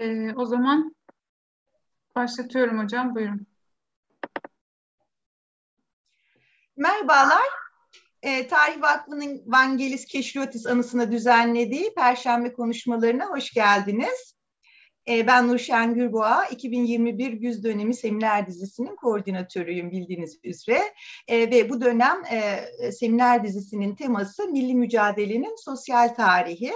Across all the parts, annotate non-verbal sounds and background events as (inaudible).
Ee, o zaman başlatıyorum hocam. Buyurun. Merhabalar. E, Tarih Vakfı'nın Vangelis Keşriotis anısına düzenlediği Perşembe konuşmalarına hoş geldiniz. E, ben Nurşen Gürboğa, 2021 Güz Dönemi Seminer Dizisi'nin koordinatörüyüm bildiğiniz üzere. E, ve bu dönem e, seminer dizisinin teması Milli Mücadelenin Sosyal Tarihi.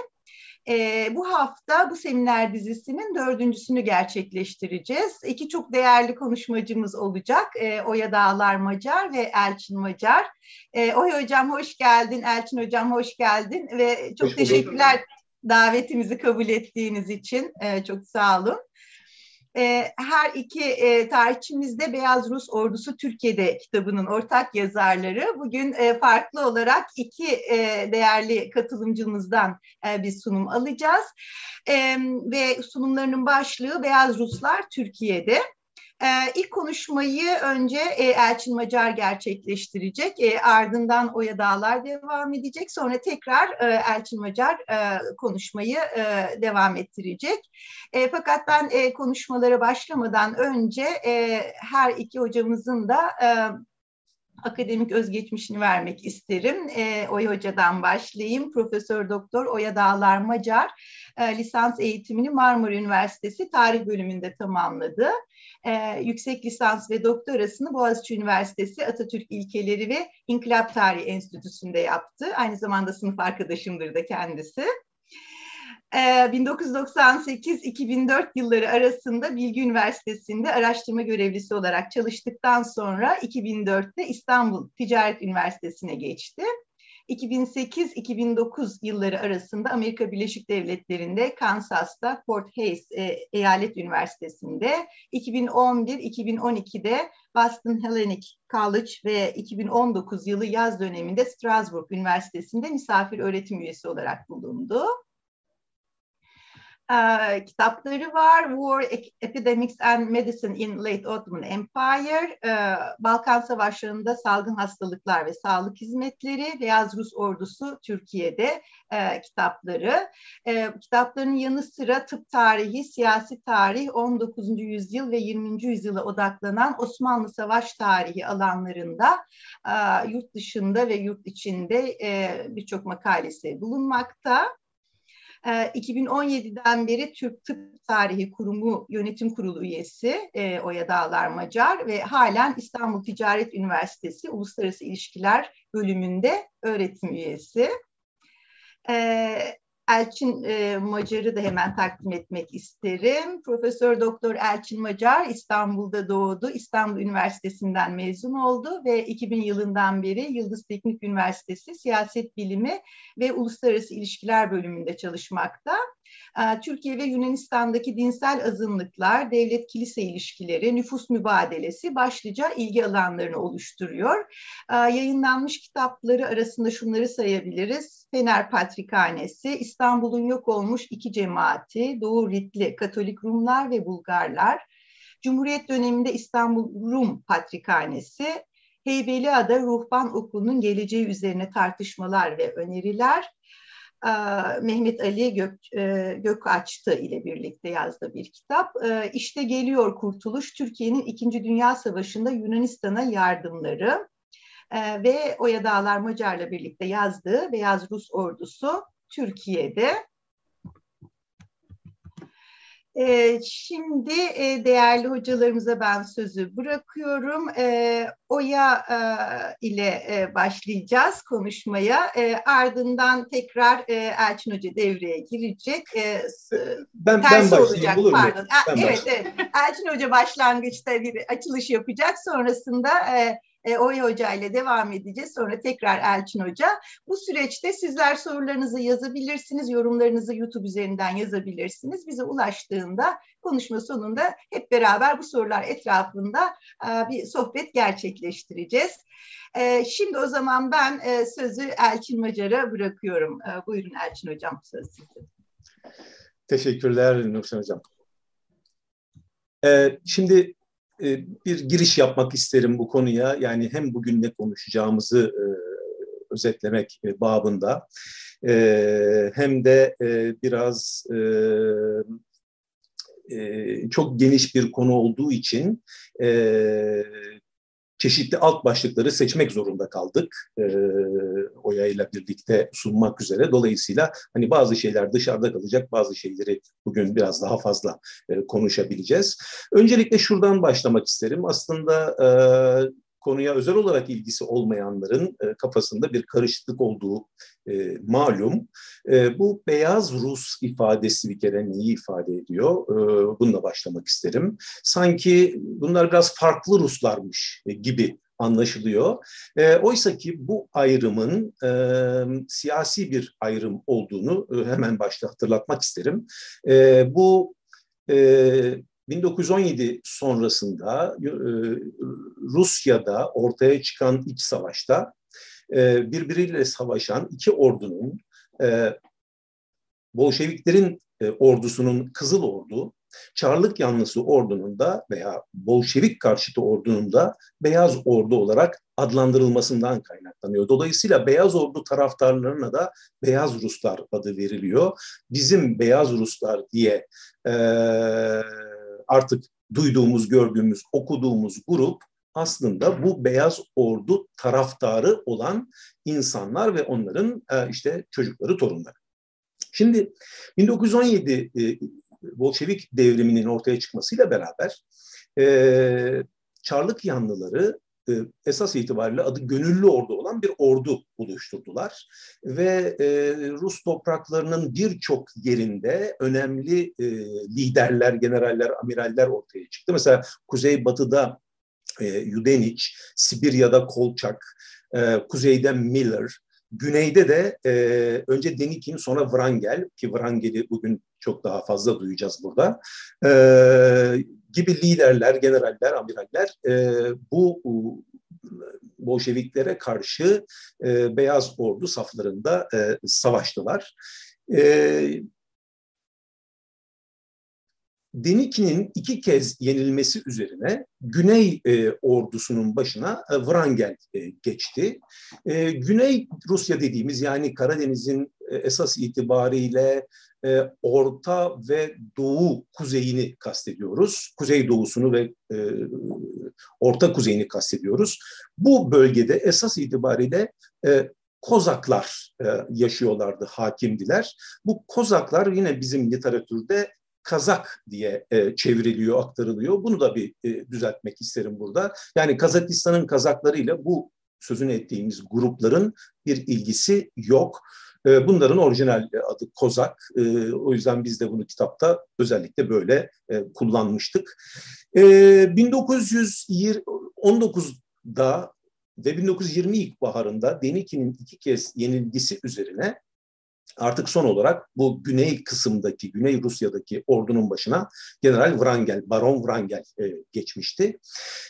E, bu hafta bu seminer dizisinin dördüncüsünü gerçekleştireceğiz. İki çok değerli konuşmacımız olacak. E, Oya Dağlar Macar ve Elçin Macar. E, Oya Hocam hoş geldin, Elçin Hocam hoş geldin ve çok hoş teşekkürler davetimizi kabul ettiğiniz için. E, çok sağ olun. E, her iki e, tarihçimiz de Beyaz Rus Ordusu Türkiye'de kitabının ortak yazarları. Bugün e, farklı olarak iki e, değerli katılımcımızdan bir sunum alacağız. Ve sunumlarının başlığı Beyaz Ruslar Türkiye'de. E, ilk konuşmayı önce e, Elçin Macar gerçekleştirecek. E, ardından Oya Dağlar devam edecek. Sonra tekrar e, Elçin Macar e, konuşmayı e, devam ettirecek. E, fakat ben e, konuşmalara başlamadan önce e, her iki hocamızın da... E, akademik özgeçmişini vermek isterim. E, Oya Hoca'dan başlayayım. Profesör Doktor Oya Dağlar Macar e, lisans eğitimini Marmara Üniversitesi Tarih bölümünde tamamladı. E, yüksek lisans ve doktorasını Boğaziçi Üniversitesi Atatürk İlkeleri ve İnkılap Tarihi Enstitüsü'nde yaptı. Aynı zamanda sınıf arkadaşımdır da kendisi. 1998-2004 ee, yılları arasında Bilgi Üniversitesi'nde araştırma görevlisi olarak çalıştıktan sonra 2004'te İstanbul Ticaret Üniversitesi'ne geçti. 2008-2009 yılları arasında Amerika Birleşik Devletleri'nde Kansas'ta Fort Hays e, Eyalet Üniversitesi'nde, 2011-2012'de Boston Hellenic College ve 2019 yılı yaz döneminde Strasbourg Üniversitesi'nde misafir öğretim üyesi olarak bulundu e, kitapları var. War, Epidemics and Medicine in Late Ottoman Empire, e, Balkan Savaşları'nda salgın hastalıklar ve sağlık hizmetleri, Beyaz Rus Ordusu Türkiye'de e, kitapları. E, kitapların yanı sıra tıp tarihi, siyasi tarih, 19. yüzyıl ve 20. yüzyıla odaklanan Osmanlı Savaş tarihi alanlarında e, yurt dışında ve yurt içinde e, birçok makalesi bulunmakta. 2017'den ee, beri Türk Tıp Tarihi Kurumu Yönetim Kurulu üyesi e, Oya Dağlar Macar ve halen İstanbul Ticaret Üniversitesi Uluslararası İlişkiler bölümünde öğretim üyesi. Ee, Elçin e, Macar'ı da hemen takdim etmek isterim. Profesör Doktor Elçin Macar İstanbul'da doğdu. İstanbul Üniversitesi'nden mezun oldu ve 2000 yılından beri Yıldız Teknik Üniversitesi Siyaset Bilimi ve Uluslararası İlişkiler bölümünde çalışmakta. Ee, Türkiye ve Yunanistan'daki dinsel azınlıklar, devlet-kilise ilişkileri, nüfus mübadelesi başlıca ilgi alanlarını oluşturuyor. Ee, yayınlanmış kitapları arasında şunları sayabiliriz. Fener Patrikhanesi, İstanbul'un yok olmuş iki cemaati, Doğu Ritli Katolik Rumlar ve Bulgarlar, Cumhuriyet döneminde İstanbul Rum Patrikhanesi, Heybeliada Ruhban Okulu'nun geleceği üzerine tartışmalar ve öneriler, Mehmet Ali Gök, Gökaçtı ile birlikte yazdığı bir kitap. İşte Geliyor Kurtuluş, Türkiye'nin İkinci Dünya Savaşı'nda Yunanistan'a yardımları ve Oya Dağlar Macar'la birlikte yazdığı Beyaz Rus Ordusu Türkiye'de ee, şimdi e, değerli hocalarımıza ben sözü bırakıyorum. Ee, Oya e, ile e, başlayacağız konuşmaya. Ardından tekrar Elçin Hoca devreye girecek. Ben, ben başlayayım olacak, olur mu? Pardon. Ben evet, evet. Elçin Hoca başlangıçta bir açılış yapacak. Sonrasında e, Oya Hoca ile devam edeceğiz. Sonra tekrar Elçin Hoca. Bu süreçte sizler sorularınızı yazabilirsiniz, yorumlarınızı YouTube üzerinden yazabilirsiniz. Bize ulaştığında konuşma sonunda hep beraber bu sorular etrafında e, bir sohbet gerçekleştireceğiz. E, şimdi o zaman ben e, sözü Elçin Macar'a bırakıyorum. E, buyurun Elçin Hocam söz sizin. Teşekkürler Nurşen Hocam. Ee, şimdi e, bir giriş yapmak isterim bu konuya. Yani hem bugün ne konuşacağımızı e, özetlemek e, babında hem de biraz e, çok geniş bir konu olduğu için e, çeşitli alt başlıkları seçmek zorunda kaldık e, Oya ile birlikte sunmak üzere. Dolayısıyla hani bazı şeyler dışarıda kalacak, bazı şeyleri bugün biraz daha fazla e, konuşabileceğiz. Öncelikle şuradan başlamak isterim. Aslında e, konuya özel olarak ilgisi olmayanların e, kafasında bir karışıklık olduğu e, malum. E, bu beyaz Rus ifadesi bir kere neyi ifade ediyor? E, bununla başlamak isterim. Sanki bunlar biraz farklı Ruslarmış gibi anlaşılıyor. E, Oysa ki bu ayrımın e, siyasi bir ayrım olduğunu e, hemen başta hatırlatmak isterim. E, bu e, 1917 sonrasında e, Rusya'da ortaya çıkan iç savaşta e, birbiriyle savaşan iki ordunun e, Bolşeviklerin ordusunun Kızıl Ordu, Çarlık yanlısı ordunun da veya Bolşevik karşıtı ordunun da Beyaz Ordu olarak adlandırılmasından kaynaklanıyor. Dolayısıyla Beyaz Ordu taraftarlarına da Beyaz Ruslar adı veriliyor. Bizim Beyaz Ruslar diye e, artık duyduğumuz, gördüğümüz, okuduğumuz grup aslında bu Beyaz Ordu taraftarı olan insanlar ve onların e, işte çocukları, torunları. Şimdi 1917 e, Bolşevik devriminin ortaya çıkmasıyla beraber e, Çarlık yanlıları e, esas itibariyle adı gönüllü ordu olan bir ordu oluşturdular. Ve e, Rus topraklarının birçok yerinde önemli e, liderler, generaller, amiraller ortaya çıktı. Mesela Kuzeybatı'da e, Yudeniç, Sibirya'da Kolçak, e, kuzeyde Miller, güneyde de e, önce Denikin sonra Wrangel ki Wrangel'i bugün çok daha fazla duyacağız burada. E, gibi liderler, generaller, amiraller e, bu Bolşeviklere karşı e, Beyaz Ordu saflarında e, savaştılar. E, Denikin'in iki kez yenilmesi üzerine Güney e, ordusunun başına e, Wrangel e, geçti. E, Güney Rusya dediğimiz yani Karadeniz'in e, esas itibariyle e, Orta ve Doğu kuzeyini kastediyoruz. Kuzey doğusunu ve e, Orta kuzeyini kastediyoruz. Bu bölgede esas itibariyle e, Kozaklar e, yaşıyorlardı, hakimdiler. Bu Kozaklar yine bizim literatürde Kazak diye e, çevriliyor, aktarılıyor. Bunu da bir e, düzeltmek isterim burada. Yani Kazakistan'ın Kazaklarıyla bu sözünü ettiğimiz grupların bir ilgisi yok. E, bunların orijinal adı Kozak. E, o yüzden biz de bunu kitapta özellikle böyle e, kullanmıştık. 1919'da ve 1920 ilkbaharında Denikin'in iki kez yenilgisi üzerine artık son olarak bu güney kısımdaki, Güney Rusya'daki ordunun başına General Wrangel, Baron Wrangel e, geçmişti.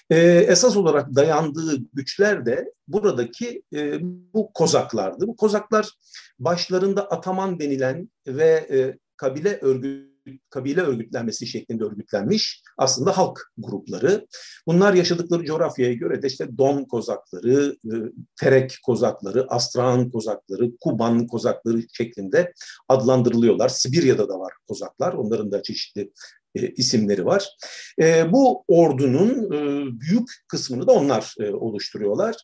E, esas olarak dayandığı güçler de buradaki e, bu Kozaklardı. Bu Kozaklar başlarında Ataman denilen ve e, kabile örgütü kabile örgütlenmesi şeklinde örgütlenmiş aslında halk grupları. Bunlar yaşadıkları coğrafyaya göre de işte Don kozakları, e, Terek kozakları, Astrahan kozakları, Kuban kozakları şeklinde adlandırılıyorlar. Sibirya'da da var kozaklar. Onların da çeşitli e, isimleri var. E, bu ordunun büyük kısmını da onlar oluşturuyorlar.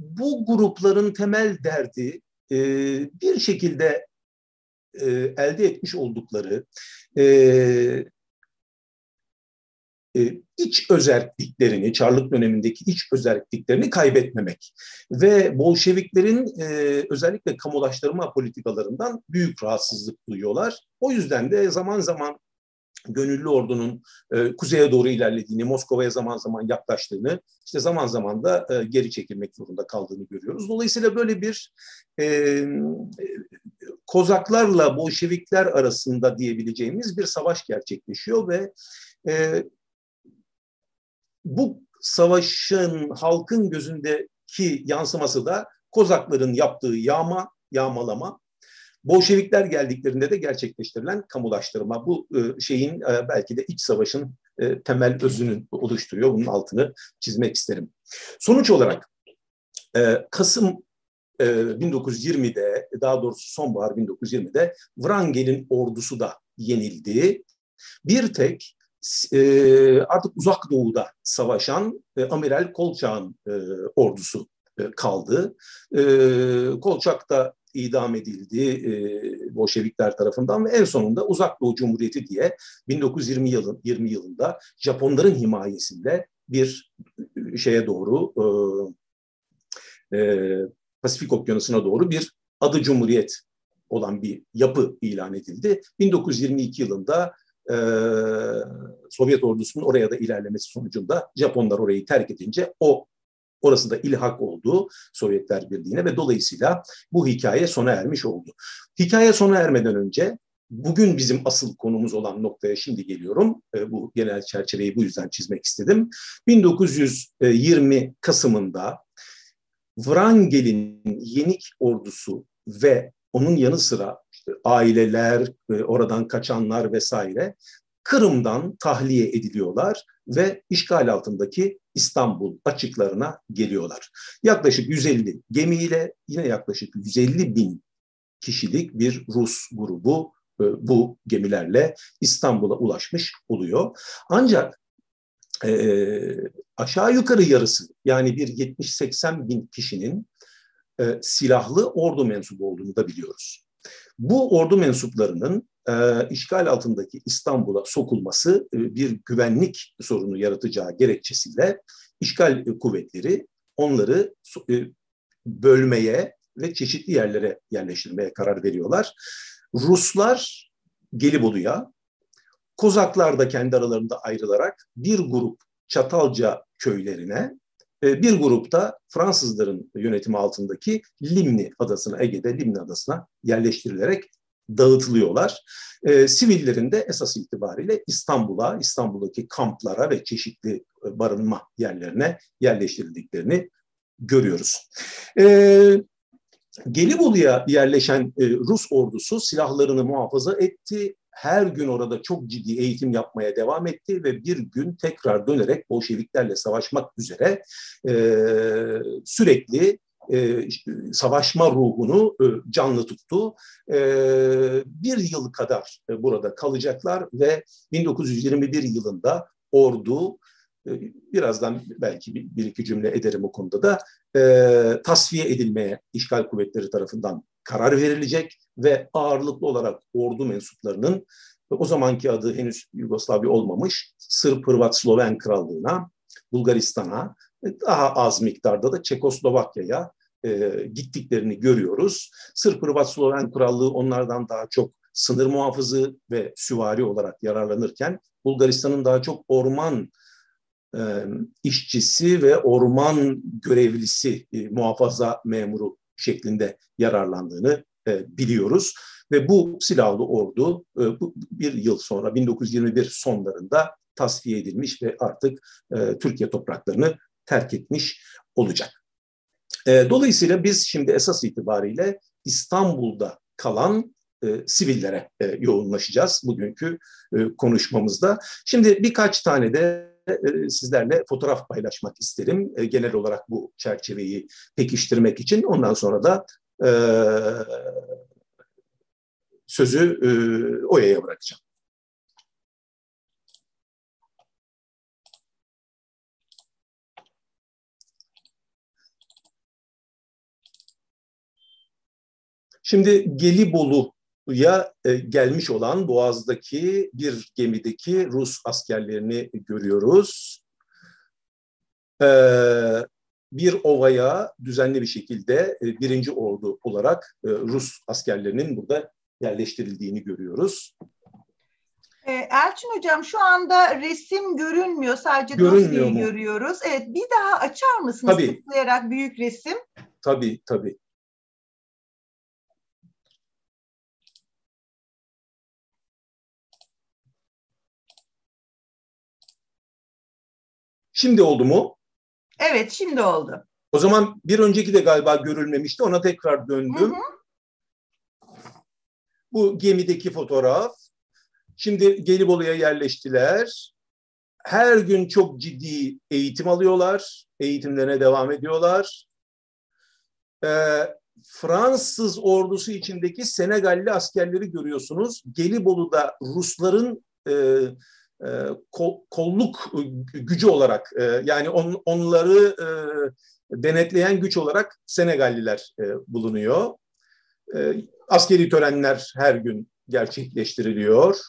Bu grupların temel derdi bir şekilde e, elde etmiş oldukları e, e, iç özelliklerini, Çarlık dönemindeki iç özelliklerini kaybetmemek ve Bolşeviklerin e, özellikle kamulaştırma politikalarından büyük rahatsızlık duyuyorlar. O yüzden de zaman zaman gönüllü ordunun e, kuzeye doğru ilerlediğini, Moskova'ya zaman zaman yaklaştığını, işte zaman zaman da e, geri çekilmek zorunda kaldığını görüyoruz. Dolayısıyla böyle bir e, Kozaklarla Bolşevikler arasında diyebileceğimiz bir savaş gerçekleşiyor ve e, bu savaşın halkın gözündeki yansıması da Kozakların yaptığı yağma, yağmalama, Bolşevikler geldiklerinde de gerçekleştirilen kamulaştırma. Bu e, şeyin e, belki de iç savaşın e, temel özünü oluşturuyor. Bunun altını çizmek isterim. Sonuç olarak Kasım 1920'de daha doğrusu sonbahar 1920'de Wrangel'in ordusu da yenildi. Bir tek artık uzak doğuda savaşan Amiral Kolçak'ın ordusu kaldı. Kolçak da idam edildi e, Bolşevikler tarafından ve en sonunda Uzak Doğu Cumhuriyeti diye 1920 yılın 20 yılında Japonların himayesinde bir şeye doğru e, e, Pasifik Okyanusu'na doğru bir adı Cumhuriyet olan bir yapı ilan edildi. 1922 yılında e, Sovyet ordusunun oraya da ilerlemesi sonucunda Japonlar orayı terk edince o orası da ilhak oldu Sovyetler Birliği'ne ve dolayısıyla bu hikaye sona ermiş oldu. Hikaye sona ermeden önce bugün bizim asıl konumuz olan noktaya şimdi geliyorum. E, bu genel çerçeveyi bu yüzden çizmek istedim. 1920 Kasım'ında Wrangel'in Yenik ordusu ve onun yanı sıra aileler, e, oradan kaçanlar vesaire Kırım'dan tahliye ediliyorlar ve işgal altındaki İstanbul açıklarına geliyorlar. Yaklaşık 150 gemiyle yine yaklaşık 150 bin kişilik bir Rus grubu e, bu gemilerle İstanbul'a ulaşmış oluyor. Ancak e, aşağı yukarı yarısı yani bir 70-80 bin kişinin e, silahlı ordu mensubu olduğunu da biliyoruz. Bu ordu mensuplarının e, işgal altındaki İstanbul'a sokulması e, bir güvenlik sorunu yaratacağı gerekçesiyle işgal kuvvetleri onları e, bölmeye ve çeşitli yerlere yerleştirmeye karar veriyorlar. Ruslar Gelibolu'ya, Kozaklar da kendi aralarında ayrılarak bir grup Çatalca köylerine, e, bir grupta Fransızların yönetimi altındaki Limni adasına, Ege'de Limni adasına yerleştirilerek dağıtılıyorlar. E, sivillerin de esas itibariyle İstanbul'a, İstanbul'daki kamplara ve çeşitli e, barınma yerlerine yerleştirildiklerini görüyoruz. E, Gelibolu'ya yerleşen e, Rus ordusu silahlarını muhafaza etti. Her gün orada çok ciddi eğitim yapmaya devam etti ve bir gün tekrar dönerek Bolşeviklerle savaşmak üzere e, sürekli e, savaşma ruhunu e, canlı tuttu. E, bir yıl kadar e, burada kalacaklar ve 1921 yılında ordu e, birazdan belki bir, bir iki cümle ederim o konuda da e, tasfiye edilmeye işgal kuvvetleri tarafından karar verilecek ve ağırlıklı olarak ordu mensuplarının o zamanki adı henüz Yugoslavya olmamış Sırp, Hırvat, Sloven Krallığına, Bulgaristan'a, daha az miktarda da Çekoslovakya'ya e, gittiklerini görüyoruz. Sırp, Hırvat, Sloven Krallığı onlardan daha çok sınır muhafızı ve süvari olarak yararlanırken Bulgaristan'ın daha çok orman e, işçisi ve orman görevlisi, e, muhafaza memuru şeklinde yararlandığını e, biliyoruz. Ve bu silahlı ordu e, bu, bir yıl sonra 1921 sonlarında tasfiye edilmiş ve artık e, Türkiye topraklarını terk etmiş olacak. E, dolayısıyla biz şimdi esas itibariyle İstanbul'da kalan e, sivillere e, yoğunlaşacağız bugünkü e, konuşmamızda. Şimdi birkaç tane de e, sizlerle fotoğraf paylaşmak isterim. E, genel olarak bu çerçeveyi pekiştirmek için. Ondan sonra da e, sözü e, Oya'ya bırakacağım. Şimdi Gelibolu'ya e, gelmiş olan Boğaz'daki bir gemideki Rus askerlerini görüyoruz. E, bir ovaya düzenli bir şekilde e, birinci ordu olarak Rus askerlerinin burada yerleştirildiğini görüyoruz. Elçin Hocam şu anda resim görünmüyor. Sadece dosyayı görüyoruz. Evet bir daha açar mısınız Tabii. tıklayarak büyük resim? Tabii tabii. Şimdi oldu mu? Evet şimdi oldu. O zaman bir önceki de galiba görülmemişti. Ona tekrar Hı döndüm. hı. Bu gemideki fotoğraf. Şimdi Gelibolu'ya yerleştiler. Her gün çok ciddi eğitim alıyorlar. Eğitimlerine devam ediyorlar. Ee, Fransız ordusu içindeki Senegalli askerleri görüyorsunuz. Gelibolu'da Rusların e, kol, kolluk gücü olarak e, yani on, onları e, denetleyen güç olarak Senegalliler e, bulunuyor. E, askeri törenler her gün gerçekleştiriliyor.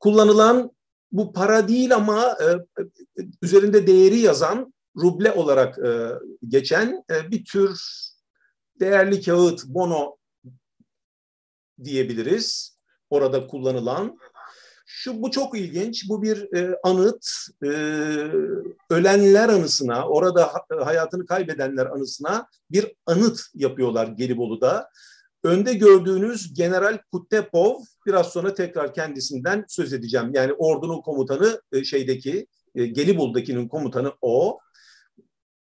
Kullanılan bu para değil ama e, üzerinde değeri yazan ruble olarak e, geçen e, bir tür değerli kağıt, bono diyebiliriz. Orada kullanılan. Şu bu çok ilginç. Bu bir e, anıt. E, ölenler anısına, orada hayatını kaybedenler anısına bir anıt yapıyorlar Gelibolu'da. Önde gördüğünüz General Kutepov, biraz sonra tekrar kendisinden söz edeceğim. Yani ordunun komutanı e, şeydeki, e, Gelibolu'dakinin komutanı o.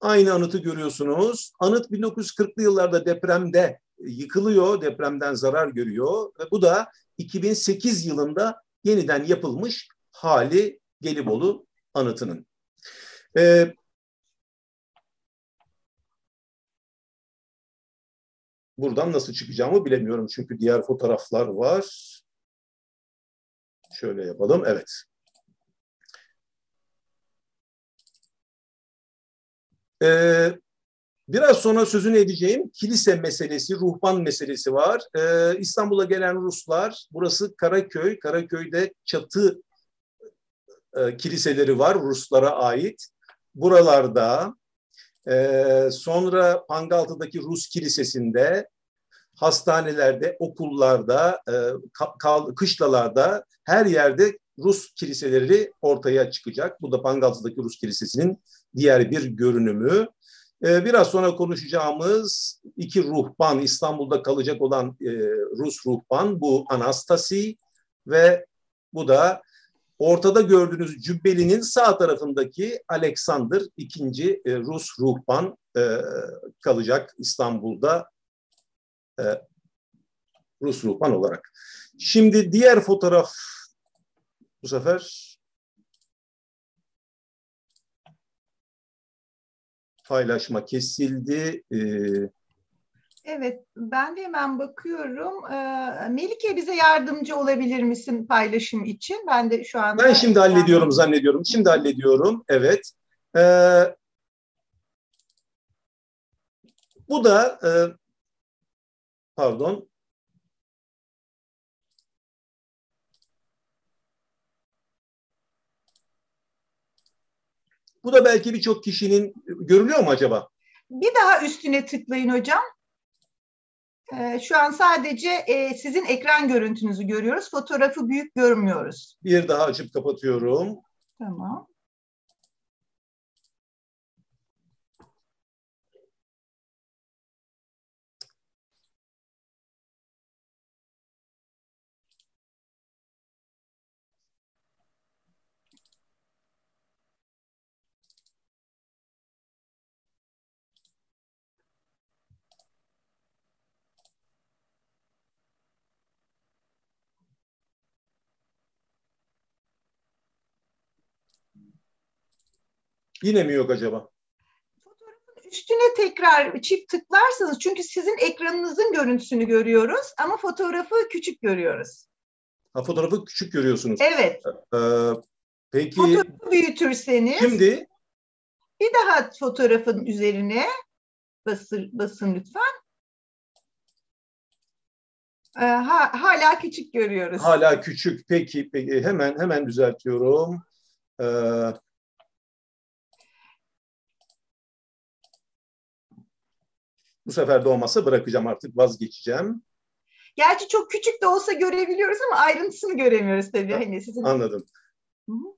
Aynı anıtı görüyorsunuz. Anıt 1940'lı yıllarda depremde yıkılıyor, depremden zarar görüyor ve bu da 2008 yılında yeniden yapılmış hali Gelibolu anıtının. Ee, buradan nasıl çıkacağımı bilemiyorum çünkü diğer fotoğraflar var. Şöyle yapalım, evet. Ee, biraz sonra sözünü edeceğim kilise meselesi, ruhban meselesi var. Ee, İstanbul'a gelen Ruslar, burası Karaköy, Karaköy'de çatı e, kiliseleri var Ruslara ait. Buralarda, e, sonra Pangaltı'daki Rus kilisesinde, hastanelerde, okullarda, e, kal, kışlalarda her yerde Rus kiliseleri ortaya çıkacak. Bu da Pangaltı'daki Rus kilisesinin diğer bir görünümü. Ee, biraz sonra konuşacağımız iki ruhban, İstanbul'da kalacak olan e, Rus ruhban, bu Anastasi ve bu da ortada gördüğünüz cübbelinin sağ tarafındaki Alexander ikinci e, Rus ruhban e, kalacak İstanbul'da Rus ruhban olarak. Şimdi diğer fotoğraf bu sefer paylaşma kesildi. Ee, evet, ben de hemen bakıyorum. Ee, Melike bize yardımcı olabilir misin paylaşım için? Ben de şu anda... Ben şimdi hallediyorum zannediyorum. Şimdi hallediyorum, evet. Ee, bu da, e, pardon, Bu da belki birçok kişinin görülüyor mu acaba? Bir daha üstüne tıklayın hocam. Ee, şu an sadece e, sizin ekran görüntünüzü görüyoruz. Fotoğrafı büyük görmüyoruz. Bir daha açıp kapatıyorum. Tamam. Yine mi yok acaba? Fotoğrafın üstüne tekrar çift tıklarsanız çünkü sizin ekranınızın görüntüsünü görüyoruz ama fotoğrafı küçük görüyoruz. Ha, fotoğrafı küçük görüyorsunuz. Evet. Ee, peki. Fotoğrafı büyütürseniz. Şimdi. Bir daha fotoğrafın üzerine basın, basın lütfen. Ee, ha, hala küçük görüyoruz. Hala küçük. Peki, peki. hemen hemen düzeltiyorum. Ee, Bu sefer de olmazsa bırakacağım artık vazgeçeceğim. Gerçi çok küçük de olsa görebiliyoruz ama ayrıntısını göremiyoruz tabii. Hani sizin... Anladım. Hı-hı.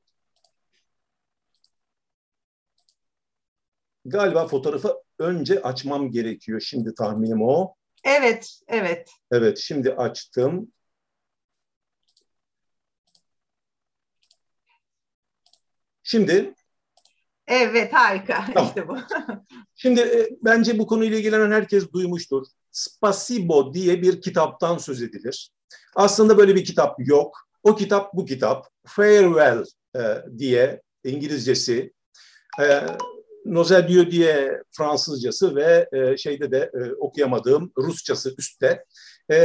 Galiba fotoğrafı önce açmam gerekiyor. Şimdi tahminim o. Evet, evet. Evet, şimdi açtım. Şimdi Evet harika (laughs) tamam. işte bu. (laughs) Şimdi e, bence bu konuyla ilgilenen herkes duymuştur. Spasibo diye bir kitaptan söz edilir. Aslında böyle bir kitap yok. O kitap bu kitap. Farewell e, diye İngilizcesi. E, diye Fransızcası ve e, şeyde de e, okuyamadığım Rusçası üstte. E,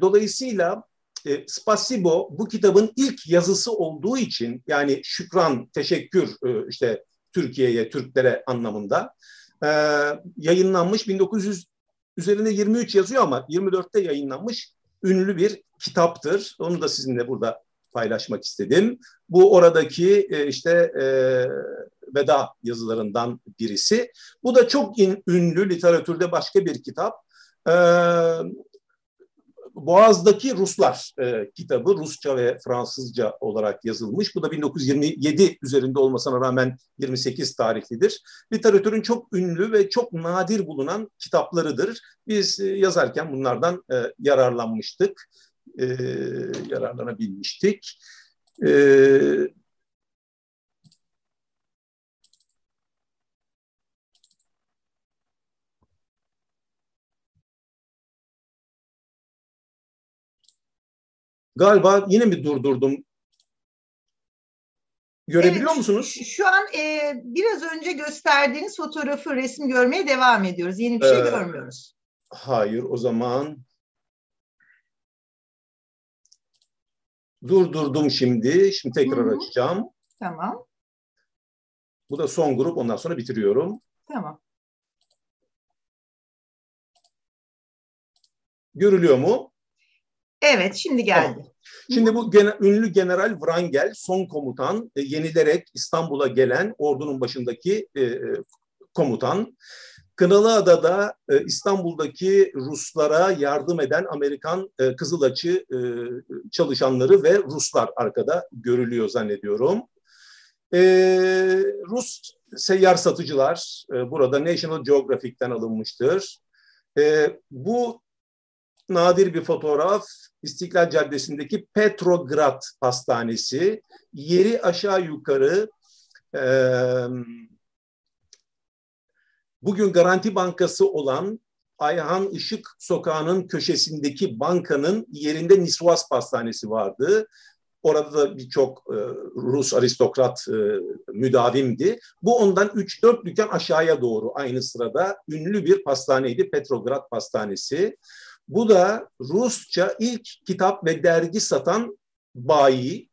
dolayısıyla e, Spasibo bu kitabın ilk yazısı olduğu için yani şükran, teşekkür e, işte Türkiye'ye, Türklere anlamında e, yayınlanmış 1900 üzerinde 23 yazıyor ama 24'te yayınlanmış ünlü bir kitaptır. Onu da sizinle burada paylaşmak istedim. Bu oradaki e, işte e, veda yazılarından birisi. Bu da çok in, ünlü literatürde başka bir kitap. E, Boğaz'daki Ruslar e, kitabı Rusça ve Fransızca olarak yazılmış. Bu da 1927 üzerinde olmasına rağmen 28 tarihlidir. Literatürün çok ünlü ve çok nadir bulunan kitaplarıdır. Biz e, yazarken bunlardan e, yararlanmıştık, e, yararlanabilmiştik. E, Galiba yine mi durdurdum? Görebiliyor evet, musunuz? Şu an e, biraz önce gösterdiğiniz fotoğrafı, resim görmeye devam ediyoruz. Yeni bir şey ee, görmüyoruz. Hayır, o zaman durdurdum şimdi. Şimdi tekrar Hı-hı. açacağım. Tamam. Bu da son grup. Ondan sonra bitiriyorum. Tamam. Görülüyor mu? Evet, şimdi geldi. Tamam. Şimdi bu gene, ünlü General Wrangel, son komutan, e, yenilerek İstanbul'a gelen ordunun başındaki e, e komutan. Kınalıada'da e, İstanbul'daki Ruslara yardım eden Amerikan e, Kızılaçı e, çalışanları ve Ruslar arkada görülüyor zannediyorum. E, Rus seyyar satıcılar e, burada National Geographic'ten alınmıştır. E, bu nadir bir fotoğraf İstiklal Caddesi'ndeki Petrograd Pastanesi. Yeri aşağı yukarı e, bugün Garanti Bankası olan Ayhan Işık Sokağı'nın köşesindeki bankanın yerinde Nisvas Pastanesi vardı. Orada da birçok e, Rus aristokrat e, müdavimdi. Bu ondan 3-4 dükkan aşağıya doğru aynı sırada ünlü bir pastaneydi Petrograd Pastanesi. Bu da Rusça ilk kitap ve dergi satan bayi.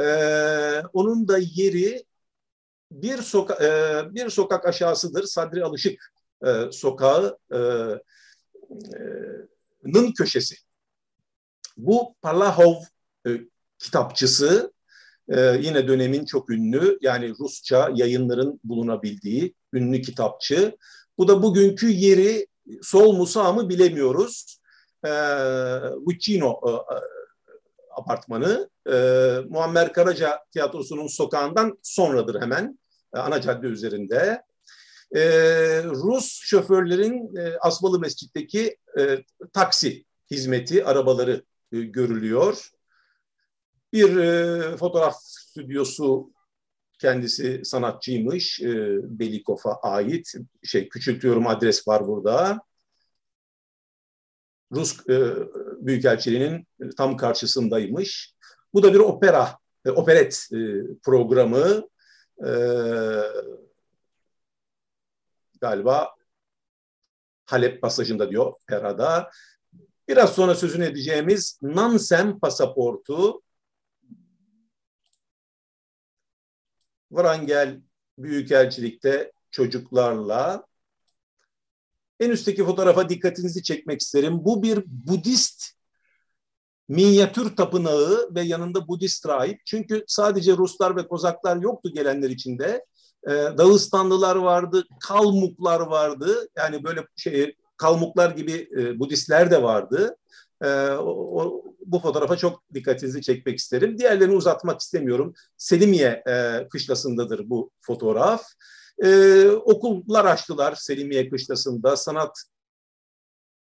Ee, onun da yeri bir, soka e, bir sokak aşağısıdır. Sadri Alışık e, sokağı e, e, köşesi. Bu Palahov e, kitapçısı e, yine dönemin çok ünlü yani Rusça yayınların bulunabildiği ünlü kitapçı. Bu da bugünkü yeri sol mu sağ mı bilemiyoruz e, Guccino e, apartmanı e, Muammer Karaca Tiyatrosu'nun sokağından sonradır hemen e, ana cadde üzerinde. E, Rus şoförlerin e, Asmalı Mescid'deki e, taksi hizmeti, arabaları e, görülüyor. Bir e, fotoğraf stüdyosu kendisi sanatçıymış. E, Belikov'a ait. Şey küçültüyorum adres var burada. Rus e, Büyükelçiliği'nin tam karşısındaymış. Bu da bir opera, e, operet e, programı. E, galiba Halep pasajında diyor operada. Biraz sonra sözünü edeceğimiz Nansem pasaportu Vrangel Büyükelçilik'te çocuklarla en üstteki fotoğrafa dikkatinizi çekmek isterim. Bu bir Budist minyatür tapınağı ve yanında Budist rahip. Çünkü sadece Ruslar ve Kozaklar yoktu gelenler içinde. Ee, Dağıstanlılar vardı, Kalmuklar vardı. Yani böyle şey Kalmuklar gibi e, Budistler de vardı. E, o, o, bu fotoğrafa çok dikkatinizi çekmek isterim. Diğerlerini uzatmak istemiyorum. Selimiye e, kışlasındadır bu fotoğraf. Ee, okullar açtılar Selimiye Kışlası'nda, sanat.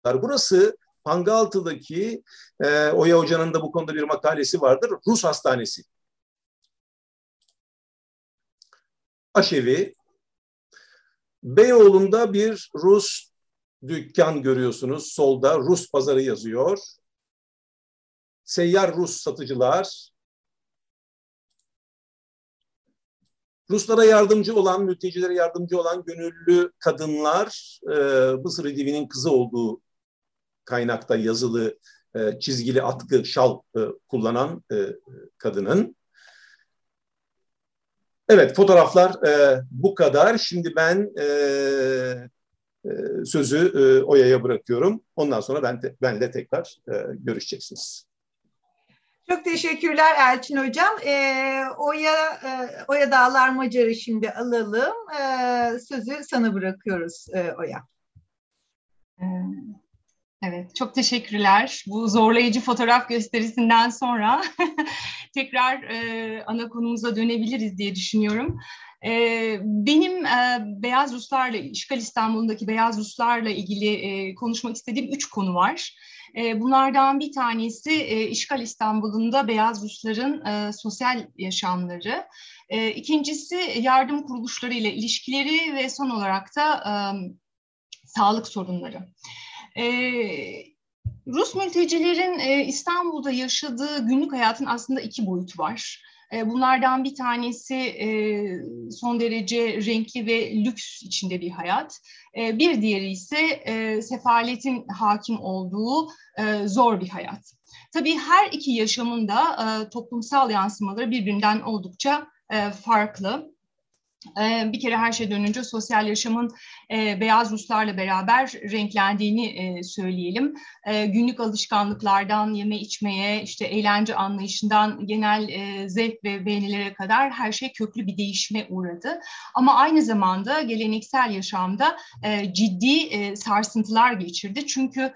Burası Pangaltı'daki e, Oya Hoca'nın da bu konuda bir makalesi vardır. Rus Hastanesi. Aşevi. Beyoğlu'nda bir Rus dükkan görüyorsunuz. Solda Rus pazarı yazıyor. Seyyar Rus satıcılar, Ruslara yardımcı olan, mültecilere yardımcı olan gönüllü kadınlar e, Mısır Edibi'nin kızı olduğu kaynakta yazılı e, çizgili atkı, şal e, kullanan e, kadının. Evet, fotoğraflar e, bu kadar. Şimdi ben e, e, sözü e, Oya'ya bırakıyorum. Ondan sonra ben de, benle tekrar e, görüşeceksiniz. Çok teşekkürler Elçin Hocam. Ee, Oya, e, Oya Dağlar Macar'ı şimdi alalım. Ee, sözü sana bırakıyoruz e, Oya. Ee, evet, çok teşekkürler. Bu zorlayıcı fotoğraf gösterisinden sonra (laughs) tekrar e, ana konumuza dönebiliriz diye düşünüyorum. E, benim e, Beyaz Ruslarla, İşgal İstanbul'undaki Beyaz Ruslarla ilgili e, konuşmak istediğim üç konu var. E, bunlardan bir tanesi e, İşgal İstanbul'unda Beyaz Rusların e, sosyal yaşamları. E, ikincisi yardım kuruluşları ile ilişkileri ve son olarak da e, sağlık sorunları. Rus mültecilerin İstanbul'da yaşadığı günlük hayatın aslında iki boyutu var. E, bunlardan bir tanesi e, son derece renkli ve lüks içinde bir hayat. E, bir diğeri ise sefaletin hakim olduğu zor bir hayat. Tabii her iki yaşamın da toplumsal yansımaları birbirinden oldukça farklı. Ee, bir kere her şeyden önce sosyal yaşamın e, beyaz Ruslarla beraber renklendiğini e, söyleyelim. E, günlük alışkanlıklardan yeme içmeye, işte eğlence anlayışından genel zevk ve beğenilere kadar her şey köklü bir değişime uğradı. Ama aynı zamanda geleneksel yaşamda ciddi sarsıntılar geçirdi. Çünkü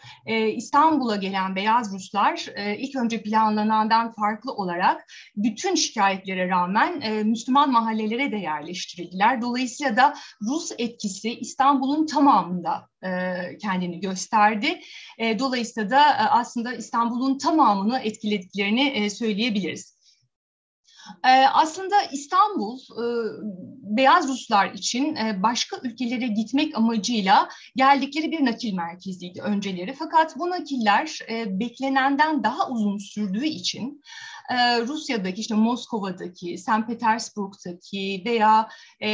İstanbul'a gelen beyaz Ruslar ilk önce planlanandan farklı olarak bütün şikayetlere rağmen Müslüman mahallelere de yerleştirildi yerleştirildiler. Dolayısıyla da Rus etkisi İstanbul'un tamamında e, kendini gösterdi. E, dolayısıyla da e, aslında İstanbul'un tamamını etkilediklerini söyleyebiliriz. Aslında İstanbul beyaz Ruslar için başka ülkelere gitmek amacıyla geldikleri bir nakil merkeziydi önceleri. Fakat bu nakiller beklenenden daha uzun sürdüğü için e, Rusya'daki işte Moskova'daki, St. Petersburg'daki veya e,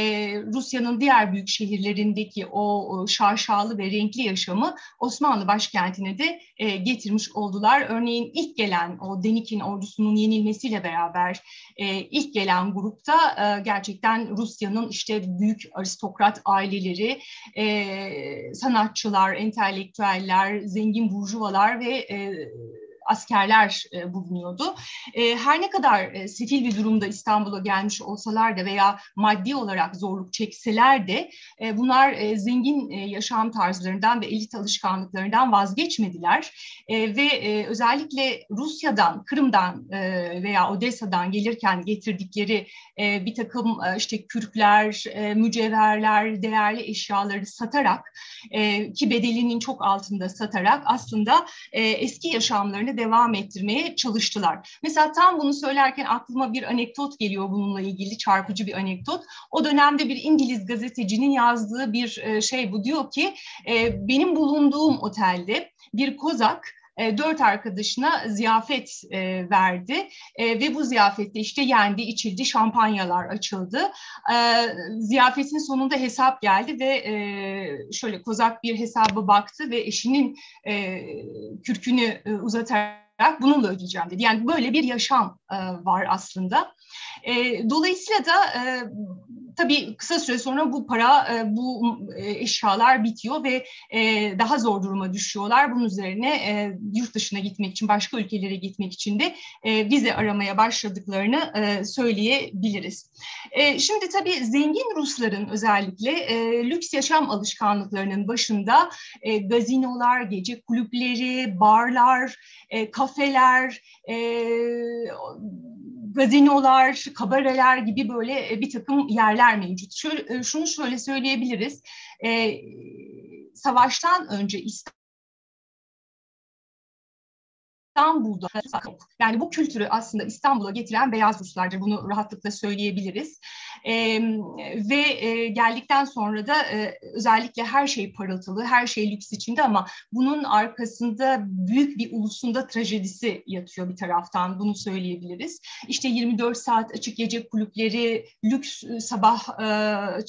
Rusya'nın diğer büyük şehirlerindeki o, şarşalı ve renkli yaşamı Osmanlı başkentine de e, getirmiş oldular. Örneğin ilk gelen o Denik'in ordusunun yenilmesiyle beraber ilk gelen grupta gerçekten Rusya'nın işte büyük aristokrat aileleri, sanatçılar, entelektüeller, zengin burjuvalar ve askerler e, bulunuyordu. E, her ne kadar e, sefil bir durumda İstanbul'a gelmiş olsalar da veya maddi olarak zorluk çekseler de e, bunlar e, zengin e, yaşam tarzlarından ve elit alışkanlıklarından vazgeçmediler. E, ve e, özellikle Rusya'dan, Kırım'dan e, veya Odessa'dan gelirken getirdikleri e, bir takım e, işte kürkler, e, mücevherler, değerli eşyaları satarak e, ki bedelinin çok altında satarak aslında e, eski yaşamlarını devam ettirmeye çalıştılar. Mesela tam bunu söylerken aklıma bir anekdot geliyor bununla ilgili çarpıcı bir anekdot. O dönemde bir İngiliz gazetecinin yazdığı bir e, şey bu diyor ki e, benim bulunduğum otelde bir kozak e, dört arkadaşına ziyafet e, verdi e, ve bu ziyafette işte yendi, içildi, şampanyalar açıldı. Ziyafetin sonunda hesap geldi ve şöyle kozak bir hesaba baktı ve eşinin kürkünü uzatarak bununla ödeyeceğim dedi. Yani böyle bir yaşam var aslında. Dolayısıyla da tabii kısa süre sonra bu para, e, bu e, eşyalar bitiyor ve e, daha zor duruma düşüyorlar. Bunun üzerine yurt dışına gitmek için, başka ülkelere gitmek için de vize aramaya başladıklarını söyleyebiliriz. Şimdi tabii zengin Rusların özellikle lüks yaşam alışkanlıklarının başında gazinolar, gece kulüpleri, barlar, kafeler, gazinolar, kabareler gibi böyle e, bir takım yerler mevcut. Şöyle, e, şunu şöyle söyleyebiliriz. E, savaştan önce İstanbul İstanbul'da yani bu kültürü aslında İstanbul'a getiren beyaz Ruslarca bunu rahatlıkla söyleyebiliriz. E, ve e, geldikten sonra da e, özellikle her şey parıltılı, her şey lüks içinde ama bunun arkasında büyük bir ulusunda trajedisi yatıyor bir taraftan bunu söyleyebiliriz. İşte 24 saat açık gece kulüpleri, lüks sabah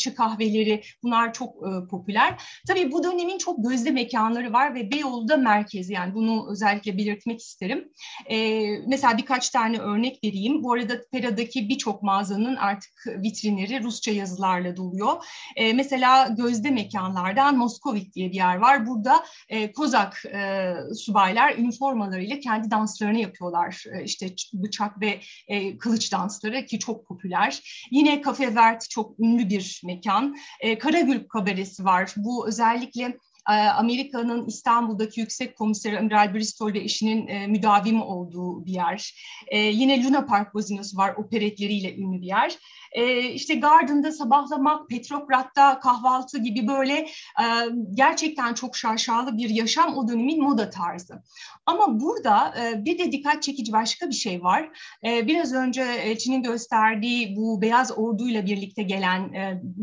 e, kahveleri bunlar çok e, popüler. Tabii bu dönemin çok gözde mekanları var ve Beyoğlu da merkezi yani bunu özellikle belirtmek isterim. E, mesela birkaç tane örnek vereyim. Bu arada Pera'daki birçok mağazanın artık vitrinleri Rusça yazılarla doluyor. E, mesela gözde mekanlardan Moskovit diye bir yer var. Burada e, Kozak e, subaylar üniformalarıyla kendi danslarını yapıyorlar. E, işte bıçak ve e, kılıç dansları ki çok popüler. Yine Cafe Vert çok ünlü bir mekan. E, Karagül kabaresi var. Bu özellikle Amerika'nın İstanbul'daki yüksek komiseri Amiral Bristol ve eşinin e, müdavimi olduğu bir yer. E, yine Luna Park gazinosu var operetleriyle ünlü bir yer. E, işte Garden'da sabahlamak, Petrograd'da kahvaltı gibi böyle e, gerçekten çok şaşalı bir yaşam o dönemin moda tarzı. Ama burada e, bir de dikkat çekici başka bir şey var. E, biraz önce Elçin'in gösterdiği bu beyaz orduyla birlikte gelen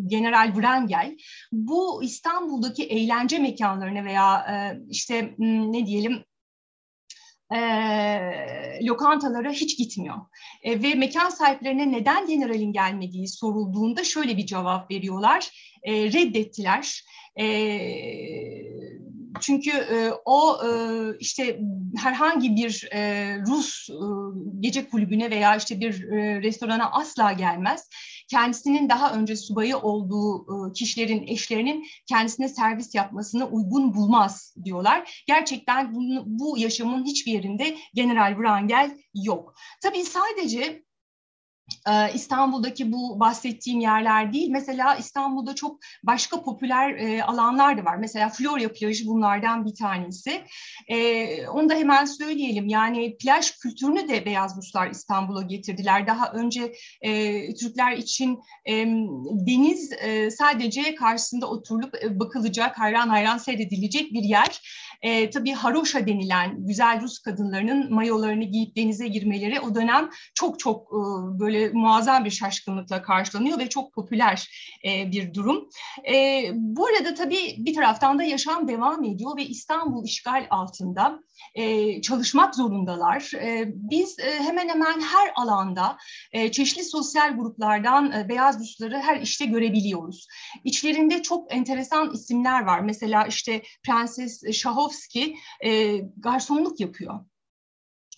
General Wrangel bu İstanbul'daki eğlence mekanlarına veya işte ne diyelim e, lokantalara hiç gitmiyor. E, ve mekan sahiplerine neden generalin gelmediği sorulduğunda şöyle bir cevap veriyorlar. E, reddettiler. E, çünkü e, o e, işte herhangi bir e, Rus e, gece kulübüne veya işte bir e, restorana asla gelmez. Kendisinin daha önce subayı olduğu e, kişilerin eşlerinin kendisine servis yapmasını uygun bulmaz diyorlar. Gerçekten bu yaşamın hiçbir yerinde General Wrangel yok. Tabii sadece ee, İstanbul'daki bu bahsettiğim yerler değil. Mesela İstanbul'da çok başka popüler e, alanlar da var. Mesela Florya plajı bunlardan bir tanesi. E, onu da hemen söyleyelim. Yani plaj kültürünü de Beyaz Ruslar İstanbul'a getirdiler. Daha önce e, Türkler için deniz e, sadece karşısında oturulup bakılacak, hayran hayran seyredilecek bir yer. E, tabii haroşa denilen güzel Rus kadınlarının mayolarını giyip denize girmeleri o dönem çok çok e, böyle muazzam bir şaşkınlıkla karşılanıyor ve çok popüler e, bir durum. E, bu arada tabii bir taraftan da yaşam devam ediyor ve İstanbul işgal altında e, çalışmak zorundalar. E, biz e, hemen hemen her alanda e, çeşitli sosyal gruplardan e, beyaz Rusları her işte görebiliyoruz. İçlerinde çok enteresan isimler var. Mesela işte Prenses Şahovski e, garsonluk yapıyor.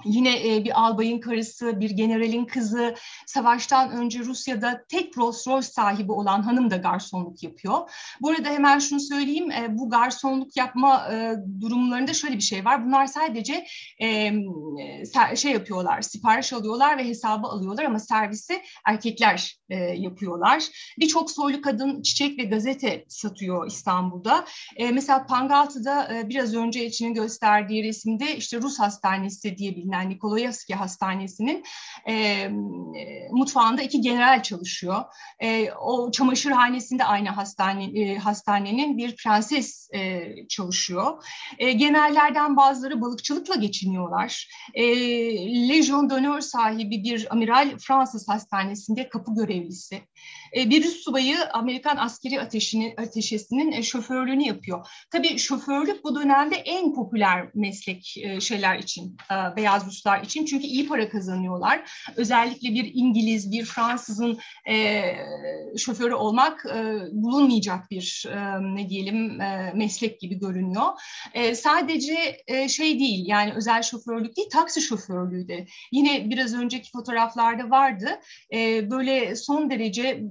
Yine e, bir albayın karısı, bir generalin kızı, savaştan önce Rusya'da tek Rolls Royce sahibi olan hanım da garsonluk yapıyor. Bu arada hemen şunu söyleyeyim, e, bu garsonluk yapma e, durumlarında şöyle bir şey var. Bunlar sadece şey yapıyorlar, sipariş alıyorlar ve hesabı alıyorlar ama servisi erkekler yapıyorlar. Birçok soylu kadın çiçek ve gazete satıyor İstanbul'da. Mesela Pangaltı'da biraz önce içinin gösterdiği resimde işte Rus hastanesi diye bilinen Nikolayevski Hastanesi'nin e, mutfağında iki general çalışıyor. E, o çamaşırhanesinde aynı hastane e, hastanenin bir prenses e, çalışıyor. E, generallerden bazıları balıkçılıkla geçiniyorlar. E, Legion d'honneur sahibi bir amiral Fransız hastanesinde kapı görevlisi. E, bir Rus subayı Amerikan askeri ateşini, ateşesinin e, şoförlüğünü yapıyor. Tabii şoförlük bu dönemde en popüler meslek e, şeyler için, e, beyaz Ruslar için. Çünkü iyi para kazanıyorlar. Özellikle bir İngiliz, bir Fransızın e, şoförü olmak e, bulunmayacak bir e, ne diyelim e, meslek gibi görünüyor. E, sadece e, şey değil yani özel şoförlük değil taksi şoförlüğü de. Yine biraz önceki fotoğraflarda vardı. E, böyle son derece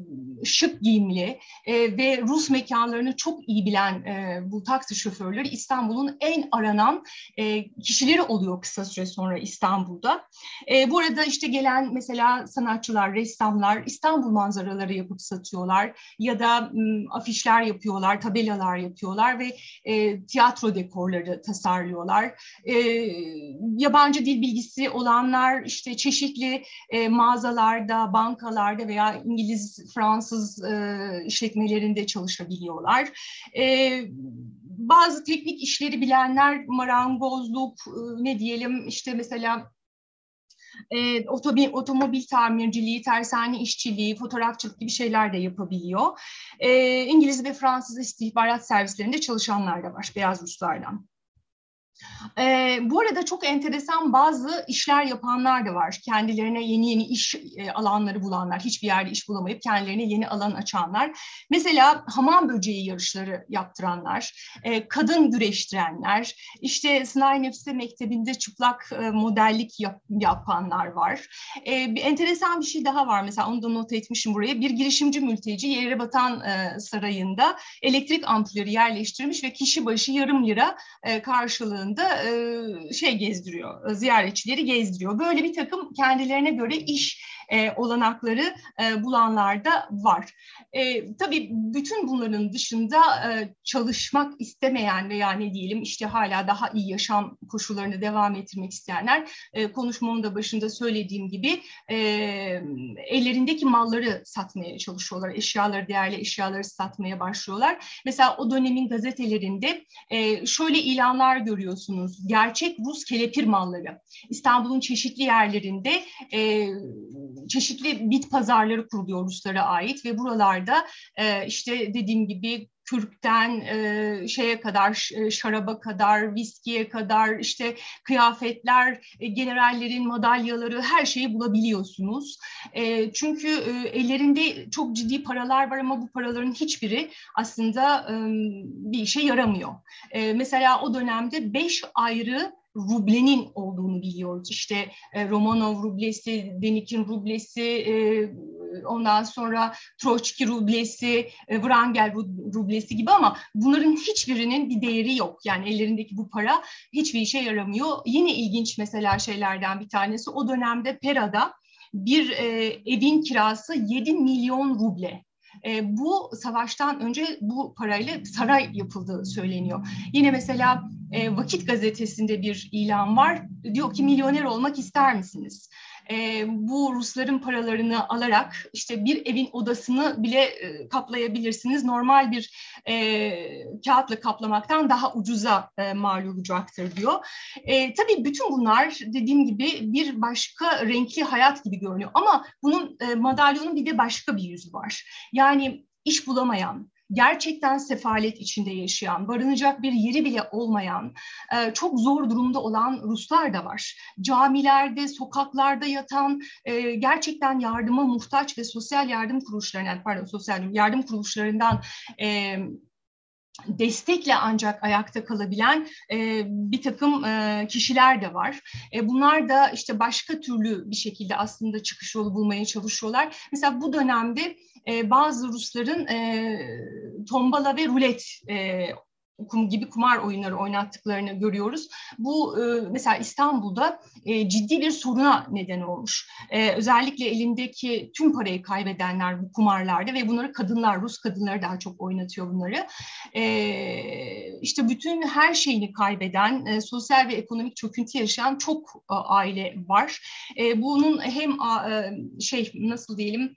şık giyimli e, ve Rus mekanlarını çok iyi bilen e, bu taksi şoförleri İstanbul'un en aranan e, kişileri oluyor kısa süre sonra İstanbul'da. E, bu arada işte gelen mesela sanatçılar, ressamlar İstanbul manzaraları yapıp satıyorlar ya da m, afişler yapıyorlar, tabelalar yapıyorlar ve e, tiyatro dekorları tasarlıyorlar. E, yabancı dil bilgisi olanlar işte çeşitli e, mağazalarda, bankalarda veya İngiliz, Fransız e, işletmelerinde çalışabiliyorlar. E, bazı teknik işleri bilenler marangozluk ne diyelim işte mesela e, otomobil, otomobil tamirciliği, tersane işçiliği, fotoğrafçılık gibi şeyler de yapabiliyor. E, İngiliz ve Fransız istihbarat servislerinde çalışanlar da var, beyaz Ruslardan. E, bu arada çok enteresan bazı işler yapanlar da var. Kendilerine yeni yeni iş e, alanları bulanlar, hiçbir yerde iş bulamayıp kendilerine yeni alan açanlar. Mesela hamam böceği yarışları yaptıranlar, e, kadın güreştirenler, işte Sınav Nefsi Mektebi'nde çıplak e, modellik yap, yapanlar var. E, bir enteresan bir şey daha var mesela onu da not etmişim buraya. Bir girişimci mülteci Yerebatan e, Sarayı'nda elektrik ampulleri yerleştirmiş ve kişi başı yarım lira e, karşılığı karşılığında e, şey gezdiriyor, ziyaretçileri gezdiriyor. Böyle bir takım kendilerine göre iş olanakları e, bulanlar da var. Tabii bütün bunların dışında çalışmak istemeyen veya ne diyelim işte hala daha iyi yaşam koşullarını devam ettirmek isteyenler e, konuşmamın da başında söylediğim gibi ellerindeki malları satmaya çalışıyorlar. Eşyaları, değerli eşyaları satmaya başlıyorlar. Mesela o dönemin gazetelerinde şöyle ilanlar görüyorsunuz. Gerçek Rus kelepir malları. İstanbul'un çeşitli yerlerinde e, çeşitli bit pazarları kuruluyor Ruslara ait ve buralarda e, işte dediğim gibi kürkten e, şeye kadar e, şaraba kadar viskiye kadar işte kıyafetler e, generallerin madalyaları her şeyi bulabiliyorsunuz. E, çünkü e, ellerinde çok ciddi paralar var ama bu paraların hiçbiri aslında e, bir işe yaramıyor. E, mesela o dönemde beş ayrı rublenin olduğunu biliyoruz. İşte e, Romanov rublesi, Denikin rublesi, e, ondan sonra Troçki rublesi, e, Wrangel rublesi gibi ama bunların hiçbirinin bir değeri yok. Yani ellerindeki bu para hiçbir işe yaramıyor. Yine ilginç mesela şeylerden bir tanesi o dönemde Pera'da bir e, evin kirası 7 milyon ruble. E, bu savaştan önce bu parayla saray yapıldığı söyleniyor. Yine mesela e, Vakit gazetesinde bir ilan var. Diyor ki milyoner olmak ister misiniz? E, bu Rusların paralarını alarak işte bir evin odasını bile e, kaplayabilirsiniz. Normal bir e, kağıtla kaplamaktan daha ucuza e, mal olacaktır diyor. E, tabii bütün bunlar dediğim gibi bir başka renkli hayat gibi görünüyor. Ama bunun e, madalyonun bir de başka bir yüzü var. Yani iş bulamayan, gerçekten sefalet içinde yaşayan, barınacak bir yeri bile olmayan, e, çok zor durumda olan Ruslar da var. Camilerde, sokaklarda yatan, e, gerçekten yardıma muhtaç ve sosyal yardım kuruluşlarından, pardon sosyal yardım kuruluşlarından e, destekle ancak ayakta kalabilen e, bir takım e, kişiler de var. E, bunlar da işte başka türlü bir şekilde aslında çıkış yolu bulmaya çalışıyorlar. Mesela bu dönemde e, bazı Rusların e, tombala ve rulet e, kum gibi kumar oyunları oynattıklarını görüyoruz. Bu e, mesela İstanbul'da e, ciddi bir soruna neden olmuş. E, özellikle elindeki tüm parayı kaybedenler bu kumarlarda ve bunları kadınlar, Rus kadınları daha çok oynatıyor bunları. E, işte bütün her şeyini kaybeden, sosyal ve ekonomik çöküntü yaşayan çok aile var. E, bunun hem şey nasıl diyelim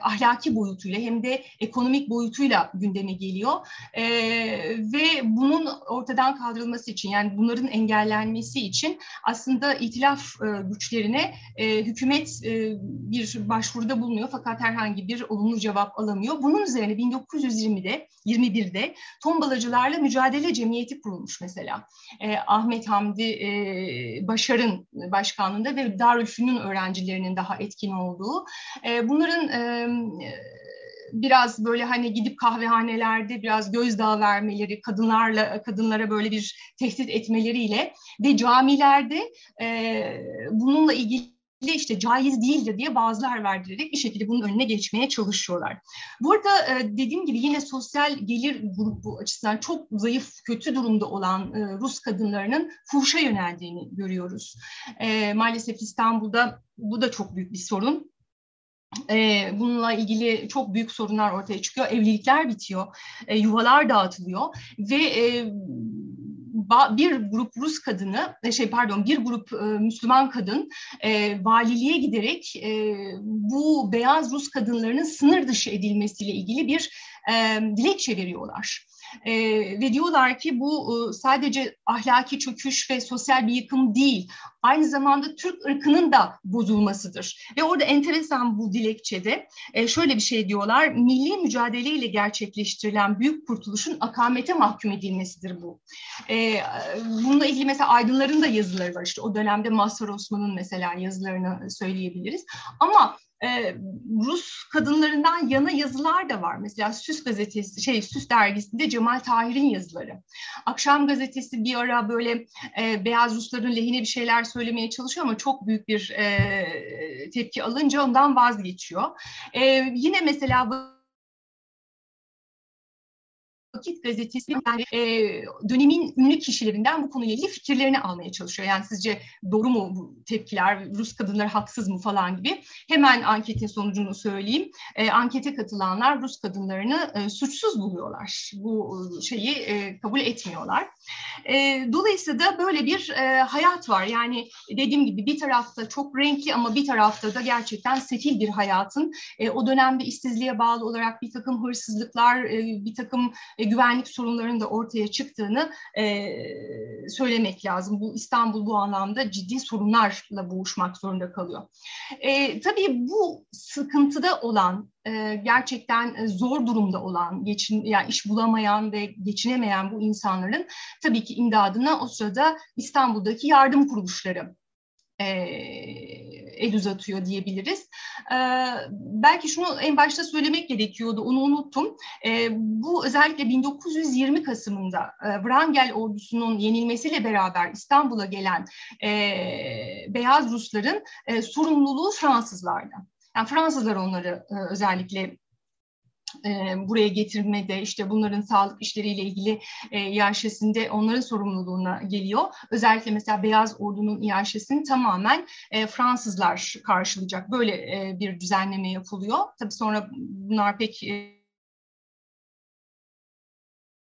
ahlaki boyutuyla hem de ekonomik boyutuyla gündeme geliyor. E, ve bunun ortadan kaldırılması için yani bunların engellenmesi için aslında itilaf e, güçlerine e, hükümet e, bir başvuruda bulunuyor fakat herhangi bir olumlu cevap alamıyor. Bunun üzerine 1920'de 21'de tombalacılarla mücadele cemiyeti kurulmuş mesela. E, Ahmet Hamdi e, Başar'ın başkanlığında ve Darülfünun öğrencilerinin daha etkin olduğu. E, bunların e, biraz böyle hani gidip kahvehanelerde biraz gözdağı vermeleri, kadınlarla kadınlara böyle bir tehdit etmeleriyle ve camilerde e, bununla ilgili işte caiz değildir diye bazılar verdirerek bir şekilde bunun önüne geçmeye çalışıyorlar. Bu arada e, dediğim gibi yine sosyal gelir grubu açısından çok zayıf, kötü durumda olan e, Rus kadınlarının fuhuşa yöneldiğini görüyoruz. E, maalesef İstanbul'da bu da çok büyük bir sorun e, bununla ilgili çok büyük sorunlar ortaya çıkıyor. Evlilikler bitiyor, e, yuvalar dağıtılıyor ve e, bir grup Rus kadını, e, şey pardon bir grup e, Müslüman kadın valiliğe giderek bu beyaz Rus kadınlarının sınır dışı edilmesiyle ilgili bir dilekçe veriyorlar. E, ve diyorlar ki bu e, sadece ahlaki çöküş ve sosyal bir yıkım değil, aynı zamanda Türk ırkının da bozulmasıdır. Ve orada enteresan bu dilekçede e, şöyle bir şey diyorlar, milli mücadeleyle gerçekleştirilen büyük kurtuluşun akamete mahkum edilmesidir bu. E, bununla ilgili mesela aydınların da yazıları var işte o dönemde Mazhar Osman'ın mesela yazılarını söyleyebiliriz. Ama e, Rus kadınlarından yana yazılar da var. Mesela Süs gazetesi, şey Süs dergisinde Cemal Tahir'in yazıları. Akşam gazetesi bir ara böyle e, beyaz Rusların lehine bir şeyler söylemeye çalışıyor ama çok büyük bir e, tepki alınca ondan vazgeçiyor. E, yine mesela Vakit gazetesi yani, e, dönemin ünlü kişilerinden bu konuyla ilgili fikirlerini almaya çalışıyor. Yani sizce doğru mu bu tepkiler, Rus kadınları haksız mı falan gibi. Hemen anketin sonucunu söyleyeyim. E, ankete katılanlar Rus kadınlarını e, suçsuz buluyorlar. Bu şeyi e, kabul etmiyorlar. E, dolayısıyla da böyle bir e, hayat var. Yani dediğim gibi bir tarafta çok renkli ama bir tarafta da gerçekten sefil bir hayatın e, o dönemde işsizliğe bağlı olarak bir takım hırsızlıklar, e, bir takım e, güvenlik sorunlarının da ortaya çıktığını e, söylemek lazım. Bu İstanbul bu anlamda ciddi sorunlarla boğuşmak zorunda kalıyor. E, tabii bu sıkıntıda olan e, gerçekten zor durumda olan, geçin, yani iş bulamayan ve geçinemeyen bu insanların tabii ki imdadına o sırada İstanbul'daki yardım kuruluşları e, el uzatıyor diyebiliriz. E, belki şunu en başta söylemek gerekiyordu, onu unuttum. E, bu özellikle 1920 Kasım'ında e, Wrangel ordusunun yenilmesiyle beraber İstanbul'a gelen e, beyaz Rusların e, sorumluluğu Fransızlarda. Yani Fransızlar onları e, özellikle e, buraya getirmede işte bunların sağlık işleriyle ilgili e, iaşesinde onların sorumluluğuna geliyor. Özellikle mesela Beyaz Ordu'nun iaşesini tamamen e, Fransızlar karşılayacak. Böyle e, bir düzenleme yapılıyor. Tabii sonra bunlar pek e,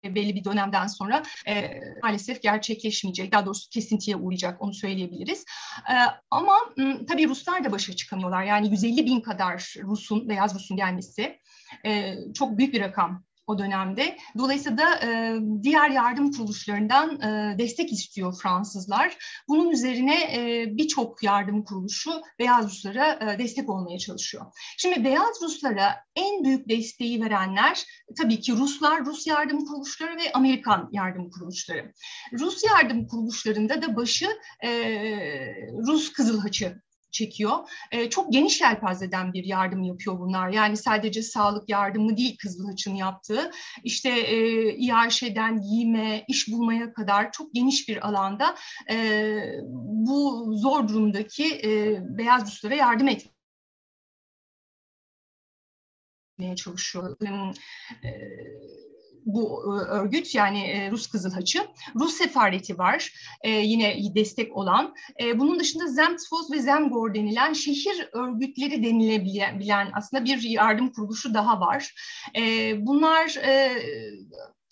belli bir dönemden sonra e, maalesef gerçekleşmeyecek. Daha doğrusu kesintiye uğrayacak onu söyleyebiliriz. E, ama m, tabii Ruslar da başa çıkamıyorlar. Yani 150 bin kadar Rus'un, beyaz Rus'un gelmesi e, çok büyük bir rakam o dönemde. Dolayısıyla da e, diğer yardım kuruluşlarından e, destek istiyor Fransızlar. Bunun üzerine e, birçok yardım kuruluşu Beyaz Ruslara e, destek olmaya çalışıyor. Şimdi Beyaz Ruslara en büyük desteği verenler tabii ki Ruslar, Rus yardım kuruluşları ve Amerikan yardım kuruluşları. Rus yardım kuruluşlarında da başı e, Rus Kızıl Haçı çekiyor. E, çok geniş yelpazeden bir yardım yapıyor bunlar. Yani sadece sağlık yardımı değil Kızılhaç'ın yaptığı. İşte e, İAŞ'den giyime, iş bulmaya kadar çok geniş bir alanda e, bu zor durumdaki e, beyaz Ruslara yardım etmeye çalışıyor. E, bu e, örgüt yani e, Rus Kızıl Haçı. Rus Sefareti var e, yine destek olan. Bunun dışında Zemtvoz ve Zemgor denilen şehir örgütleri denilebilen aslında bir yardım kuruluşu daha var. Bunlar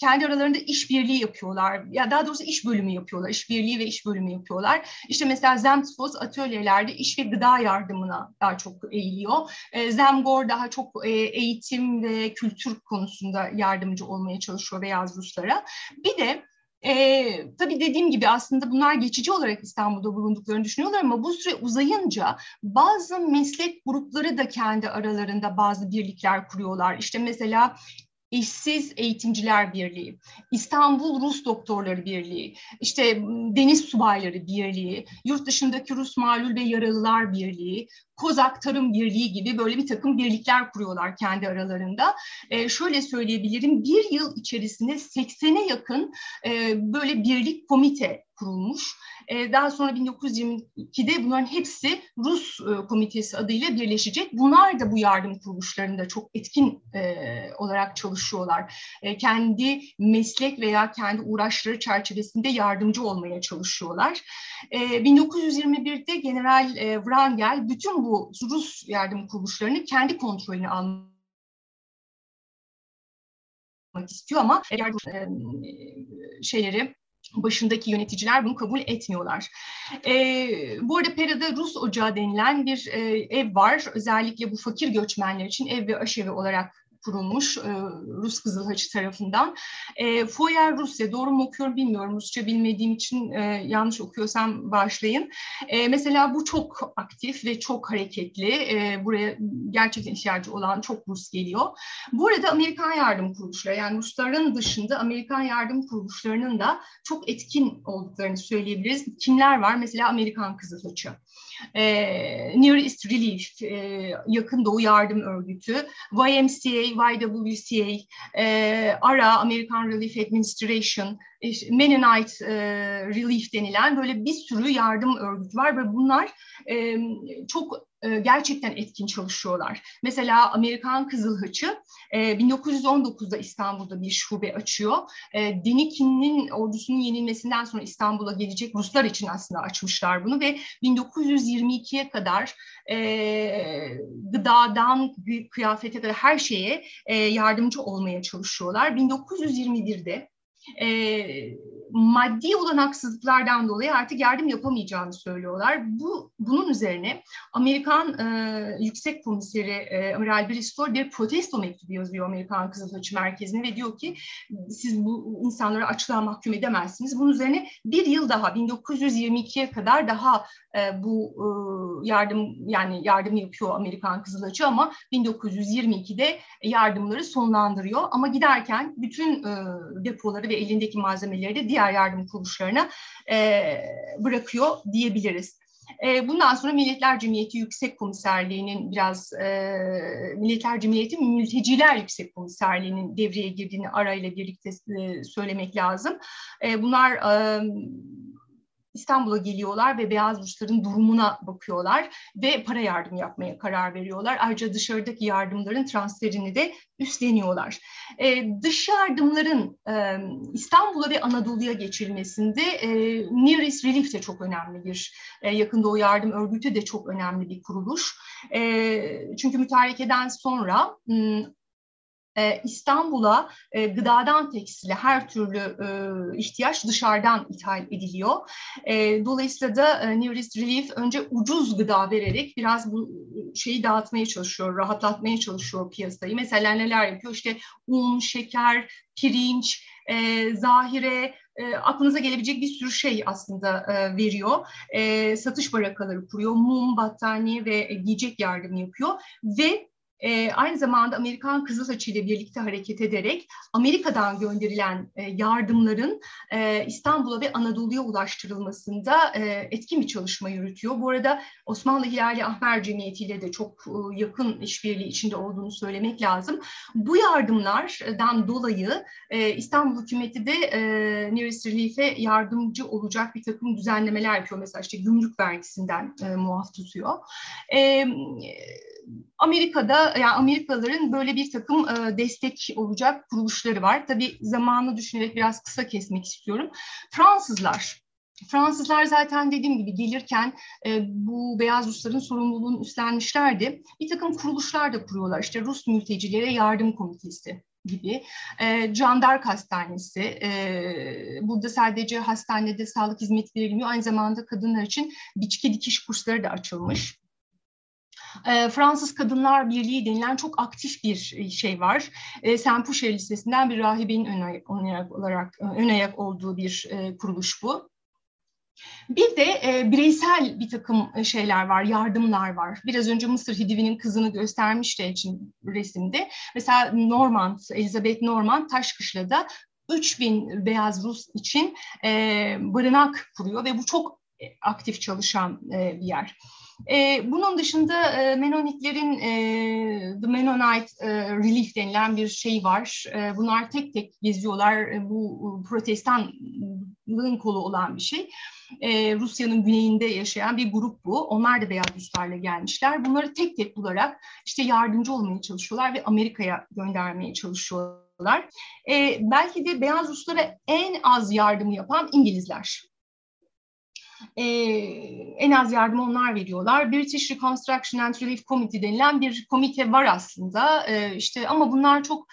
kendi aralarında işbirliği yapıyorlar. Ya daha doğrusu iş bölümü yapıyorlar. İşbirliği ve iş bölümü yapıyorlar. İşte mesela Zemtvoz atölyelerde iş ve gıda yardımına daha çok eğiliyor. E, Zemgor daha çok e, eğitim ve kültür konusunda yardımcı olmaya çalışıyor beyaz Ruslara. Bir de e, tabii dediğim gibi aslında bunlar geçici olarak İstanbul'da bulunduklarını düşünüyorlar ama bu süre uzayınca bazı meslek grupları da kendi aralarında bazı birlikler kuruyorlar. İşte mesela İşsiz Eğitimciler Birliği, İstanbul Rus Doktorları Birliği, işte Deniz Subayları Birliği, Yurt Dışındaki Rus Malul ve Yaralılar Birliği, Kozak Tarım Birliği gibi böyle bir takım birlikler kuruyorlar kendi aralarında. E, şöyle söyleyebilirim, bir yıl içerisinde 80'e yakın e, böyle birlik komite kurulmuş. E, daha sonra 1922'de bunların hepsi Rus e, Komitesi adıyla birleşecek. Bunlar da bu yardım kuruluşlarında çok etkin e, olarak çalışıyorlar. Kendi meslek veya kendi uğraşları çerçevesinde yardımcı olmaya çalışıyorlar. E, 1921'de General Wrangel bütün bu Rus yardım kuruluşlarını kendi kontrolüne almak istiyor ama eğer şeyleri başındaki yöneticiler bunu kabul etmiyorlar. E, bu arada Pera'da Rus Ocağı denilen bir e, ev var. Özellikle bu fakir göçmenler için ev ve aşevi olarak kurulmuş e, Rus Kızıl Haçı tarafından. E, Foyer Rusya, doğru mu okuyorum bilmiyorum. Rusça bilmediğim için e, yanlış okuyorsam bağışlayın. E, mesela bu çok aktif ve çok hareketli. E, buraya gerçekten ihtiyacı olan çok Rus geliyor. Bu arada Amerikan yardım kuruluşları, yani Rusların dışında Amerikan yardım kuruluşlarının da çok etkin olduklarını söyleyebiliriz. Kimler var? Mesela Amerikan Kızıl Haçı e, Near East Relief, e, Yakın Doğu Yardım Örgütü, YMCA, YWCA, e, ARA, American Relief Administration, işte Mennonite e, Relief denilen böyle bir sürü yardım örgütü var ve bunlar e, çok e, gerçekten etkin çalışıyorlar. Mesela Amerikan Kızıl Haçı e, 1919'da İstanbul'da bir şube açıyor. E, Denikin'in ordusunun yenilmesinden sonra İstanbul'a gelecek Ruslar için aslında açmışlar bunu ve 1922'ye kadar e, gıdadan kıyafete kadar her şeye e, yardımcı olmaya çalışıyorlar. 1921'de e, maddi olanaksızlıklardan dolayı artık yardım yapamayacağını söylüyorlar. Bu Bunun üzerine Amerikan e, Yüksek Komiseri e, Amiral Bristol bir protesto mektubu yazıyor Amerikan Kızıl Haçı Merkezi'ne ve diyor ki siz bu insanları açlığa mahkum edemezsiniz. Bunun üzerine bir yıl daha 1922'ye kadar daha e, bu e, yardım yani yardım yapıyor Amerikan Kızıl Haçı ama 1922'de yardımları sonlandırıyor. Ama giderken bütün e, depoları ve elindeki malzemeleri de diğer yardım kuruluşlarına e, bırakıyor diyebiliriz. E, bundan sonra Milletler Cemiyeti Yüksek Komiserliği'nin biraz e, Milletler Cemiyeti Mülteciler Yüksek Komiserliği'nin devreye girdiğini arayla birlikte e, söylemek lazım. Bunlar İstanbul'a geliyorlar ve beyaz Rusların durumuna bakıyorlar ve para yardım yapmaya karar veriyorlar. Ayrıca dışarıdaki yardımların transferini de üstleniyorlar. Ee, dış yardımların e, İstanbul'a ve Anadolu'ya geçilmesinde e, Near East Relief de çok önemli bir, e, Yakın Doğu Yardım Örgütü de çok önemli bir kuruluş. E, çünkü mütarekeden sonra e, İstanbul'a e, gıdadan tekstile her türlü e, ihtiyaç dışarıdan ithal ediliyor. E, dolayısıyla da e, New East Relief önce ucuz gıda vererek biraz bu şeyi dağıtmaya çalışıyor, rahatlatmaya çalışıyor piyasayı. Mesela neler yapıyor? İşte un, şeker, pirinç, e, zahire, e, aklınıza gelebilecek bir sürü şey aslında e, veriyor. E, satış barakaları kuruyor, mum, battaniye ve e, giyecek yardım yapıyor ve e, aynı zamanda Amerikan Kızılsaçı ile birlikte hareket ederek Amerika'dan gönderilen e, yardımların e, İstanbul'a ve Anadolu'ya ulaştırılmasında e, etkin bir çalışma yürütüyor. Bu arada Osmanlı Hilali Ahmer Cemiyeti ile de çok e, yakın işbirliği içinde olduğunu söylemek lazım. Bu yardımlardan dolayı e, İstanbul hükümeti de e, Nearest Relief'e yardımcı olacak bir takım düzenlemeler yapıyor. Mesela işte gümrük vergisinden e, muaf tutuyor. E, Amerika'da yani Amerikalıların böyle bir takım e, destek olacak kuruluşları var. Tabii zamanı düşünerek biraz kısa kesmek istiyorum. Fransızlar Fransızlar zaten dediğim gibi gelirken e, bu beyaz Rusların sorumluluğunu üstlenmişlerdi. Bir takım kuruluşlar da kuruyorlar. İşte Rus mültecilere yardım komitesi gibi. E, Can Dark Hastanesi, e, burada sadece hastanede sağlık hizmeti verilmiyor. Aynı zamanda kadınlar için biçki dikiş kursları da açılmış. E, Fransız Kadınlar Birliği denilen çok aktif bir e, şey var. E, Saint Pouchet Lisesi'nden bir rahibenin ön ayak, olarak e, ön ayak olduğu bir e, kuruluş bu. Bir de e, bireysel bir takım şeyler var, yardımlar var. Biraz önce Mısır Hidivi'nin kızını göstermişti için resimde. Mesela Normand, Elizabeth Normand Taşkışla'da 3000 beyaz Rus için e, barınak kuruyor ve bu çok aktif çalışan e, bir yer. E, bunun dışında e, Menonitlerin e, The Mennonite e, Relief denilen bir şey var. E, bunlar tek tek geziyorlar. E, bu protestanlığın kolu olan bir şey. E, Rusya'nın güneyinde yaşayan bir grup bu. Onlar da beyaz Ruslarla gelmişler. Bunları tek tek bularak işte yardımcı olmaya çalışıyorlar ve Amerika'ya göndermeye çalışıyorlar. E, belki de beyaz Ruslara en az yardım yapan İngilizler e, en az yardım onlar veriyorlar. British Reconstruction and Relief Committee denilen bir komite var aslında. E, işte ama bunlar çok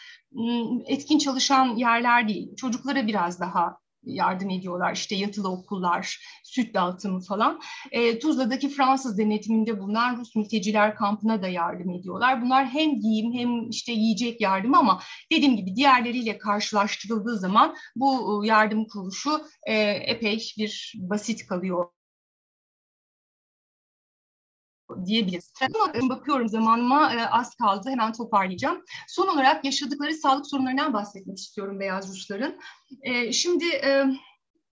etkin çalışan yerler değil. Çocuklara biraz daha yardım ediyorlar. İşte yatılı okullar, süt dağıtımı falan. E, Tuzla'daki Fransız denetiminde bulunan Rus mülteciler kampına da yardım ediyorlar. Bunlar hem giyim hem işte yiyecek yardım ama dediğim gibi diğerleriyle karşılaştırıldığı zaman bu e, yardım kuruluşu e, epey bir basit kalıyor diyebiliriz. Bakıyorum zamanıma e, az kaldı. Hemen toparlayacağım. Son olarak yaşadıkları sağlık sorunlarından bahsetmek istiyorum Beyaz Rusların. E, şimdi e,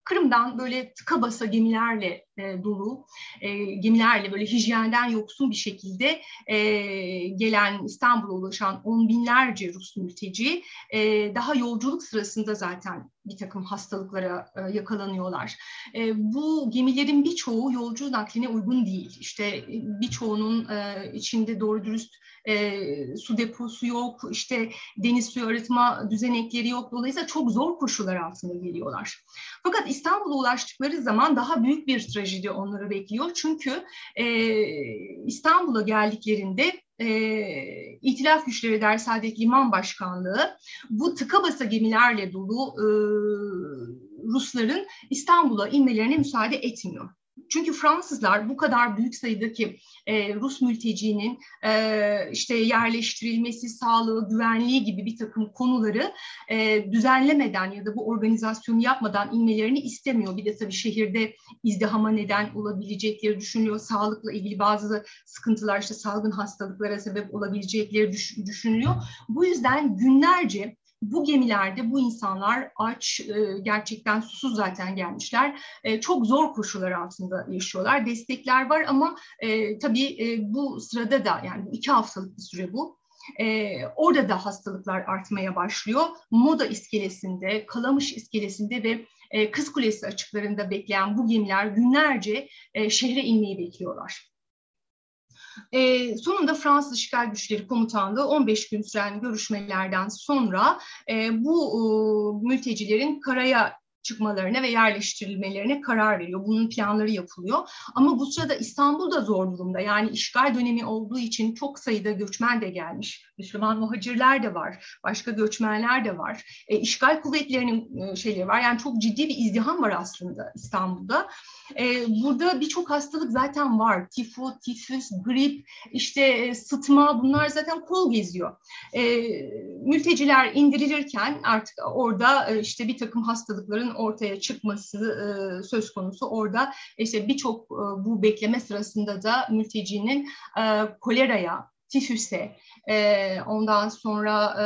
Kırım'dan böyle tıka basa gemilerle e, dolu, e, gemilerle böyle hijyenden yoksun bir şekilde e, gelen İstanbul'a ulaşan on binlerce Rus mülteci e, daha yolculuk sırasında zaten bir takım hastalıklara e, yakalanıyorlar. E, bu gemilerin birçoğu yolcu nakline uygun değil. İşte e, birçoğunun e, içinde doğru dürüst e, su deposu yok, işte deniz suyu arıtma düzenekleri yok. Dolayısıyla çok zor koşullar altında geliyorlar. Fakat İstanbul'a ulaştıkları zaman daha büyük bir trajedi onları bekliyor. Çünkü e, İstanbul'a geldiklerinde e, İtilaf Güçleri Der Saadet Liman Başkanlığı bu tıka basa gemilerle dolu e, Rusların İstanbul'a inmelerine müsaade etmiyor. Çünkü Fransızlar bu kadar büyük sayıdaki e, Rus mültecinin e, işte yerleştirilmesi, sağlığı, güvenliği gibi bir takım konuları e, düzenlemeden ya da bu organizasyonu yapmadan inmelerini istemiyor. Bir de tabii şehirde izdihama neden olabilecekleri düşünülüyor. Sağlıkla ilgili bazı sıkıntılar işte salgın hastalıklara sebep olabilecekleri düşünülüyor. Bu yüzden günlerce bu gemilerde bu insanlar aç, e, gerçekten susuz zaten gelmişler. E, çok zor koşullar altında yaşıyorlar. Destekler var ama e, tabii bu sırada da yani iki haftalık bir süre bu. Ee, orada da hastalıklar artmaya başlıyor. Moda iskelesinde, Kalamış iskelesinde ve e, Kız Kulesi açıklarında bekleyen bu gemiler günlerce e, şehre inmeyi bekliyorlar. E, sonunda Fransız İşgal Güçleri Komutanlığı 15 gün süren görüşmelerden sonra e, bu e, mültecilerin karaya çıkmalarına ve yerleştirilmelerine karar veriyor. Bunun planları yapılıyor. Ama bu sırada İstanbul da zor durumda. Yani işgal dönemi olduğu için çok sayıda göçmen de gelmiş. Müslüman muhacirler de var. Başka göçmenler de var. E, işgal kuvvetlerinin e, şeyleri var. Yani çok ciddi bir izdiham var aslında İstanbul'da. E, burada birçok hastalık zaten var. Tifo, tifüs, grip, işte e, sıtma bunlar zaten kol geziyor. E, mülteciler indirilirken artık orada e, işte bir takım hastalıkların ortaya çıkması e, söz konusu. Orada işte birçok e, bu bekleme sırasında da mültecinin e, koleraya, tifüse, e, ondan sonra e,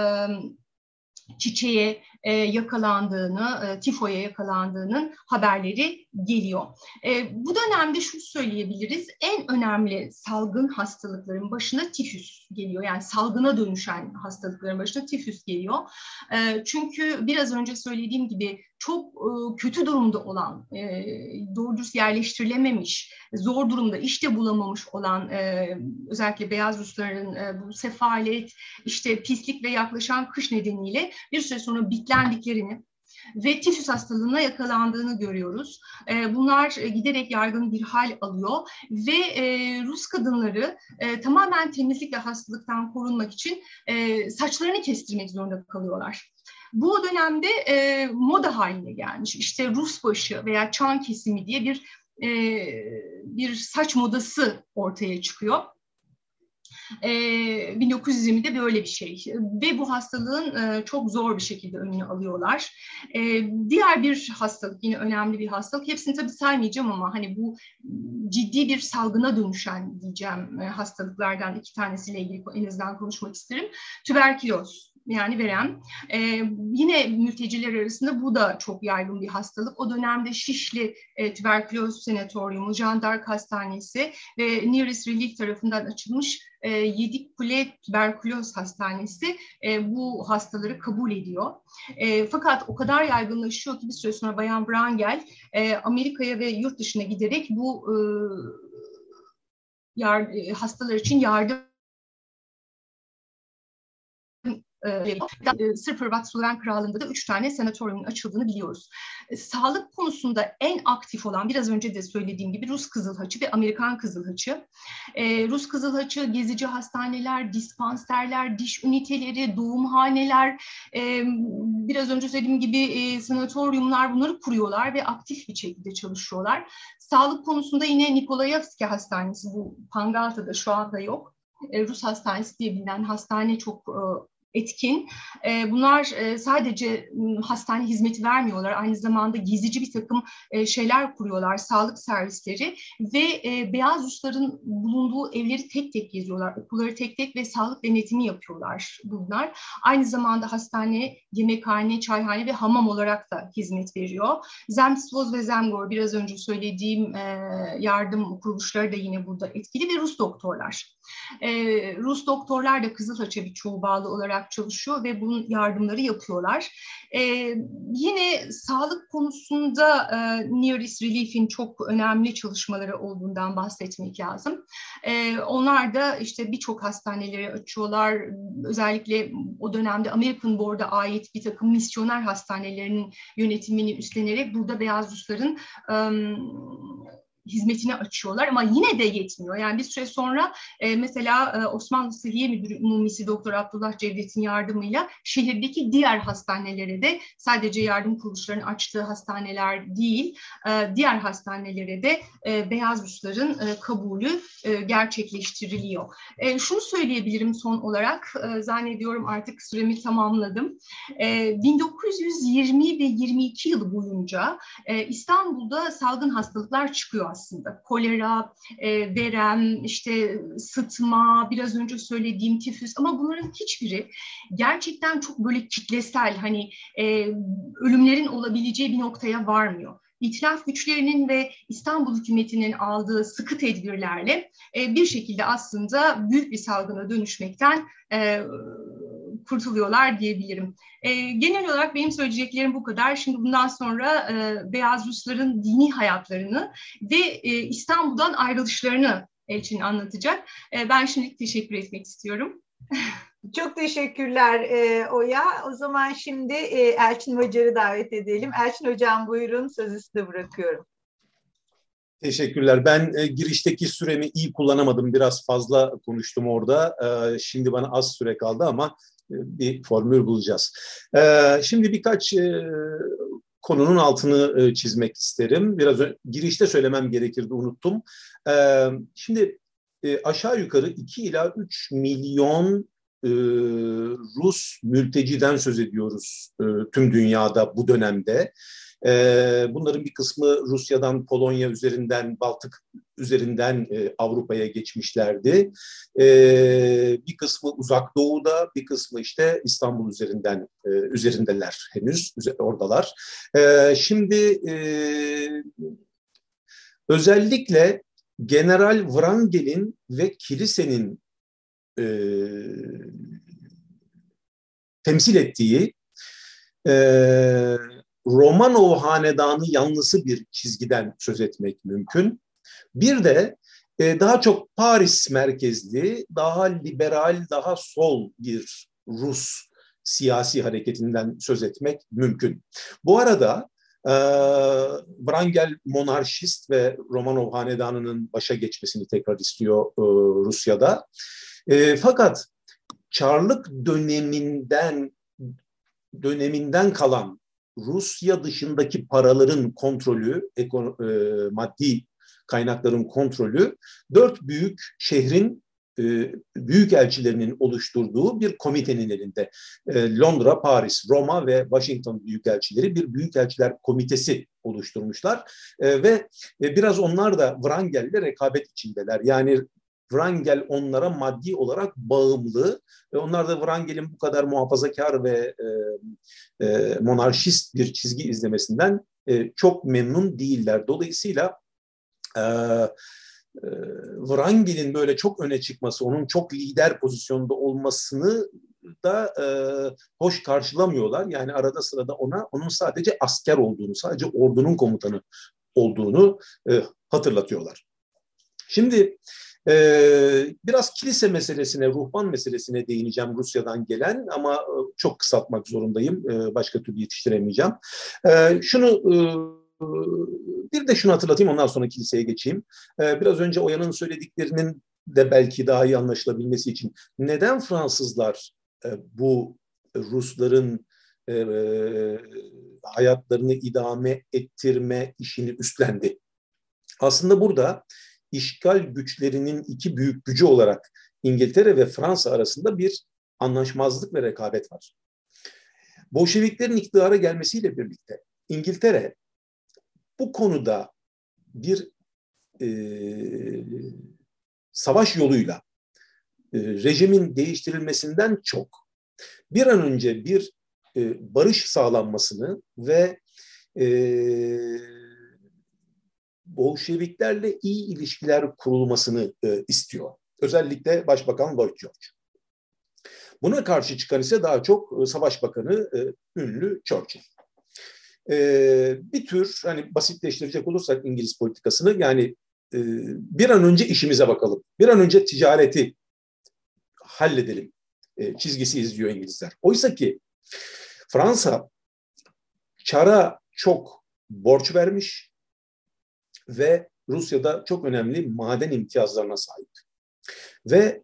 çiçeğe e, yakalandığını, e, tifoya yakalandığının haberleri geliyor. E, bu dönemde şunu söyleyebiliriz, en önemli salgın hastalıkların başına tifüs geliyor. Yani salgına dönüşen hastalıkların başına tifüs geliyor. E, çünkü biraz önce söylediğim gibi çok e, kötü durumda olan, e, doğru düz yerleştirilememiş, zor durumda işte bulamamış olan e, özellikle beyaz Rusların e, bu sefalet, işte pislik ve yaklaşan kış nedeniyle bir süre sonra bitlendiklerini ve tifüs hastalığına yakalandığını görüyoruz. E, bunlar e, giderek yaygın bir hal alıyor ve e, Rus kadınları e, tamamen temizlik ve hastalıktan korunmak için e, saçlarını kestirmek zorunda kalıyorlar. Bu dönemde e, moda haline gelmiş. İşte Rus başı veya çan kesimi diye bir e, bir saç modası ortaya çıkıyor. E, 1920'de böyle bir şey ve bu hastalığın çok zor bir şekilde önünü alıyorlar. Diğer bir hastalık yine önemli bir hastalık. Hepsini tabii saymayacağım ama hani bu ciddi bir salgına dönüşen diyeceğim hastalıklardan iki tanesiyle ilgili en azından konuşmak isterim. Tüberküloz yani verem. E, yine mülteciler arasında bu da çok yaygın bir hastalık. O dönemde Şişli e, Tüberküloz Senatoryumu, Jean d'Arc Hastanesi ve Nearest Relief tarafından açılmış e, Yedik Kule Tüberküloz Hastanesi e, bu hastaları kabul ediyor. E, fakat o kadar yaygınlaşıyor ki bir süre sonra Bayan Brangel e, Amerika'ya ve yurt dışına giderek bu e, yar, e, hastalar için yardım Sırp Hırvat Sloven Krallığı'nda da üç tane senatoryumun açıldığını biliyoruz. E, sağlık konusunda en aktif olan biraz önce de söylediğim gibi Rus Kızıl Haçı ve Amerikan Kızıl Haçı. E, Rus Kızıl Haçı gezici hastaneler, dispanserler, diş üniteleri, doğumhaneler, e, biraz önce söylediğim gibi sanatoryumlar bunları kuruyorlar ve aktif bir şekilde çalışıyorlar. Sağlık konusunda yine Nikolayevski Hastanesi bu Pangalta'da şu anda yok. Rus Hastanesi diye bilinen hastane çok etkin. E, bunlar e, sadece hastane hizmeti vermiyorlar. Aynı zamanda gezici bir takım e, şeyler kuruyorlar, sağlık servisleri ve e, beyaz Rusların bulunduğu evleri tek tek geziyorlar. Okulları tek tek ve sağlık denetimi yapıyorlar bunlar. Aynı zamanda hastane, yemekhane, çayhane ve hamam olarak da hizmet veriyor. Zemsvoz ve Zemgor biraz önce söylediğim yardım kuruluşları da yine burada etkili ve Rus doktorlar. Rus doktorlar da Kızılhaç'a birçoğu bağlı olarak çalışıyor ve bunun yardımları yapıyorlar. E, yine sağlık konusunda e, Near East Relief'in çok önemli çalışmaları olduğundan bahsetmek lazım. E, onlar da işte birçok hastaneleri açıyorlar. Özellikle o dönemde American Board'a ait bir takım misyoner hastanelerinin yönetimini üstlenerek burada Beyaz Rusların hizmetini açıyorlar ama yine de yetmiyor. Yani bir süre sonra e, mesela e, Osmanlı Sıhhiye Müdürü Mumisi Doktor Abdullah Cevdet'in yardımıyla şehirdeki diğer hastanelere de sadece yardım kuruluşlarının açtığı hastaneler değil, e, diğer hastanelere de e, Beyaz Rusların e, kabulü e, gerçekleştiriliyor. E, şunu söyleyebilirim son olarak, e, zannediyorum artık süremi tamamladım. E, 1920 ve 22 yıl boyunca e, İstanbul'da salgın hastalıklar çıkıyor aslında. Kolera, e, verem, işte sıtma, biraz önce söylediğim tifüs ama bunların hiçbiri gerçekten çok böyle kitlesel hani e, ölümlerin olabileceği bir noktaya varmıyor. İtilaf güçlerinin ve İstanbul hükümetinin aldığı sıkı tedbirlerle e, bir şekilde aslında büyük bir salgına dönüşmekten e, kurtuluyorlar diyebilirim. E, genel olarak benim söyleyeceklerim bu kadar. Şimdi bundan sonra e, Beyaz Rusların dini hayatlarını ve e, İstanbul'dan ayrılışlarını Elçin anlatacak. E, ben şimdi teşekkür etmek istiyorum. (laughs) Çok teşekkürler e, Oya. O zaman şimdi e, Elçin Hocar'ı davet edelim. Elçin Hocam buyurun sözü size bırakıyorum. Teşekkürler. Ben e, girişteki süremi iyi kullanamadım. Biraz fazla konuştum orada. E, şimdi bana az süre kaldı ama bir formül bulacağız. E, şimdi birkaç e, konunun altını e, çizmek isterim. Biraz girişte söylemem gerekirdi, unuttum. E, şimdi e, aşağı yukarı 2 ila 3 milyon e, Rus mülteciden söz ediyoruz e, tüm dünyada bu dönemde. E, bunların bir kısmı Rusya'dan, Polonya üzerinden, Baltık üzerinden e, Avrupa'ya geçmişlerdi. E, bir kısmı uzak doğuda, bir kısmı işte İstanbul üzerinden e, üzerindeler henüz, oradalar. E, şimdi e, özellikle General Wrangel'in ve kilisenin e, temsil ettiği e, Romanov hanedanı yanlısı bir çizgiden söz etmek mümkün. Bir de e, daha çok Paris merkezli, daha liberal, daha sol bir Rus siyasi hareketinden söz etmek mümkün. Bu arada e, Wrangel monarşist ve Romanov hanedanının başa geçmesini tekrar istiyor e, Rusya'da. E, fakat Çarlık döneminden döneminden kalan Rusya dışındaki paraların kontrolü, e, maddi kaynakların kontrolü dört büyük şehrin e, büyük elçilerinin oluşturduğu bir komitenin elinde. E, Londra, Paris, Roma ve Washington büyükelçileri bir büyükelçiler komitesi oluşturmuşlar ve biraz onlar da Wrangel'le rekabet içindeler. Yani Wrangel onlara maddi olarak bağımlı ve onlar da Wrangel'in bu kadar muhafazakar ve e, e, monarşist bir çizgi izlemesinden e, çok memnun değiller. Dolayısıyla e, e, Wrangel'in böyle çok öne çıkması, onun çok lider pozisyonda olmasını da e, hoş karşılamıyorlar. Yani arada sırada ona onun sadece asker olduğunu, sadece ordunun komutanı olduğunu e, hatırlatıyorlar. Şimdi Ee, biraz kilise meselesine, ruhban meselesine değineceğim Rusya'dan gelen ama e, çok kısaltmak zorundayım. Ee, başka türlü yetiştiremeyeceğim. Ee, şunu e, bir de şunu hatırlatayım ondan sonra kiliseye geçeyim. Biraz önce Oya'nın söylediklerinin de belki daha iyi anlaşılabilmesi için neden Fransızlar bu Rusların hayatlarını idame ettirme işini üstlendi? Aslında burada işgal güçlerinin iki büyük gücü olarak İngiltere ve Fransa arasında bir anlaşmazlık ve rekabet var. Bolşeviklerin iktidara gelmesiyle birlikte İngiltere bu konuda bir e, savaş yoluyla e, rejimin değiştirilmesinden çok bir an önce bir e, barış sağlanmasını ve e, Bolşeviklerle iyi ilişkiler kurulmasını e, istiyor. Özellikle Başbakan Lloyd George. Buna karşı çıkan ise daha çok e, Savaş Bakanı e, ünlü Churchill. E, bir tür hani basitleştirecek olursak İngiliz politikasını yani e, bir an önce işimize bakalım. Bir an önce ticareti halledelim e, çizgisi izliyor İngilizler. Oysa ki Fransa Çar'a çok borç vermiş, ve Rusya'da çok önemli maden imtiyazlarına sahip. Ve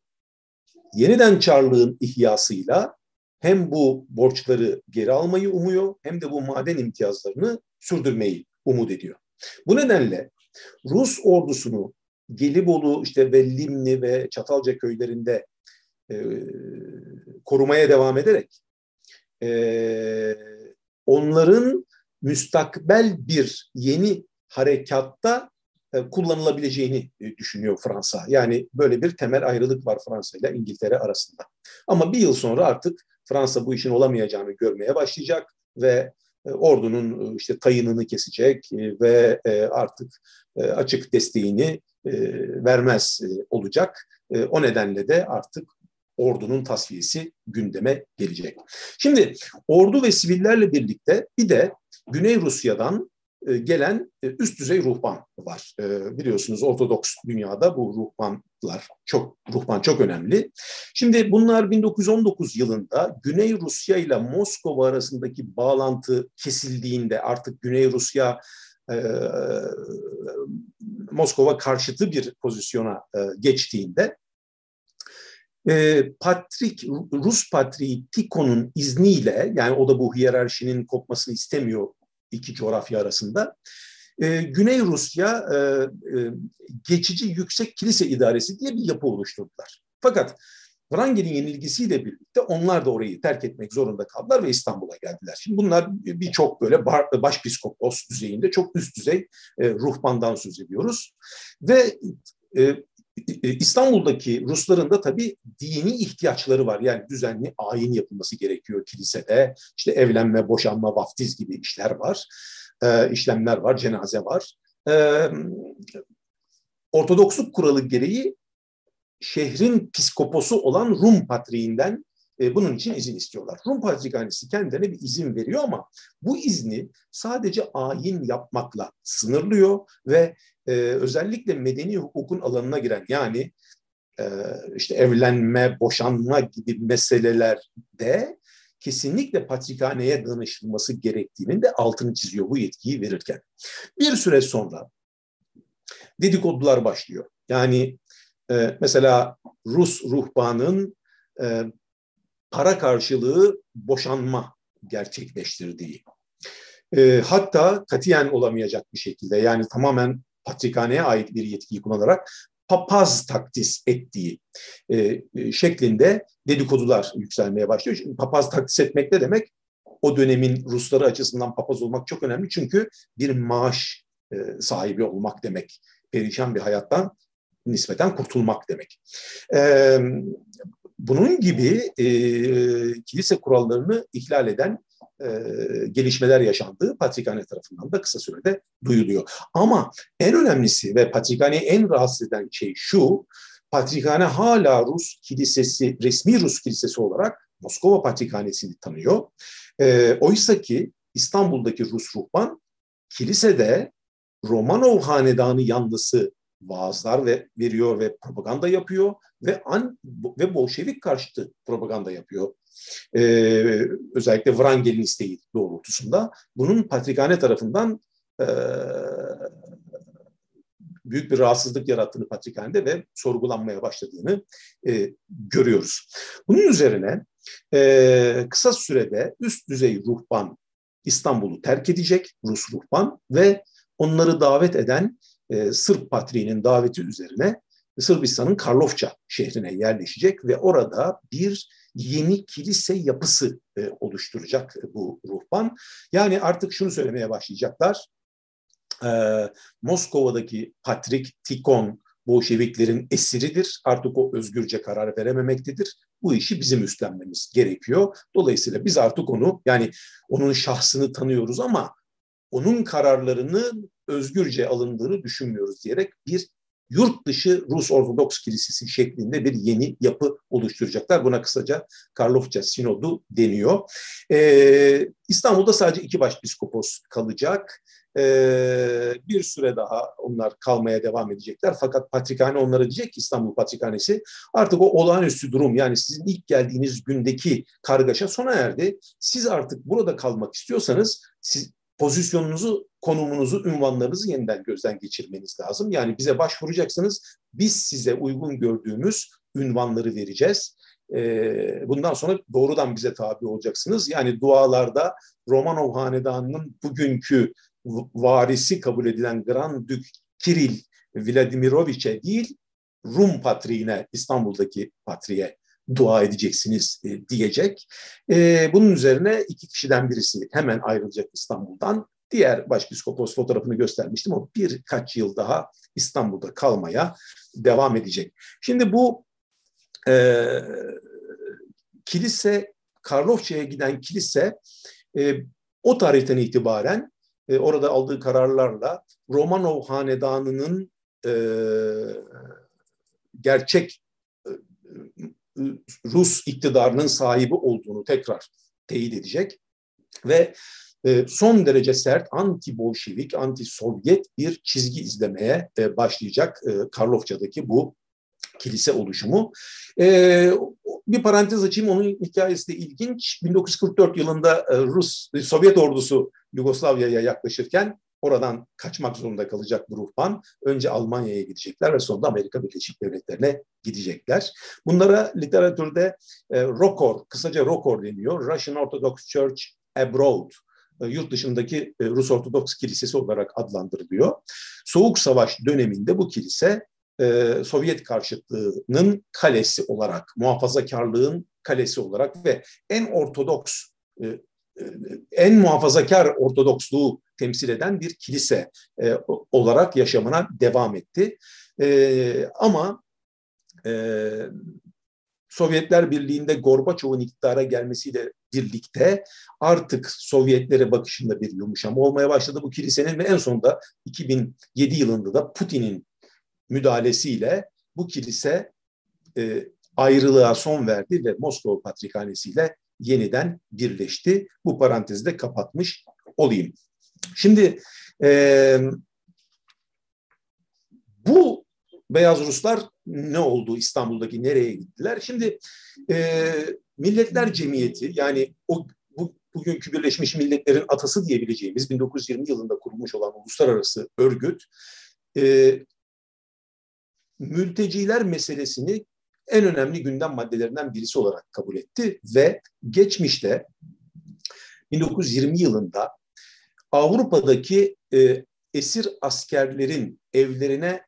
yeniden Çarlığın ihyasıyla hem bu borçları geri almayı umuyor hem de bu maden imtiyazlarını sürdürmeyi umut ediyor. Bu nedenle Rus ordusunu Gelibolu işte ve Limni ve Çatalca köylerinde e, korumaya devam ederek e, onların müstakbel bir yeni harekatta e, kullanılabileceğini e, düşünüyor Fransa. Yani böyle bir temel ayrılık var Fransa ile İngiltere arasında. Ama bir yıl sonra artık Fransa bu işin olamayacağını görmeye başlayacak ve e, ordunun işte tayınını kesecek ve artık açık desteğini vermez olacak. O nedenle de artık ordunun tasfiyesi gündeme gelecek. Şimdi ordu ve sivillerle birlikte bir de Güney Rusya'dan gelen e, üst düzey ruhban var. E, biliyorsunuz Ortodoks dünyada bu ruhbanlar çok ruhban çok önemli. Şimdi bunlar 1919 yılında Güney Rusya ile Moskova arasındaki bağlantı kesildiğinde artık Güney Rusya Moskova karşıtı bir pozisyona geçtiğinde Patrik, Rus Patriği Tikon'un izniyle yani o da bu hiyerarşinin kopmasını istemiyor iki coğrafya arasında. E, Güney Rusya e, e, geçici yüksek kilise idaresi diye bir yapı oluşturdular. Fakat Wrangel'in yenilgisiyle birlikte onlar da orayı terk etmek zorunda kaldılar ve İstanbul'a geldiler. Şimdi bunlar birçok böyle başpiskopos düzeyinde çok üst düzey e, ruhbandan söz ediyoruz. Ve e, İstanbul'daki Rusların da tabii dini ihtiyaçları var. Yani düzenli ayin yapılması gerekiyor kilisede. İşte evlenme, boşanma, vaftiz gibi işler var. E, işlemler var, cenaze var. E, Ortodoksluk kuralı gereği şehrin piskoposu olan Rum patriğinden e, bunun için izin istiyorlar. Rum Patrikhanesi kendilerine bir izin veriyor ama bu izni sadece ayin yapmakla sınırlıyor ve e, özellikle medeni hukukun alanına giren yani e, işte evlenme, boşanma gibi meselelerde kesinlikle patrikhaneye danışılması gerektiğinin de altını çiziyor bu yetkiyi verirken. Bir süre sonra dedikodular başlıyor. Yani e, mesela Rus ruhbanın e, para karşılığı boşanma gerçekleştirdiği. E, hatta katiyen olamayacak bir şekilde yani tamamen patrikhaneye ait bir yetkiyi kullanarak papaz takdis ettiği e, e, şeklinde dedikodular yükselmeye başlıyor. Şimdi papaz takdis etmek ne demek? O dönemin Rusları açısından papaz olmak çok önemli çünkü bir maaş e, sahibi olmak demek. Perişan bir hayattan nispeten kurtulmak demek. E, bunun gibi e, kilise kurallarını ihlal eden e, gelişmeler yaşandığı Patrikhane tarafından da kısa sürede duyuluyor. Ama en önemlisi ve Patrikhane'yi en rahatsız eden şey şu, Patrikhane hala Rus kilisesi, resmi Rus kilisesi olarak Moskova Patrikhanesi'ni tanıyor. E, oysa ki İstanbul'daki Rus ruhban kilisede Romanov hanedanı yanlısı vaazlar ve veriyor ve propaganda yapıyor ve an ve Bolşevik karşıtı propaganda yapıyor. Ee, özellikle Wrangel'in isteği doğrultusunda bunun Patrikhane tarafından e, büyük bir rahatsızlık yarattığını Patrikhane'de ve sorgulanmaya başladığını e, görüyoruz. Bunun üzerine e, kısa sürede üst düzey ruhban İstanbul'u terk edecek Rus ruhban ve onları davet eden e, Sırp patriğinin daveti üzerine Sırbistan'ın Karlofça şehrine yerleşecek ve orada bir yeni kilise yapısı e, oluşturacak bu ruhban. Yani artık şunu söylemeye başlayacaklar. E, Moskova'daki Patrik Tikon Bolşeviklerin esiridir. Artık o özgürce karar verememektedir. Bu işi bizim üstlenmemiz gerekiyor. Dolayısıyla biz artık onu yani onun şahsını tanıyoruz ama onun kararlarının özgürce alındığını düşünmüyoruz diyerek bir yurt dışı Rus Ortodoks Kilisesi şeklinde bir yeni yapı oluşturacaklar. Buna kısaca Karlofça Sinodu deniyor. Ee, İstanbul'da sadece iki başpiskopos kalacak. Ee, bir süre daha onlar kalmaya devam edecekler. Fakat Patrikhane onlara diyecek ki İstanbul Patrikhanesi artık o olağanüstü durum yani sizin ilk geldiğiniz gündeki kargaşa sona erdi. Siz artık burada kalmak istiyorsanız siz pozisyonunuzu, konumunuzu, ünvanlarınızı yeniden gözden geçirmeniz lazım. Yani bize başvuracaksınız. Biz size uygun gördüğümüz ünvanları vereceğiz. Ee, bundan sonra doğrudan bize tabi olacaksınız. Yani dualarda Romanov Hanedanı'nın bugünkü varisi kabul edilen Grand Dük Kiril Vladimiroviç'e değil, Rum patriğine, İstanbul'daki patriğe dua edeceksiniz e, diyecek. E, bunun üzerine iki kişiden birisi hemen ayrılacak İstanbul'dan. Diğer başpiskopos fotoğrafını göstermiştim. O birkaç yıl daha İstanbul'da kalmaya devam edecek. Şimdi bu e, kilise, Karlofça'ya giden kilise e, o tarihten itibaren e, orada aldığı kararlarla Romanov Hanedanı'nın e, gerçek e, Rus iktidarının sahibi olduğunu tekrar teyit edecek ve e, son derece sert anti-Bolşevik, anti-Sovyet bir çizgi izlemeye e, başlayacak e, Karlofça'daki bu kilise oluşumu. Bir parantez açayım, onun hikayesi de ilginç. 1944 yılında Rus, Sovyet ordusu Yugoslavya'ya yaklaşırken Oradan kaçmak zorunda kalacak bu ruhban. Önce Almanya'ya gidecekler ve sonra Amerika Birleşik Devletleri'ne gidecekler. Bunlara literatürde e, ROKOR, kısaca ROKOR deniyor. Russian Orthodox Church Abroad e, yurt dışındaki e, Rus Ortodoks Kilisesi olarak adlandırılıyor. Soğuk Savaş döneminde bu kilise e, Sovyet karşıtlığının kalesi olarak, muhafazakarlığın kalesi olarak ve en ortodoks en muhafazakar Ortodoksluğu temsil eden bir kilise e, olarak yaşamına devam etti. E, ama e, Sovyetler Birliği'nde Gorbaçov'un iktidara gelmesiyle birlikte artık Sovyetlere bakışında bir yumuşama olmaya başladı bu kilisenin ve en sonunda 2007 yılında da Putin'in müdahalesiyle bu kilise e, ayrılığa son verdi ve Moskova Patrikhanesi ile yeniden birleşti. Bu parantezi de kapatmış olayım. Şimdi e, bu Beyaz Ruslar ne oldu İstanbul'daki nereye gittiler? Şimdi e, Milletler Cemiyeti yani o bu, bugünkü Birleşmiş Milletler'in atası diyebileceğimiz 1920 yılında kurulmuş olan uluslararası örgüt e, mülteciler meselesini en önemli gündem maddelerinden birisi olarak kabul etti ve geçmişte 1920 yılında Avrupa'daki e, esir askerlerin evlerine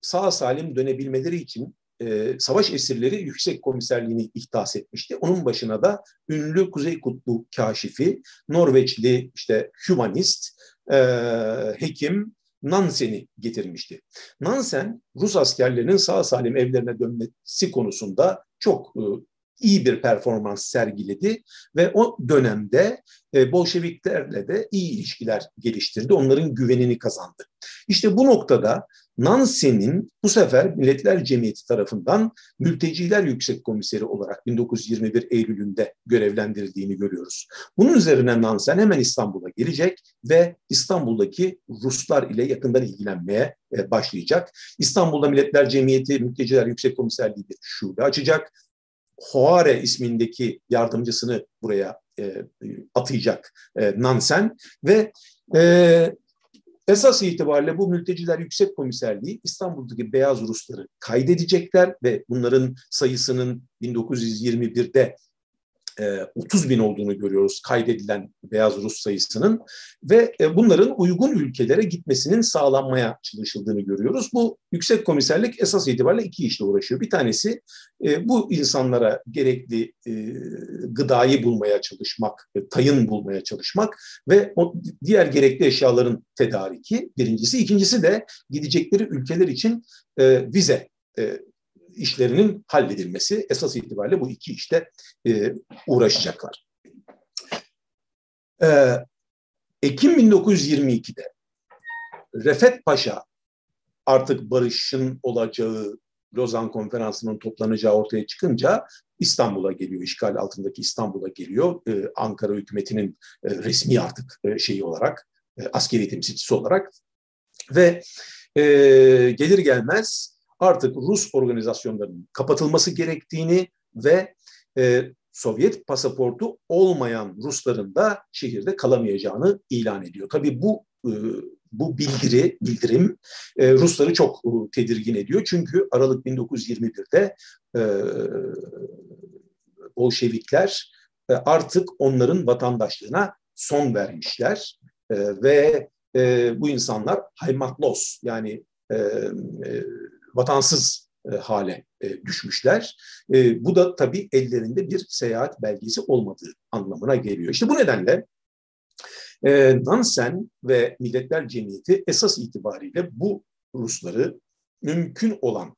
sağ salim dönebilmeleri için e, savaş esirleri yüksek komiserliğini ihtas etmişti. Onun başına da ünlü Kuzey Kutbu kaşifi, Norveçli işte humanist, e, hekim Nansen'i getirmişti. Nansen, Rus askerlerinin sağ salim evlerine dönmesi konusunda çok e, iyi bir performans sergiledi ve o dönemde e, Bolşeviklerle de iyi ilişkiler geliştirdi. Onların güvenini kazandı. İşte bu noktada Nansen'in bu sefer Milletler Cemiyeti tarafından Mülteciler Yüksek Komiseri olarak 1921 Eylül'ünde görevlendirildiğini görüyoruz. Bunun üzerine Nansen hemen İstanbul'a gelecek ve İstanbul'daki Ruslar ile yakından ilgilenmeye e, başlayacak. İstanbul'da Milletler Cemiyeti Mülteciler Yüksek Komiserliği bir şube açacak. Hoare ismindeki yardımcısını buraya e, atayacak e, Nansen ve Esas itibariyle bu mülteciler yüksek komiserliği İstanbul'daki beyaz Rusları kaydedecekler ve bunların sayısının 1921'de 30 e, bin olduğunu görüyoruz kaydedilen beyaz Rus sayısının ve e, bunların uygun ülkelere gitmesinin sağlanmaya çalışıldığını görüyoruz. Bu yüksek komiserlik esas itibariyle iki işle uğraşıyor. Bir tanesi e, bu insanlara gerekli gıdayı bulmaya çalışmak, tayın bulmaya çalışmak ve diğer gerekli eşyaların tedariki birincisi. İkincisi de gidecekleri ülkeler için vize işlerinin halledilmesi esas itibariyle bu iki işte e, uğraşacaklar. E, Ekim 1922'de Refet Paşa artık barışın olacağı Lozan Konferansı'nın toplanacağı ortaya çıkınca İstanbul'a geliyor, işgal altındaki İstanbul'a geliyor. Ee, Ankara hükümetinin e, resmi artık e, şeyi olarak, e, askeri temsilcisi olarak. Ve e, gelir gelmez artık Rus organizasyonlarının kapatılması gerektiğini ve e, Sovyet pasaportu olmayan Rusların da şehirde kalamayacağını ilan ediyor. Tabii bu e, bu bildiri, bildirim e, Rusları çok e, tedirgin ediyor. Çünkü Aralık 1921'de e, Bolşevikler e, artık onların vatandaşlığına son vermişler e, ve e, bu insanlar haymatlos yani e, e, vatansız e, hale e, düşmüşler. E, bu da tabii ellerinde bir seyahat belgesi olmadığı anlamına geliyor. İşte bu nedenle Nansen ve Milletler Cemiyeti esas itibariyle bu Rusları mümkün olan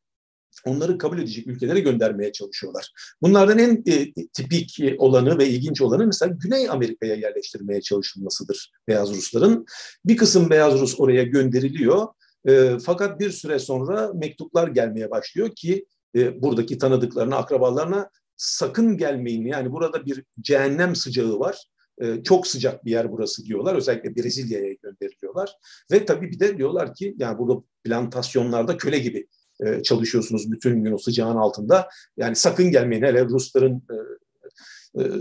onları kabul edecek ülkelere göndermeye çalışıyorlar. Bunlardan en e, tipik olanı ve ilginç olanı mesela Güney Amerika'ya yerleştirmeye çalışılmasıdır beyaz Rusların. Bir kısım beyaz Rus oraya gönderiliyor e, fakat bir süre sonra mektuplar gelmeye başlıyor ki e, buradaki tanıdıklarına, akrabalarına sakın gelmeyin. Yani burada bir cehennem sıcağı var. E, çok sıcak bir yer burası diyorlar. Özellikle Brezilya'ya gönderiliyorlar. Ve tabii bir de diyorlar ki yani burada plantasyonlarda köle gibi e, çalışıyorsunuz bütün gün o sıcağın altında. Yani sakın gelmeyin. Hele Rusların e,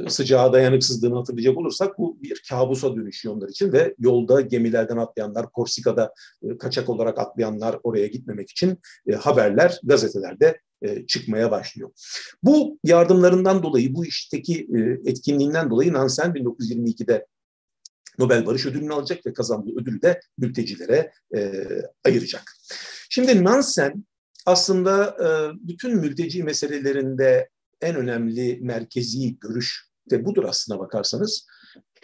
sıcağa dayanıksızlığını hatırlayacak olursak bu bir kabusa dönüşüyor onlar için ve yolda gemilerden atlayanlar, Korsika'da e, kaçak olarak atlayanlar oraya gitmemek için e, haberler gazetelerde çıkmaya başlıyor. Bu yardımlarından dolayı, bu işteki etkinliğinden dolayı Nansen 1922'de Nobel Barış Ödülünü alacak ve kazandığı ödülü de mültecilere ayıracak. Şimdi Nansen aslında bütün mülteci meselelerinde en önemli merkezi görüş de budur aslına bakarsanız.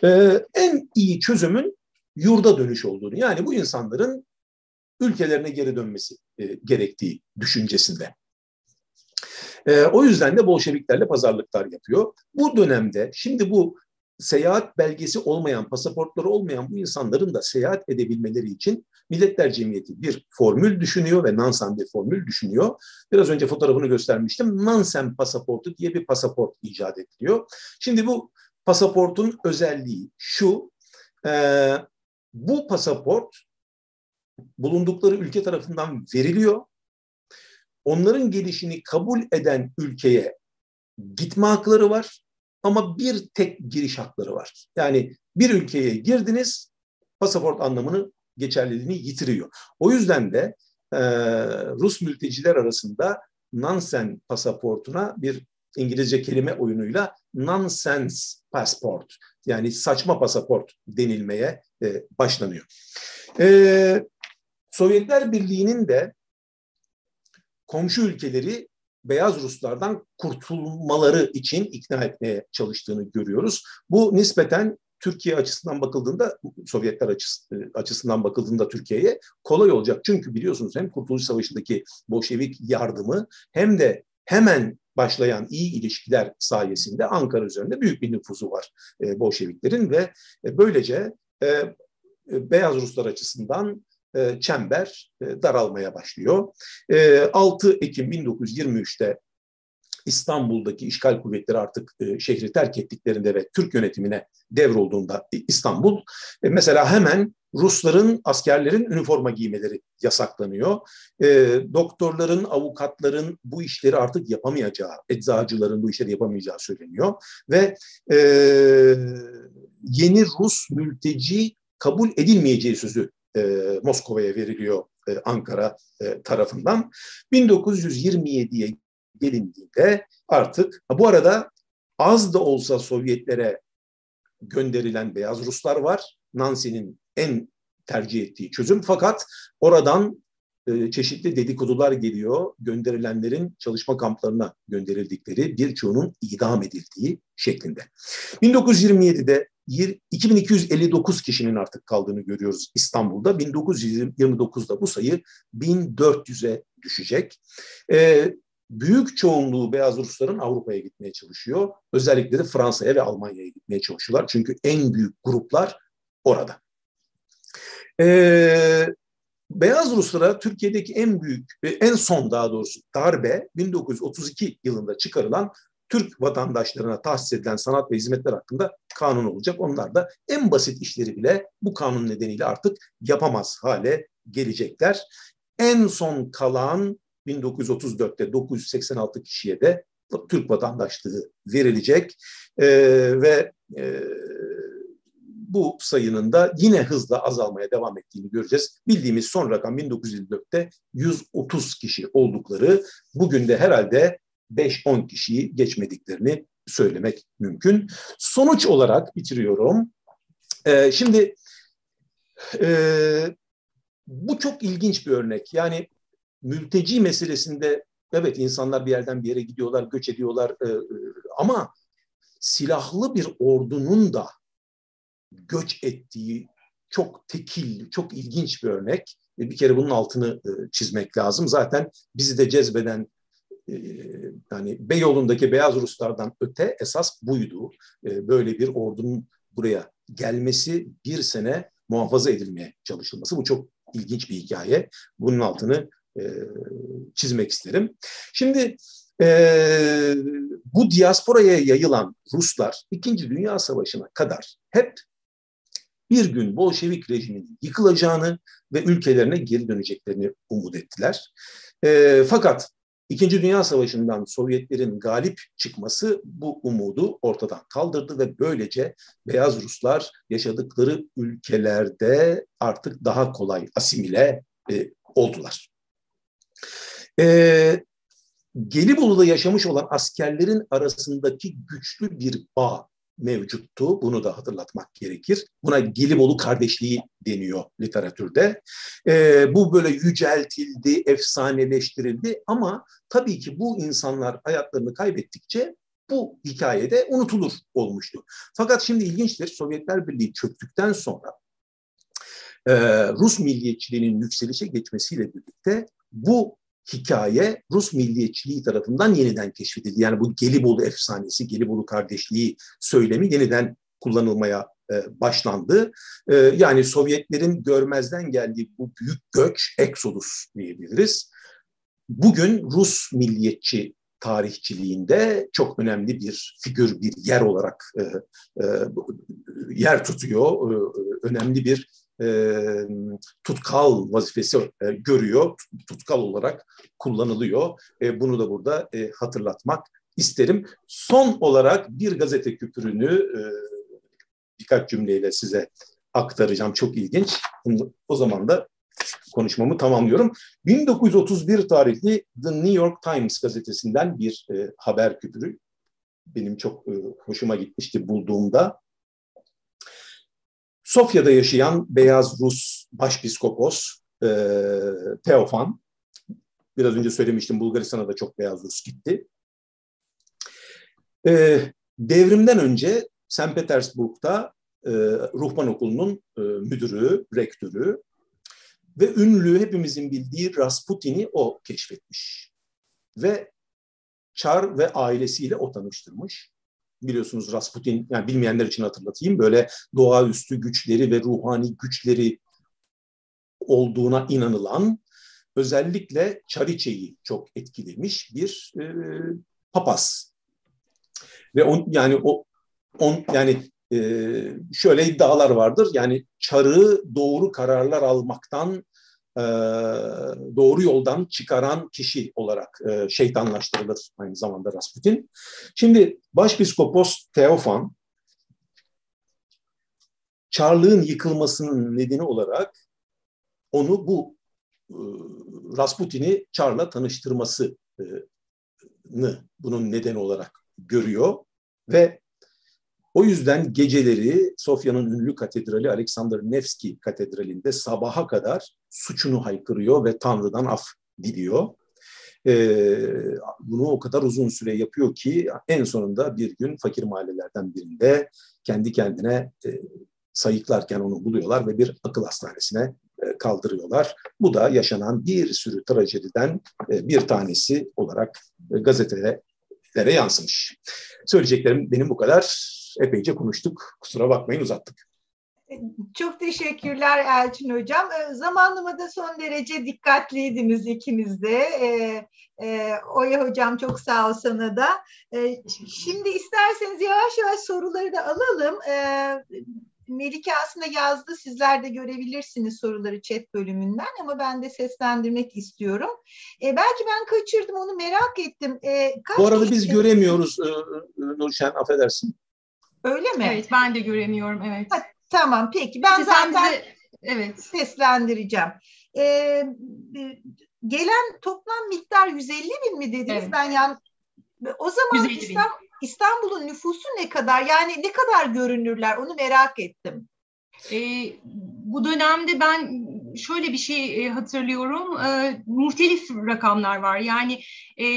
Ee, en iyi çözümün yurda dönüş olduğunu yani bu insanların ülkelerine geri dönmesi e, gerektiği düşüncesinde. E, o yüzden de Bolşeviklerle pazarlıklar yapıyor. Bu dönemde şimdi bu seyahat belgesi olmayan, pasaportları olmayan bu insanların da seyahat edebilmeleri için Milletler Cemiyeti bir formül düşünüyor ve Nansen bir formül düşünüyor. Biraz önce fotoğrafını göstermiştim. Nansen pasaportu diye bir pasaport icat ediliyor. Şimdi bu pasaportun özelliği şu, e, bu pasaport bulundukları ülke tarafından veriliyor. Onların gelişini kabul eden ülkeye gitme hakları var ama bir tek giriş hakları var. Yani bir ülkeye girdiniz, pasaport anlamını, geçerliliğini yitiriyor. O yüzden de e, Rus mülteciler arasında Nansen pasaportuna bir İngilizce kelime oyunuyla nonsense passport yani saçma pasaport denilmeye e, başlanıyor. E, Sovyetler Birliği'nin de komşu ülkeleri beyaz Ruslardan kurtulmaları için ikna etmeye çalıştığını görüyoruz. Bu nispeten Türkiye açısından bakıldığında, Sovyetler açısı, açısından bakıldığında Türkiye'ye kolay olacak. Çünkü biliyorsunuz hem Kurtuluş Savaşı'ndaki Bolşevik yardımı hem de hemen başlayan iyi ilişkiler sayesinde Ankara üzerinde büyük bir nüfuzu var e, Bolşeviklerin ve e, böylece e, e Beyaz Ruslar açısından e, çember e, daralmaya başlıyor. 6 Ekim 1923'te İstanbul'daki işgal kuvvetleri artık e, şehri terk ettiklerinde ve Türk yönetimine devrolduğunda İstanbul e, mesela hemen Rusların, askerlerin üniforma giymeleri yasaklanıyor. E, doktorların, avukatların bu işleri artık yapamayacağı, eczacıların bu işleri yapamayacağı söyleniyor. Ve e, yeni Rus mülteci kabul edilmeyeceği sözü e, Moskova'ya veriliyor e, Ankara e, tarafından. 1927'ye gelindiğinde artık bu arada az da olsa Sovyetlere gönderilen beyaz Ruslar var. Nancy'nin en tercih ettiği çözüm. Fakat oradan e, çeşitli dedikodular geliyor. Gönderilenlerin çalışma kamplarına gönderildikleri, birçoğunun idam edildiği şeklinde. 1927'de 2259 kişinin artık kaldığını görüyoruz İstanbul'da. 1929'da bu sayı 1400'e düşecek. E, büyük çoğunluğu beyaz Rusların Avrupa'ya gitmeye çalışıyor. Özellikle de Fransa'ya ve Almanya'ya gitmeye çalışıyorlar. Çünkü en büyük gruplar orada. Ee, beyaz Ruslara Türkiye'deki en büyük en son daha doğrusu darbe 1932 yılında çıkarılan Türk vatandaşlarına tahsis edilen sanat ve hizmetler hakkında kanun olacak. Onlar da en basit işleri bile bu kanun nedeniyle artık yapamaz hale gelecekler. En son kalan 1934'te 986 kişiye de Türk vatandaşlığı verilecek e, ve e, bu sayının da yine hızla azalmaya devam ettiğini göreceğiz. Bildiğimiz son rakam 1954'te 130 kişi oldukları bugün de herhalde 5-10 kişiyi geçmediklerini söylemek mümkün. Sonuç olarak bitiriyorum. Ee, şimdi e, bu çok ilginç bir örnek. Yani mülteci meselesinde evet insanlar bir yerden bir yere gidiyorlar, göç ediyorlar e, e, ama silahlı bir ordunun da göç ettiği çok tekil, çok ilginç bir örnek. E, bir kere bunun altını e, çizmek lazım. Zaten bizi de cezbeden yani Beyoğlu'ndaki beyaz Ruslardan öte esas buydu. Böyle bir ordunun buraya gelmesi bir sene muhafaza edilmeye çalışılması. Bu çok ilginç bir hikaye. Bunun altını e, çizmek isterim. Şimdi e, bu diasporaya yayılan Ruslar İkinci Dünya Savaşı'na kadar hep bir gün Bolşevik rejiminin yıkılacağını ve ülkelerine geri döneceklerini umut ettiler. E, fakat İkinci Dünya Savaşı'ndan Sovyetlerin galip çıkması bu umudu ortadan kaldırdı ve böylece Beyaz Ruslar yaşadıkları ülkelerde artık daha kolay asimile e, oldular. E, Gelibolu'da yaşamış olan askerlerin arasındaki güçlü bir bağ mevcuttu. Bunu da hatırlatmak gerekir. Buna Gelibolu kardeşliği deniyor literatürde. E, bu böyle yüceltildi, efsaneleştirildi ama tabii ki bu insanlar hayatlarını kaybettikçe bu hikayede unutulur olmuştu. Fakat şimdi ilginçtir, Sovyetler Birliği çöktükten sonra e, Rus milliyetçiliğinin yükselişe geçmesiyle birlikte bu hikaye Rus milliyetçiliği tarafından yeniden keşfedildi. Yani bu Gelibolu efsanesi, Gelibolu kardeşliği söylemi yeniden kullanılmaya e, başlandı. E, yani Sovyetlerin görmezden geldiği bu büyük göç, Exodus diyebiliriz. Bugün Rus milliyetçi tarihçiliğinde çok önemli bir figür, bir yer olarak yer tutuyor. Önemli bir e, tutkal vazifesi e, görüyor, tutkal olarak kullanılıyor. E, bunu da burada e, hatırlatmak isterim. Son olarak bir gazete küpürünü e, birkaç cümleyle size aktaracağım. Çok ilginç. O zaman da konuşmamı tamamlıyorum. 1931 tarihli The New York Times gazetesinden bir e, haber küpürü. Benim çok e, hoşuma gitmişti bulduğumda. Sofya'da yaşayan beyaz Rus başpiskopos e, Teofan, biraz önce söylemiştim Bulgaristan'a da çok beyaz Rus gitti. E, devrimden önce St. Petersburg'da e, Ruhban Okulu'nun e, müdürü, rektörü ve ünlü hepimizin bildiği Rasputin'i o keşfetmiş. Ve Çar ve ailesiyle o tanıştırmış biliyorsunuz Rasputin, yani bilmeyenler için hatırlatayım, böyle doğaüstü güçleri ve ruhani güçleri olduğuna inanılan özellikle Çariçe'yi çok etkilemiş bir e, papaz. Ve on, yani o on yani e, şöyle iddialar vardır. Yani Çar'ı doğru kararlar almaktan e, doğru yoldan çıkaran kişi olarak e, şeytanlaştırılır aynı zamanda Rasputin. Şimdi Başpiskopos Teofan Çarlığın yıkılmasının nedeni olarak onu bu e, Rasputin'i Çar'la tanıştırmasını bunun nedeni olarak görüyor ve o yüzden geceleri Sofya'nın ünlü katedrali Alexander Nevski katedralinde sabaha kadar suçunu haykırıyor ve Tanrı'dan af diliyor. Ee, bunu o kadar uzun süre yapıyor ki en sonunda bir gün fakir mahallelerden birinde kendi kendine e, sayıklarken onu buluyorlar ve bir akıl hastanesine e, kaldırıyorlar. Bu da yaşanan bir sürü trajediden e, bir tanesi olarak e, gazetelere yansımış. Söyleyeceklerim benim bu kadar. Epeyce konuştuk. Kusura bakmayın uzattık. Çok teşekkürler Elçin Hocam. Zamanlamada son derece dikkatliydiniz ikiniz de. Ee, e, Oya Hocam çok sağ ol sana da. Ee, şimdi isterseniz yavaş yavaş soruları da alalım. Ee, Melike aslında yazdı. Sizler de görebilirsiniz soruları chat bölümünden ama ben de seslendirmek istiyorum. E, belki ben kaçırdım onu merak ettim. E, kaç Bu arada biz göremiyoruz e, Nurşen affedersin. Öyle mi? Evet ben de göremiyorum evet. Ha, tamam peki ben Siz zaten bize, evet. seslendireceğim. E, gelen toplam miktar 150 bin mi dediniz? Evet. Ben yani o zaman İstanbul, İstanbul'un nüfusu ne kadar? Yani ne kadar görünürler? Onu merak ettim. E, bu dönemde ben şöyle bir şey e, hatırlıyorum. E, muhtelif rakamlar var. Yani e,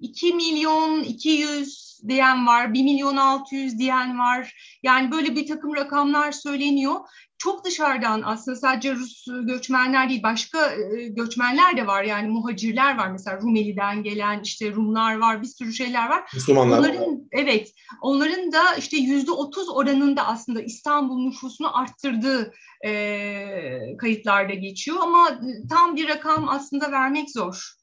2 milyon 200 diyen var, 1 milyon 600 diyen var. Yani böyle bir takım rakamlar söyleniyor çok dışarıdan aslında sadece Rus göçmenler değil başka e, göçmenler de var yani muhacirler var mesela Rumeli'den gelen işte Rumlar var bir sürü şeyler var. Müslümanlar onların, var. Evet onların da işte yüzde otuz oranında aslında İstanbul nüfusunu arttırdığı e, kayıtlarda geçiyor ama tam bir rakam aslında vermek zor.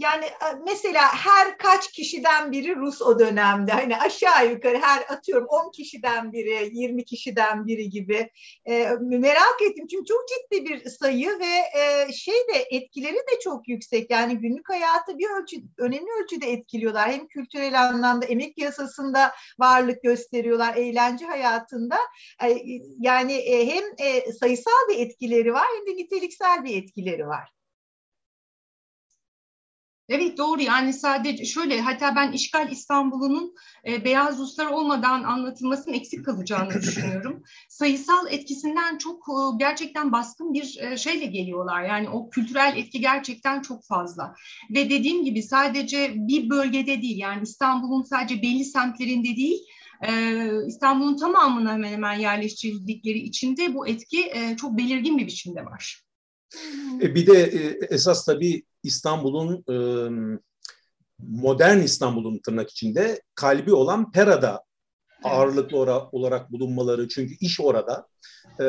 Yani e, mesela her kaç kişiden biri Rus o dönemde. Hani aşağı yukarı her atıyorum 10 kişiden biri, 20 kişiden biri gibi. E, merak ettim çünkü çok ciddi bir sayı ve e, şey de etkileri de çok yüksek. Yani günlük hayatı bir ölçü, önemli ölçüde etkiliyorlar. Hem kültürel anlamda emek yasasında varlık gösteriyorlar, eğlence hayatında. E, yani e, hem e, sayısal bir etkileri var hem de niteliksel bir etkileri var. Evet doğru yani sadece şöyle hatta ben işgal İstanbul'un e, beyaz Ruslar olmadan anlatılmasının eksik kalacağını (laughs) düşünüyorum. Sayısal etkisinden çok e, gerçekten baskın bir e, şeyle geliyorlar. Yani o kültürel etki gerçekten çok fazla. Ve dediğim gibi sadece bir bölgede değil yani İstanbul'un sadece belli semtlerinde değil e, İstanbul'un tamamına hemen hemen yerleştirildikleri içinde bu etki e, çok belirgin bir biçimde var. E, bir de esas tabii İstanbul'un e, modern İstanbul'un tırnak içinde kalbi olan Pera'da ağırlıklı olarak bulunmaları çünkü iş orada e,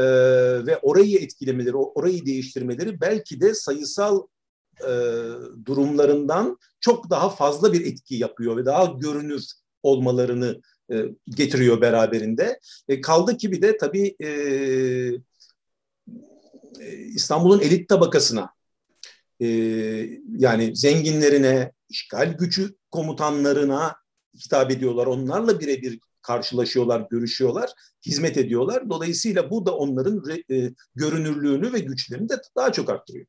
ve orayı etkilemeleri, orayı değiştirmeleri belki de sayısal e, durumlarından çok daha fazla bir etki yapıyor ve daha görünür olmalarını e, getiriyor beraberinde. E, kaldı ki bir de tabii e, İstanbul'un elit tabakasına e, yani zenginlerine, işgal gücü komutanlarına hitap ediyorlar. Onlarla birebir karşılaşıyorlar, görüşüyorlar, hizmet ediyorlar. Dolayısıyla bu da onların e, görünürlüğünü ve güçlerini de daha çok arttırıyor.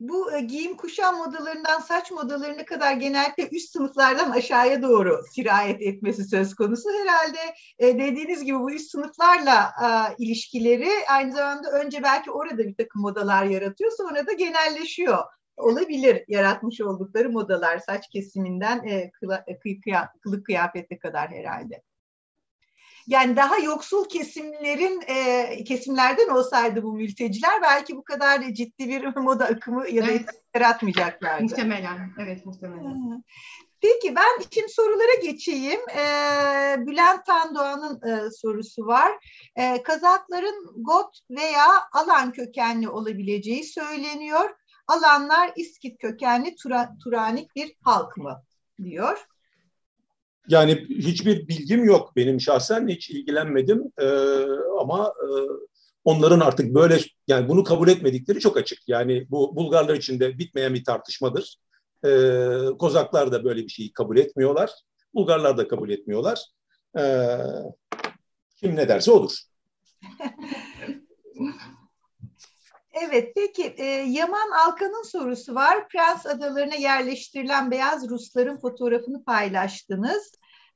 Bu e, giyim kuşam modalarından saç modalarına kadar genellikle üst sınıflardan aşağıya doğru sirayet etmesi söz konusu. Herhalde e, dediğiniz gibi bu üst sınıflarla ilişkileri aynı zamanda önce belki orada bir takım modalar yaratıyor sonra da genelleşiyor olabilir yaratmış oldukları modalar saç kesiminden e, kılık kıyafete kadar herhalde. Yani daha yoksul kesimlerin e, kesimlerden olsaydı bu mülteciler belki bu kadar ciddi bir (laughs) moda akımı ya da evet. yaratmayacaklardı. Muhtemelen, evet muhtemelen. Peki ben şimdi sorulara geçeyim. Ee, Bülent Tandoğan'ın e, sorusu var. Ee, Kazakların Got veya Alan kökenli olabileceği söyleniyor. Alanlar İskit kökenli Tura, Turanik bir halk mı diyor. Yani hiçbir bilgim yok benim şahsen hiç ilgilenmedim ee, ama e, onların artık böyle yani bunu kabul etmedikleri çok açık. Yani bu Bulgarlar için de bitmeyen bir tartışmadır. Ee, Kozaklar da böyle bir şeyi kabul etmiyorlar. Bulgarlar da kabul etmiyorlar. Ee, kim ne derse odur. (laughs) Evet, peki e, Yaman Alkan'ın sorusu var. Prens Adalarına yerleştirilen beyaz Rusların fotoğrafını paylaştınız.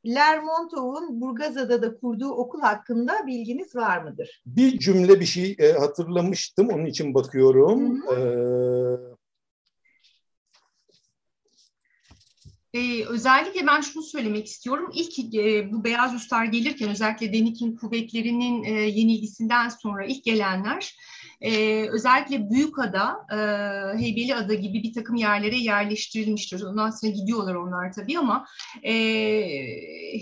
Lermontov'un Burgazada'da kurduğu okul hakkında bilginiz var mıdır? Bir cümle bir şey e, hatırlamıştım, onun için bakıyorum. Hı hı. Ee, Ee, özellikle ben şunu söylemek istiyorum. İlk e, bu Beyaz Üstar gelirken özellikle Denik'in kuvvetlerinin e, yenilgisinden sonra ilk gelenler e, özellikle Büyükada, e, Heybeliada gibi bir takım yerlere yerleştirilmiştir. Ondan sonra gidiyorlar onlar tabii ama e,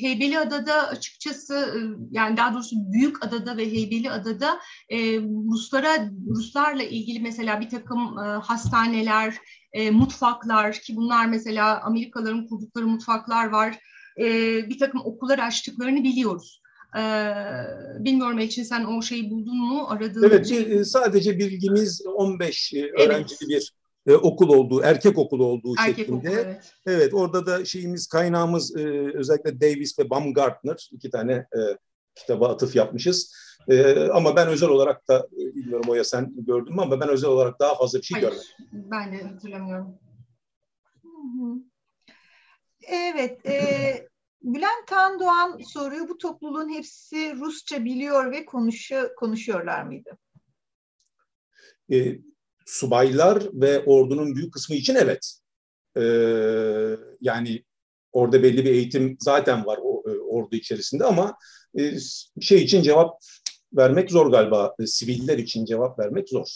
Heybeliada'da açıkçası e, yani daha doğrusu Büyükada'da ve Heybeliada'da e, Ruslara Ruslarla ilgili mesela bir takım e, hastaneler, e, mutfaklar ki bunlar mesela Amerikalıların kurdukları mutfaklar var. E, bir takım okullar açtıklarını biliyoruz. E, bilmiyorum için sen o şeyi buldun mu? Aradığın evet şey... sadece bilgimiz 15 evet. öğrencili bir e, okul olduğu, erkek okulu olduğu erkek şeklinde. Okulu, evet. evet, orada da şeyimiz, kaynağımız e, özellikle Davis ve Baumgartner iki tane e, kitaba atıf yapmışız. E, ama ben özel olarak da bilmiyorum Oya sen gördün mü ama ben özel olarak daha fazla bir şey Hayır, görmedim. Ben de hatırlamıyorum. Evet, e, Bülent Tandoğan soruyor. Bu topluluğun hepsi Rusça biliyor ve konuşuyor, konuşuyorlar mıydı? E, subaylar ve ordunun büyük kısmı için evet. E, yani orada belli bir eğitim zaten var o, e, ordu içerisinde ama e, şey için cevap vermek zor galiba. E, siviller için cevap vermek zor.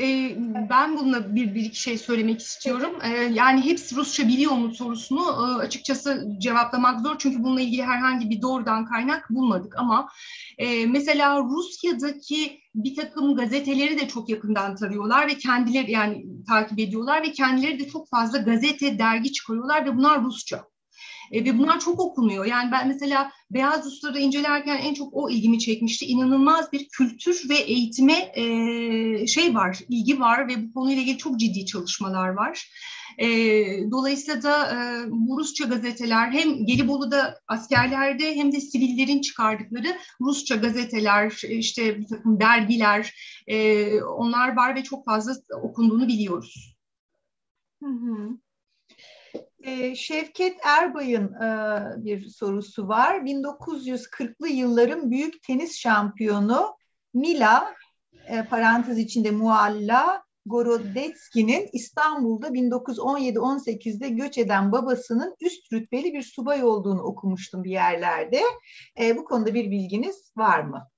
E, ben bununla bir, bir iki şey söylemek istiyorum. E, yani hepsi Rusça biliyor mu sorusunu e, açıkçası cevaplamak zor. Çünkü bununla ilgili herhangi bir doğrudan kaynak bulmadık. Ama e, mesela Rusya'daki bir takım gazeteleri de çok yakından tarıyorlar ve kendileri yani takip ediyorlar ve kendileri de çok fazla gazete, dergi çıkarıyorlar ve bunlar Rusça. E, ve bunlar çok okunuyor. Yani ben mesela Beyaz Rusları incelerken en çok o ilgimi çekmişti. İnanılmaz bir kültür ve eğitime e, şey var, ilgi var ve bu konuyla ilgili çok ciddi çalışmalar var. E, dolayısıyla da e, bu Rusça gazeteler hem Gelibolu'da askerlerde hem de sivillerin çıkardıkları Rusça gazeteler, işte bir takım dergiler, e, onlar var ve çok fazla okunduğunu biliyoruz. Hı hı. Ee, Şevket Erbay'ın e, bir sorusu var. 1940'lı yılların büyük tenis şampiyonu Mila, e, parantez içinde Mualla, Gorodetski'nin İstanbul'da 1917-18'de göç eden babasının üst rütbeli bir subay olduğunu okumuştum bir yerlerde. E, bu konuda bir bilginiz var mı?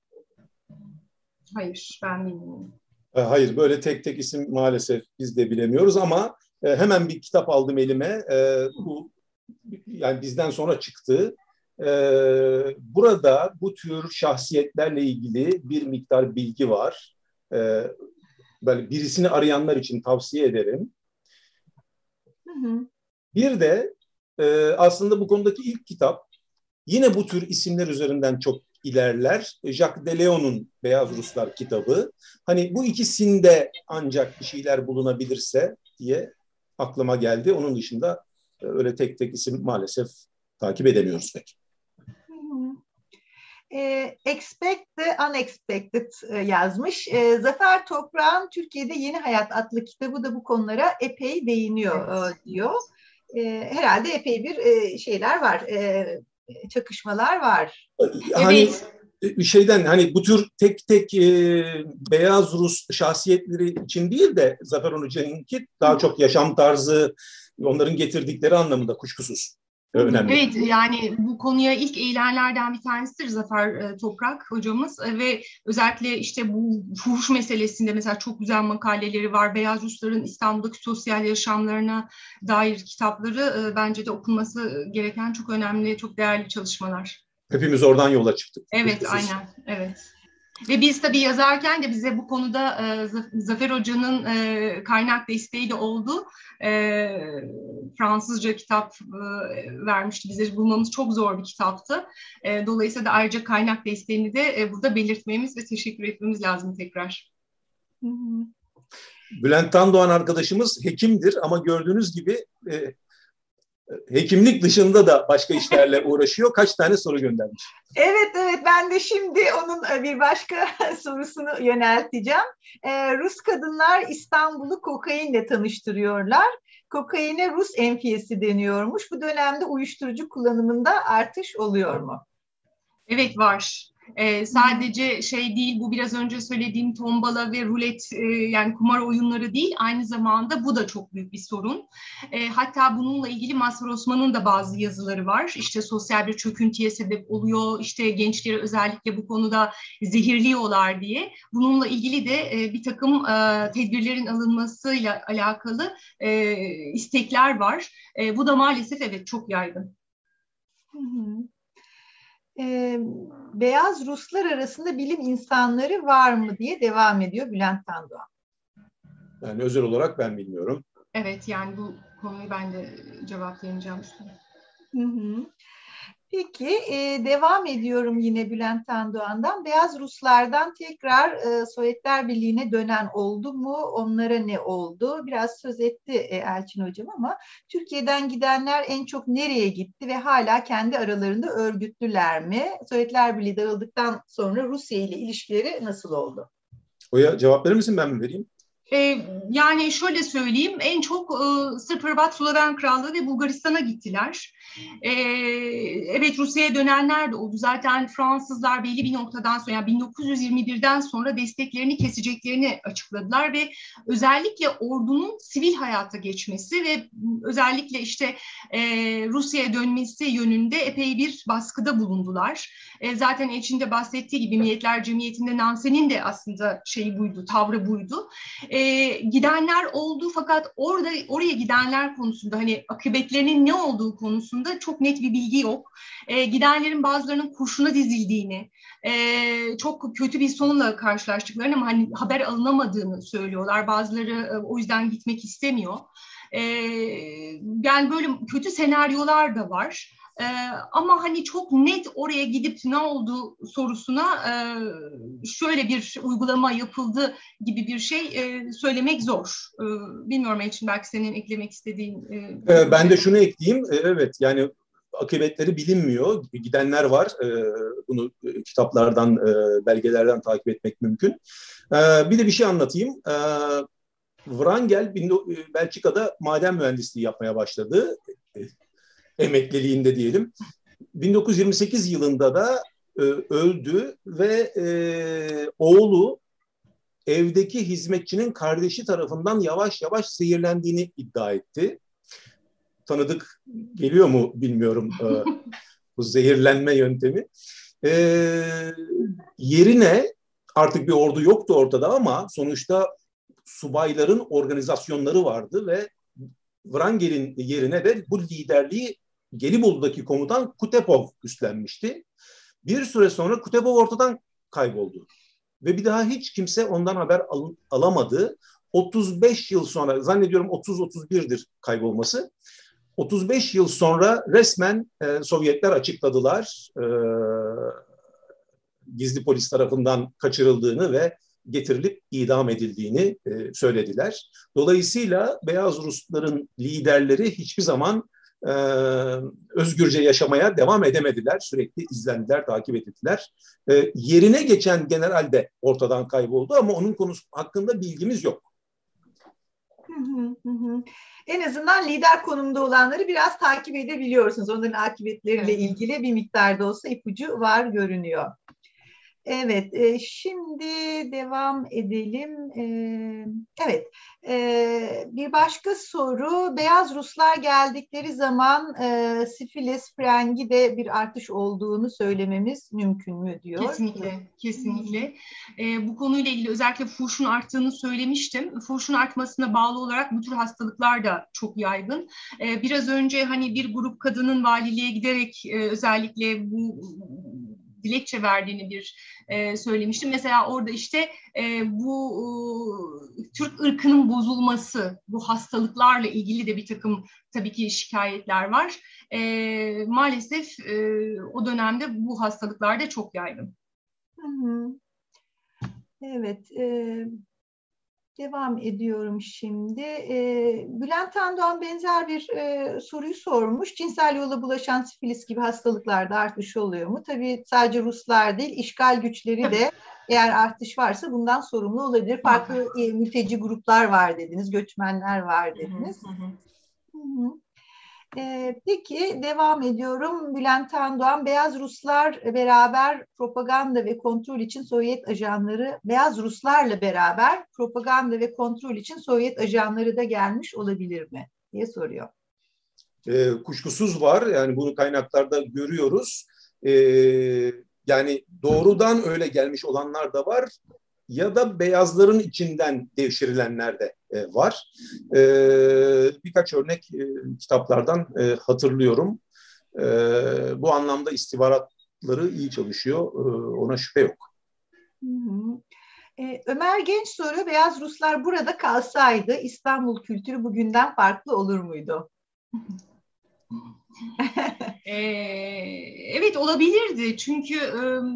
Hayır, ben bilmiyorum. Hayır, böyle tek tek isim maalesef biz de bilemiyoruz ama e, hemen bir kitap aldım elime. E, bu yani bizden sonra çıktı. E, burada bu tür şahsiyetlerle ilgili bir miktar bilgi var. E, böyle birisini arayanlar için tavsiye ederim. Hı hı. Bir de e, aslında bu konudaki ilk kitap yine bu tür isimler üzerinden çok ilerler. Jacques Deleon'un Beyaz Ruslar kitabı. Hani bu ikisinde ancak bir şeyler bulunabilirse diye aklıma geldi. Onun dışında e, öyle tek tek isim maalesef takip edemiyoruz pek. E, expect the Unexpected e, yazmış. E, Zafer Toprağ'ın Türkiye'de Yeni Hayat adlı kitabı da bu konulara epey değiniyor evet. e, diyor. E, herhalde epey bir e, şeyler var, e, çakışmalar var. Hani evet şeyden hani bu tür tek tek e, beyaz Rus şahsiyetleri için değil de Zafer Hoca'nınki daha çok yaşam tarzı onların getirdikleri anlamında kuşkusuz. önemli. Evet yani bu konuya ilk eğilenlerden bir tanesidir Zafer e, Toprak hocamız e, ve özellikle işte bu fuhuş meselesinde mesela çok güzel makaleleri var. Beyaz Rusların İstanbul'daki sosyal yaşamlarına dair kitapları e, bence de okunması gereken çok önemli, çok değerli çalışmalar. Hepimiz oradan yola çıktık. Evet, aynen. Evet. Ve biz tabii yazarken de bize bu konuda e, Zafer Hoca'nın e, kaynak desteği de oldu. E, Fransızca kitap e, vermişti bize. Bulmamız çok zor bir kitaptı. E, dolayısıyla da ayrıca kaynak desteğini de e, burada belirtmemiz ve teşekkür etmemiz lazım tekrar. Bülent Tandoğan arkadaşımız hekimdir ama gördüğünüz gibi e, hekimlik dışında da başka işlerle uğraşıyor. Kaç tane soru göndermiş? Evet evet ben de şimdi onun e, bir başka (laughs) sorusunu yönelteceğim. Ee, Rus kadınlar İstanbul'u kokainle tanıştırıyorlar. Kokaine Rus enfiyesi deniyormuş. Bu dönemde uyuşturucu kullanımında artış oluyor mu? Evet var. E, sadece şey değil bu biraz önce söylediğim tombala ve rulet e, yani kumar oyunları değil aynı zamanda bu da çok büyük bir sorun. E, hatta bununla ilgili Mazhar Osman'ın da bazı yazıları var. İşte sosyal bir çöküntüye sebep oluyor. İşte gençleri özellikle bu konuda zehirliyorlar diye. Bununla ilgili de e, bir takım e, tedbirlerin alınmasıyla alakalı e, istekler var. E, bu da maalesef evet çok yaygın. Hı hı e, beyaz Ruslar arasında bilim insanları var mı diye devam ediyor Bülent Tandoğan. Yani özel olarak ben bilmiyorum. Evet yani bu konuyu ben de cevaplayacağım üstüne. Hı hı. Peki e, devam ediyorum yine Bülent Tandoğan'dan. Beyaz Ruslardan tekrar e, Sovyetler Birliği'ne dönen oldu mu? Onlara ne oldu? Biraz söz etti e, Elçin Hocam ama Türkiye'den gidenler en çok nereye gitti ve hala kendi aralarında örgütlüler mi? Sovyetler Birliği dağıldıktan sonra Rusya ile ilişkileri nasıl oldu? Oya cevap verir misin ben mi vereyim? Ee, yani şöyle söyleyeyim, en çok e, Sırp, Hırvat, Sloven Krallığı ve Bulgaristan'a gittiler. Ee, evet Rusya'ya dönenler de oldu. Zaten Fransızlar belli bir noktadan sonra, yani 1921'den sonra desteklerini keseceklerini açıkladılar ve özellikle ordunun sivil hayata geçmesi ve özellikle işte e, Rusya'ya dönmesi yönünde epey bir baskıda bulundular. E, zaten içinde bahsettiği gibi Milletler Cemiyeti'nde Nansen'in de aslında şeyi buydu, tavrı buydu. E, e, gidenler oldu fakat orada oraya gidenler konusunda hani akıbetlerinin ne olduğu konusunda çok net bir bilgi yok. E, gidenlerin bazılarının kurşuna dizildiğini, e, çok kötü bir sonla karşılaştıklarını ama hani haber alınamadığını söylüyorlar. Bazıları e, o yüzden gitmek istemiyor. E, yani böyle kötü senaryolar da var. Ee, ama hani çok net oraya gidip ne oldu sorusuna e, şöyle bir uygulama yapıldı gibi bir şey e, söylemek zor. E, bilmiyorum için belki senin eklemek istediğin. E, ee, ben de şunu ekleyeyim. E, evet yani akıbetleri bilinmiyor. Gidenler var. E, bunu kitaplardan, e, belgelerden takip etmek mümkün. E, bir de bir şey anlatayım. E, Wrangel Belçika'da maden mühendisliği yapmaya başladı emekliliğinde diyelim. 1928 yılında da e, öldü ve e, oğlu evdeki hizmetçinin kardeşi tarafından yavaş yavaş zehirlendiğini iddia etti. Tanıdık geliyor mu bilmiyorum e, (laughs) bu zehirlenme yöntemi. E, yerine artık bir ordu yoktu ortada ama sonuçta subayların organizasyonları vardı ve Wrangel'in yerine de bu liderliği Gelibolu'daki komutan Kutepov üstlenmişti. Bir süre sonra Kutepov ortadan kayboldu. Ve bir daha hiç kimse ondan haber al- alamadı. 35 yıl sonra, zannediyorum 30-31'dir kaybolması. 35 yıl sonra resmen e, Sovyetler açıkladılar e, gizli polis tarafından kaçırıldığını ve getirilip idam edildiğini e, söylediler. Dolayısıyla Beyaz Rusların liderleri hiçbir zaman e, özgürce yaşamaya devam edemediler. Sürekli izlendiler, takip edildiler. E, yerine geçen general de ortadan kayboldu ama onun konusu hakkında bilgimiz yok. En azından lider konumda olanları biraz takip edebiliyorsunuz. Onların akıbetleriyle ilgili bir miktarda olsa ipucu var görünüyor. Evet, e, şimdi devam edelim. E, evet, e, bir başka soru. Beyaz Ruslar geldikleri zaman e, sifilis, frengi de bir artış olduğunu söylememiz mümkün mü diyor. Kesinlikle, kesinlikle. E, bu konuyla ilgili özellikle furşun arttığını söylemiştim. Furşun artmasına bağlı olarak bu tür hastalıklar da çok yaygın. E, biraz önce hani bir grup kadının valiliğe giderek e, özellikle bu dilekçe verdiğini bir e, söylemiştim. Mesela orada işte e, bu e, Türk ırkının bozulması, bu hastalıklarla ilgili de bir takım tabii ki şikayetler var. E, maalesef e, o dönemde bu hastalıklar da çok yaygın. Hı hı. Evet, e, Devam ediyorum şimdi. E, Bülent Tandoğan benzer bir e, soruyu sormuş. Cinsel yola bulaşan sifilis gibi hastalıklarda artış oluyor mu? Tabii sadece Ruslar değil, işgal güçleri de eğer artış varsa bundan sorumlu olabilir. Farklı e, mülteci gruplar var dediniz, göçmenler var dediniz. Hı hı. Hı hı. E, peki devam ediyorum. Bülent Tandoğan, Beyaz Ruslar beraber propaganda ve kontrol için Sovyet ajanları, Beyaz Ruslarla beraber propaganda ve kontrol için Sovyet ajanları da gelmiş olabilir mi diye soruyor. E, kuşkusuz var. Yani bunu kaynaklarda görüyoruz. E, yani doğrudan öyle gelmiş olanlar da var ya da beyazların içinden devşirilenler de e, var. E, birkaç örnek e, kitaplardan e, hatırlıyorum. E, bu anlamda istihbaratları iyi çalışıyor. E, ona şüphe yok. Hı hı. E, Ömer Genç soruyor, Beyaz Ruslar burada kalsaydı İstanbul kültürü bugünden farklı olur muydu? (laughs) (laughs) ee, evet olabilirdi çünkü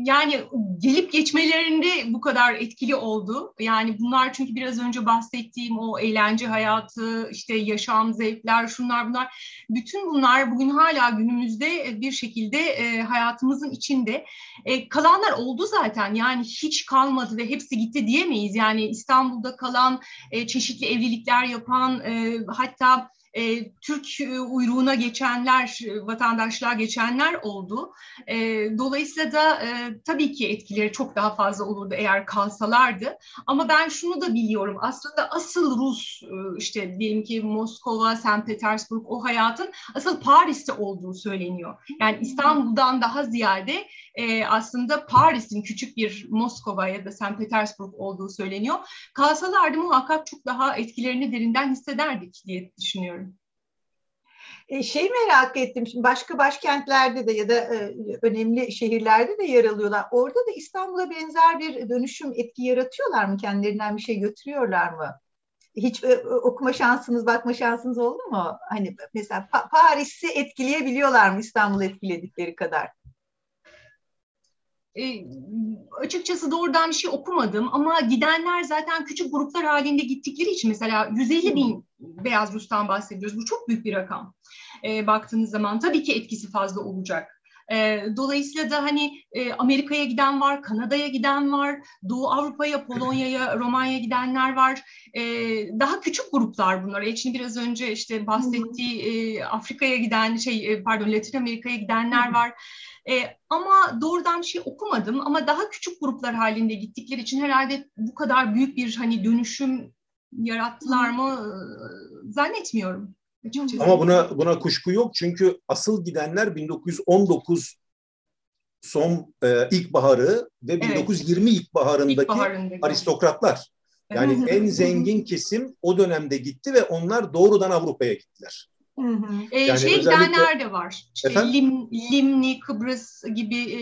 yani gelip geçmelerinde bu kadar etkili oldu. Yani bunlar çünkü biraz önce bahsettiğim o eğlence hayatı, işte yaşam zevkler, şunlar bunlar. Bütün bunlar bugün hala günümüzde bir şekilde e, hayatımızın içinde. E, kalanlar oldu zaten yani hiç kalmadı ve hepsi gitti diyemeyiz. Yani İstanbul'da kalan e, çeşitli evlilikler yapan hatta e, Türk e, uyruğuna geçenler, e, vatandaşlığa geçenler oldu. E, dolayısıyla da e, tabii ki etkileri çok daha fazla olurdu eğer kalsalardı. Ama ben şunu da biliyorum aslında asıl Rus e, işte diyelim ki Moskova, St. Petersburg o hayatın asıl Paris'te olduğu söyleniyor. Yani İstanbul'dan daha ziyade e, aslında Paris'in küçük bir Moskova ya da St. Petersburg olduğu söyleniyor. Kalsalardı muhakkak çok daha etkilerini derinden hissederdik diye düşünüyorum. E, şey merak ettim, şimdi başka başkentlerde de ya da e, önemli şehirlerde de yer alıyorlar. Orada da İstanbul'a benzer bir dönüşüm etki yaratıyorlar mı? Kendilerinden bir şey götürüyorlar mı? Hiç e, okuma şansınız, bakma şansınız oldu mu? Hani mesela pa- Paris'i etkileyebiliyorlar mı İstanbul'u etkiledikleri kadar? E, açıkçası doğrudan bir şey okumadım ama gidenler zaten küçük gruplar halinde gittikleri için mesela 150 bin Beyaz Rus'tan bahsediyoruz. Bu çok büyük bir rakam. E, baktığınız zaman tabii ki etkisi fazla olacak. E, dolayısıyla da hani e, Amerika'ya giden var, Kanada'ya giden var, Doğu Avrupa'ya, Polonya'ya, Romanya'ya gidenler var. E, daha küçük gruplar bunlar. Elçin biraz önce işte bahsettiği e, Afrika'ya giden, şey e, pardon Latin Amerika'ya gidenler var. E, ama doğrudan bir şey okumadım ama daha küçük gruplar halinde gittikleri için herhalde bu kadar büyük bir hani dönüşüm yarattılar mı zannetmiyorum. Açıkçası. Ama buna buna kuşku yok çünkü asıl gidenler 1919 son e, ilkbaharı ve evet. 1920 ilkbaharındaki, ilkbaharındaki aristokratlar. Yani en zengin kesim o dönemde gitti ve onlar doğrudan Avrupa'ya gittiler. Hı hı. Ee, yani şey özellikle... gidenler de var. İşte Lim, Limni, Kıbrıs gibi e,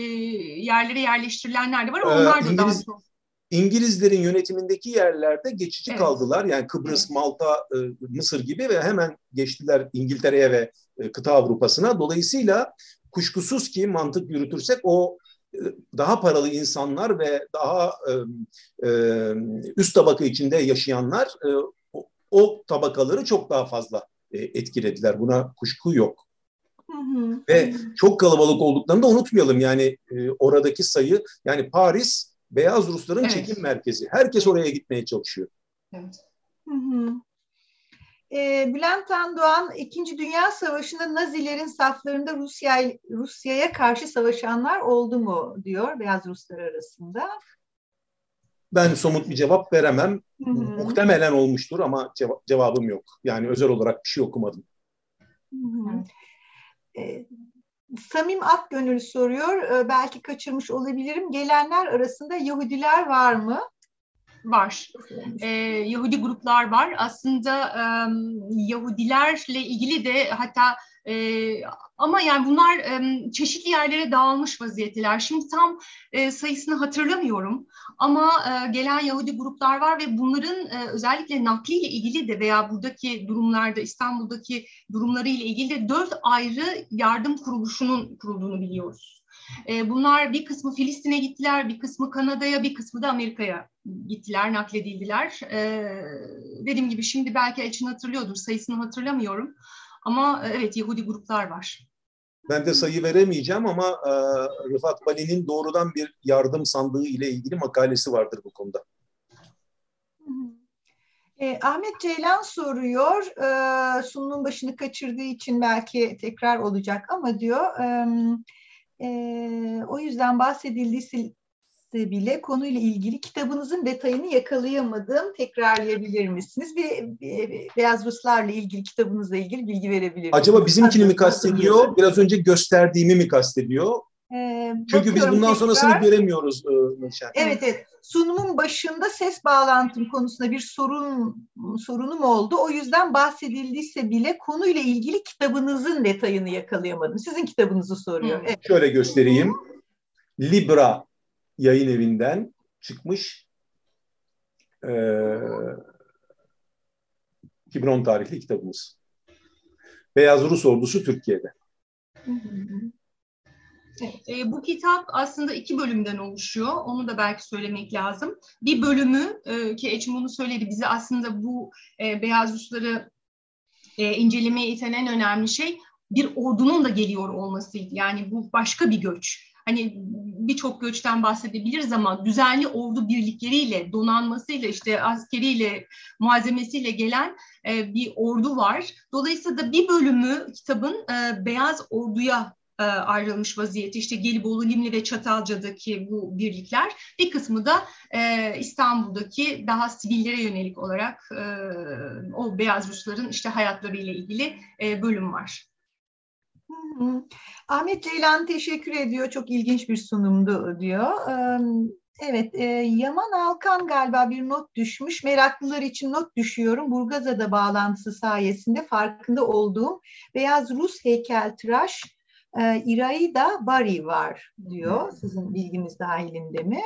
yerlere yerleştirilenler de var ama ee, onlar da İngiliz, daha çok. İngilizlerin yönetimindeki yerlerde geçici evet. kaldılar. Yani Kıbrıs, evet. Malta, e, Mısır gibi ve hemen geçtiler İngiltere'ye ve e, kıta Avrupa'sına. Dolayısıyla kuşkusuz ki mantık yürütürsek o e, daha paralı insanlar ve daha e, e, üst tabaka içinde yaşayanlar e, o, o tabakaları çok daha fazla e, etkilediler. Buna kuşku yok. Hı hı. Ve çok kalabalık olduklarını da unutmayalım. Yani e, oradaki sayı yani Paris beyaz Rusların evet. çekim merkezi. Herkes oraya gitmeye çalışıyor. Evet. Hı hı. E, Bülent Tandoğan, İkinci Dünya Savaşı'nda Nazilerin saflarında Rusya Rusya'ya karşı savaşanlar oldu mu diyor Beyaz Ruslar arasında. Ben somut bir cevap veremem. Hı hı. Muhtemelen olmuştur ama cevap, cevabım yok. Yani özel olarak bir şey okumadım. Hı hı. E, Samim Akgönül soruyor, e, belki kaçırmış olabilirim. Gelenler arasında Yahudiler var mı? var. Ee, Yahudi gruplar var. Aslında e, Yahudilerle ilgili de hatta e, ama yani bunlar e, çeşitli yerlere dağılmış vaziyetteler. Şimdi tam e, sayısını hatırlamıyorum ama e, gelen Yahudi gruplar var ve bunların e, özellikle nakliyle ilgili de veya buradaki durumlarda İstanbul'daki durumları ile ilgili de dört ayrı yardım kuruluşunun kurulduğunu biliyoruz. Bunlar bir kısmı Filistin'e gittiler, bir kısmı Kanada'ya, bir kısmı da Amerika'ya gittiler, nakledildiler. Dediğim gibi şimdi belki için hatırlıyordur, sayısını hatırlamıyorum. Ama e, evet Yahudi gruplar var. Ben de sayı veremeyeceğim ama e, Rıfat Bali'nin doğrudan bir yardım sandığı ile ilgili makalesi vardır bu konuda. E, Ahmet Ceylan soruyor, e, sunumun başını kaçırdığı için belki tekrar olacak ama diyor, e, e, o yüzden bahsedildiyse bile konuyla ilgili kitabınızın detayını yakalayamadım. Tekrarlayabilir misiniz? Bir, bir Beyaz Ruslarla ilgili kitabınızla ilgili bilgi verebilir misiniz? Acaba bizimkini mi kastediyor? Biraz önce gösterdiğimi mi kastediyor? Ee, Çünkü biz bundan tekrar. sonrasını göremiyoruz Nurşen. Evet evet. Sunumun başında ses bağlantım konusunda bir sorun sorunum oldu. O yüzden bahsedildiyse bile konuyla ilgili kitabınızın detayını yakalayamadım. Sizin kitabınızı soruyor. Evet. Şöyle göstereyim. Libra yayın evinden çıkmış e, 2010 tarihli kitabımız. Beyaz Rus Ordusu Türkiye'de. E, bu kitap aslında iki bölümden oluşuyor. Onu da belki söylemek lazım. Bir bölümü e, ki Eçim onu söyledi bize aslında bu e, Beyaz Rusları e, incelemeye iten en önemli şey bir ordunun da geliyor olmasıydı. Yani bu başka bir göç hani birçok göçten bahsedebiliriz ama düzenli ordu birlikleriyle, donanmasıyla, işte askeriyle, malzemesiyle gelen e, bir ordu var. Dolayısıyla da bir bölümü kitabın e, Beyaz Ordu'ya e, ayrılmış vaziyette. İşte Gelibolu, Limli ve Çatalca'daki bu birlikler. Bir kısmı da e, İstanbul'daki daha sivillere yönelik olarak e, o Beyaz Rusların işte hayatlarıyla ilgili e, bölüm var. Ahmet Ceylan teşekkür ediyor. Çok ilginç bir sunumdu diyor. Evet, e, Yaman Alkan galiba bir not düşmüş. Meraklılar için not düşüyorum. Burgazada bağlantısı sayesinde farkında olduğum beyaz Rus heykeltıraş e, İraida Bari var diyor. Sizin bilginiz dahilinde mi?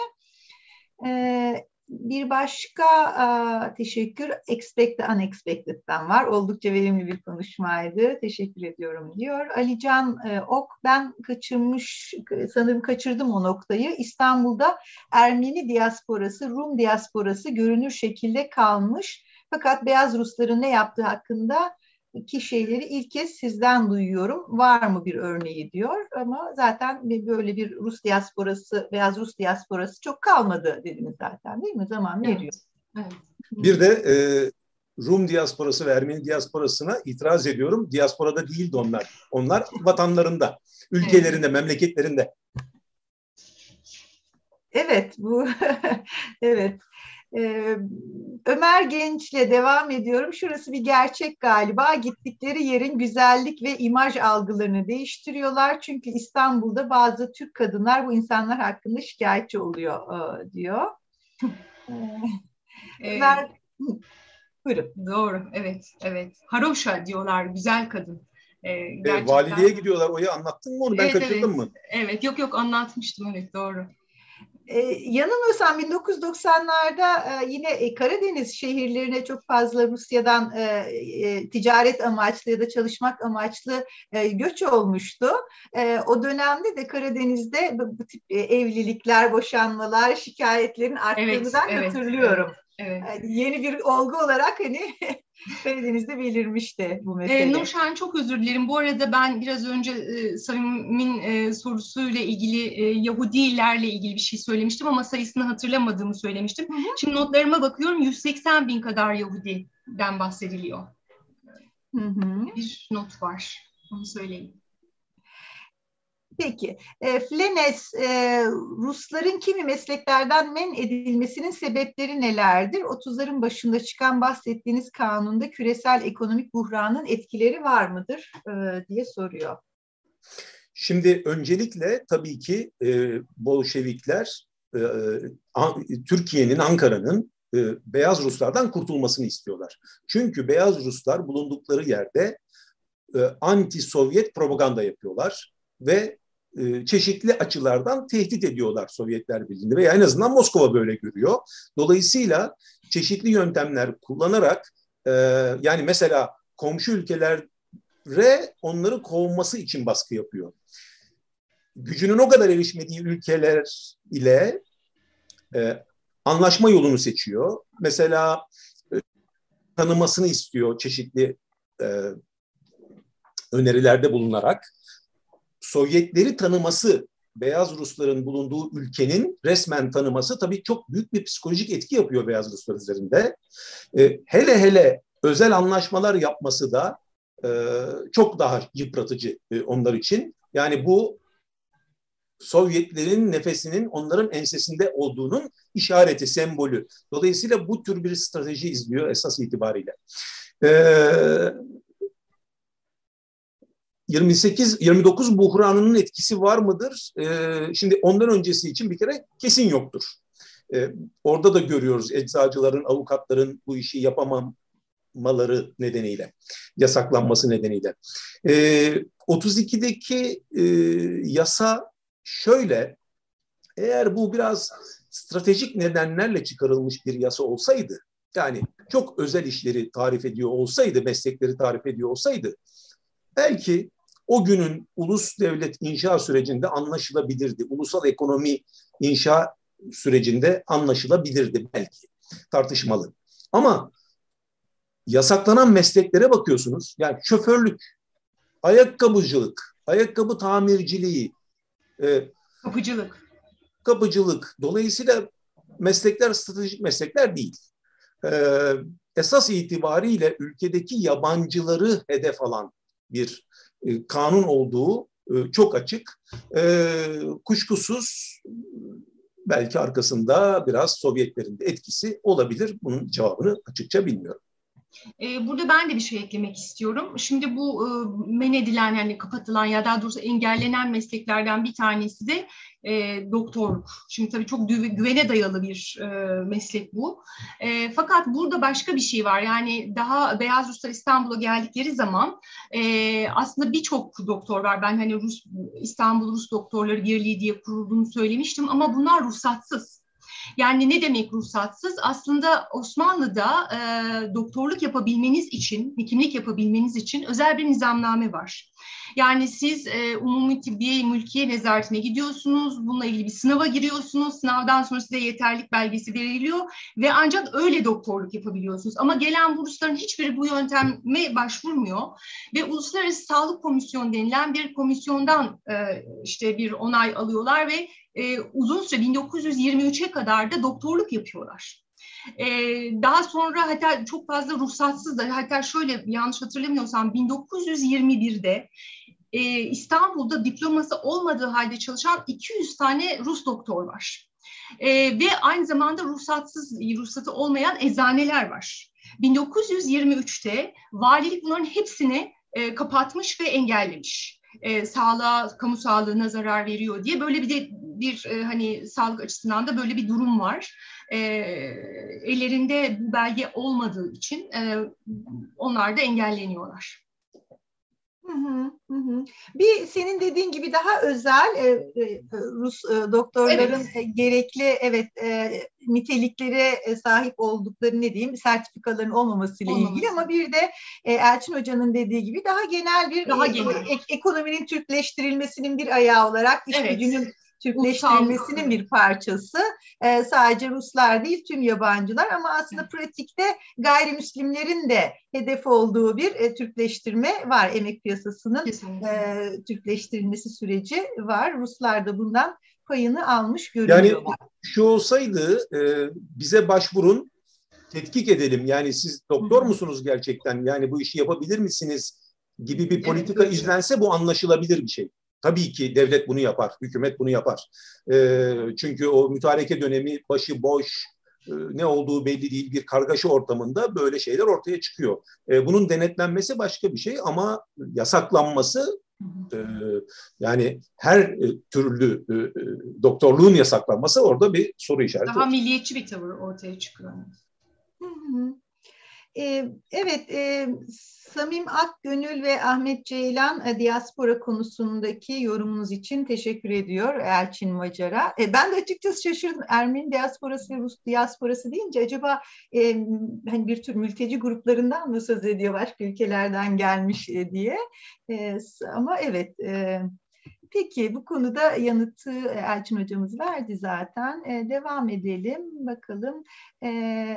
E, bir başka a, teşekkür Expect the Unexpected'den var. Oldukça verimli bir konuşmaydı. Teşekkür ediyorum diyor. Alican e, Ok ben kaçırmış sanırım kaçırdım o noktayı. İstanbul'da Ermeni diasporası, Rum diasporası görünür şekilde kalmış. Fakat Beyaz Rusların ne yaptığı hakkında ki şeyleri ilk kez sizden duyuyorum. Var mı bir örneği diyor ama zaten böyle bir Rus diasporası, beyaz Rus diasporası çok kalmadı dediniz zaten değil mi? Zaman evet. veriyor. Evet. Bir de e, Rum diasporası ve Ermeni diasporasına itiraz ediyorum. Diasporada değildi onlar. Onlar vatanlarında, ülkelerinde, evet. memleketlerinde. Evet, bu (laughs) evet. Ee, Ömer Genç'le devam ediyorum. Şurası bir gerçek galiba. Gittikleri yerin güzellik ve imaj algılarını değiştiriyorlar. Çünkü İstanbul'da bazı Türk kadınlar bu insanlar hakkında şikayetçi oluyor e, diyor. (laughs) Ee, Ömer, buyurun. Doğru, evet, evet. Haroşa diyorlar, güzel kadın. Ee, gerçekten... evet, valiliğe gidiyorlar. Oya anlattın mı onu? Ben evet, kaçırdım evet. mı? Evet, yok yok anlatmıştım. Evet, doğru. E, yanılmıyorsam 1990'larda e, yine e, Karadeniz şehirlerine çok fazla Rusya'dan e, e, ticaret amaçlı ya da çalışmak amaçlı e, göç olmuştu. E, o dönemde de Karadeniz'de bu, bu tip e, evlilikler, boşanmalar, şikayetlerin arttığını evet, ben evet, hatırlıyorum. Evet. Evet. Yani yeni bir olgu olarak hani (laughs) Karadeniz'de belirmişti bu mesele. Ee, Nurşen çok özür dilerim. Bu arada ben biraz önce e, Samim'in e, sorusuyla ilgili e, Yahudilerle ilgili bir şey söylemiştim ama sayısını hatırlamadığımı söylemiştim. Hı hı. Şimdi notlarıma bakıyorum 180 bin kadar Yahudi'den bahsediliyor. hı hı. bir not var. Onu söyleyeyim. Peki, e, Flenes, e, Rusların kimi mesleklerden men edilmesinin sebepleri nelerdir? 30'ların başında çıkan bahsettiğiniz kanunda küresel ekonomik buhranın etkileri var mıdır e, diye soruyor. Şimdi öncelikle tabii ki e, Bolşevikler e, Türkiye'nin, Ankara'nın e, beyaz Ruslardan kurtulmasını istiyorlar. Çünkü beyaz Ruslar bulundukları yerde e, anti-Sovyet propaganda yapıyorlar ve e, çeşitli açılardan tehdit ediyorlar Sovyetler Birliği'ni veya en azından Moskova böyle görüyor. Dolayısıyla çeşitli yöntemler kullanarak e, yani mesela komşu ülkelere onları kovması için baskı yapıyor. Gücünün o kadar erişmediği ülkeler ile e, anlaşma yolunu seçiyor. Mesela tanımasını istiyor çeşitli önerilerde bulunarak Sovyetleri tanıması, Beyaz Rusların bulunduğu ülkenin resmen tanıması tabii çok büyük bir psikolojik etki yapıyor Beyaz Ruslar üzerinde. E, hele hele özel anlaşmalar yapması da e, çok daha yıpratıcı e, onlar için. Yani bu Sovyetlerin nefesinin onların ensesinde olduğunun işareti, sembolü. Dolayısıyla bu tür bir strateji izliyor esas itibariyle. Ee, 28 29 buhranının etkisi var mıdır? Ee, şimdi ondan öncesi için bir kere kesin yoktur. Ee, orada da görüyoruz eczacıların, avukatların bu işi yapamamaları nedeniyle, yasaklanması nedeniyle. Ee, 32'deki e, yasa şöyle, eğer bu biraz stratejik nedenlerle çıkarılmış bir yasa olsaydı, yani çok özel işleri tarif ediyor olsaydı, meslekleri tarif ediyor olsaydı, belki o günün ulus devlet inşa sürecinde anlaşılabilirdi. Ulusal ekonomi inşa sürecinde anlaşılabilirdi belki. Tartışmalı. Ama yasaklanan mesleklere bakıyorsunuz. Yani şoförlük, ayakkabıcılık, ayakkabı tamirciliği, e, kapıcılık. Kapıcılık. Dolayısıyla meslekler stratejik meslekler değil. E, esas itibariyle ülkedeki yabancıları hedef alan bir e, kanun olduğu e, çok açık. E, kuşkusuz belki arkasında biraz Sovyetlerin de etkisi olabilir. Bunun cevabını açıkça bilmiyorum. Burada ben de bir şey eklemek istiyorum. Şimdi bu men edilen yani kapatılan ya daha doğrusu engellenen mesleklerden bir tanesi de e, doktorluk. Şimdi tabii çok güvene dayalı bir e, meslek bu. E, fakat burada başka bir şey var. Yani daha Beyaz Ruslar İstanbul'a geldikleri zaman e, aslında birçok doktor var. Ben hani Rus İstanbul Rus Doktorları Birliği diye kurulduğunu söylemiştim ama bunlar ruhsatsız. Yani ne demek ruhsatsız? Aslında Osmanlı'da e, doktorluk yapabilmeniz için, hekimlik yapabilmeniz için özel bir nizamname var. Yani siz e, umumi tıbbiye mülkiye nezaretine gidiyorsunuz, bununla ilgili bir sınava giriyorsunuz, sınavdan sonra size yeterlik belgesi veriliyor ve ancak öyle doktorluk yapabiliyorsunuz. Ama gelen bursların hiçbiri bu yönteme başvurmuyor ve Uluslararası Sağlık Komisyonu denilen bir komisyondan e, işte bir onay alıyorlar ve e, uzun süre 1923'e kadar da doktorluk yapıyorlar. Ee, daha sonra hatta çok fazla ruhsatsız da hatta şöyle yanlış hatırlamıyorsam 1921'de e, İstanbul'da diploması olmadığı halde çalışan 200 tane Rus doktor var. E, ve aynı zamanda ruhsatsız, ruhsatı olmayan eczaneler var. 1923'te valilik bunların hepsini e, kapatmış ve engellemiş. E, sağlığa, kamu sağlığına zarar veriyor diye böyle bir de bir e, hani sağlık açısından da böyle bir durum var. E, ellerinde bu belge olmadığı için e, onlar da engelleniyorlar. Hı hı, hı. Bir senin dediğin gibi daha özel e, e, Rus e, doktorların evet. gerekli evet e, niteliklere e, sahip oldukları ne diyeyim sertifikaların Olmaması. ilgili ama bir de e, Elçin Hoca'nın dediği gibi daha genel bir daha e, genel. E, ekonominin Türkleştirilmesinin bir ayağı olarak iş evet. gücünün Türkleştirilmesinin bir parçası. E, sadece Ruslar değil tüm yabancılar ama aslında pratikte gayrimüslimlerin de hedef olduğu bir e, Türkleştirme var. Emek piyasasının e, Türkleştirilmesi süreci var. Ruslar da bundan payını almış görünüyorlar. Yani şu olsaydı e, bize başvurun tetkik edelim. Yani siz doktor musunuz gerçekten? Yani bu işi yapabilir misiniz? Gibi bir politika evet, izlense bu anlaşılabilir bir şey. Tabii ki devlet bunu yapar, hükümet bunu yapar. E, çünkü o mütareke dönemi başı boş, e, ne olduğu belli değil bir kargaşa ortamında böyle şeyler ortaya çıkıyor. E, bunun denetlenmesi başka bir şey ama yasaklanması e, yani her e, türlü e, e, doktorluğun yasaklanması orada bir soru işareti. Daha milliyetçi bir tavır ortaya çıkıyor. Hı hı. Ee, evet, e, Samim Akgönül ve Ahmet Ceylan e, diaspora konusundaki yorumunuz için teşekkür ediyor Elçin Macar'a. E, ben de açıkçası şaşırdım. Ermeni diasporası ve Rus diasporası deyince acaba e, hani bir tür mülteci gruplarından mı söz ediyor başka ülkelerden gelmiş e, diye. E, ama evet... E, Peki bu konuda yanıtı e, Elçin hocamız verdi zaten. Ee, devam edelim bakalım. Ee,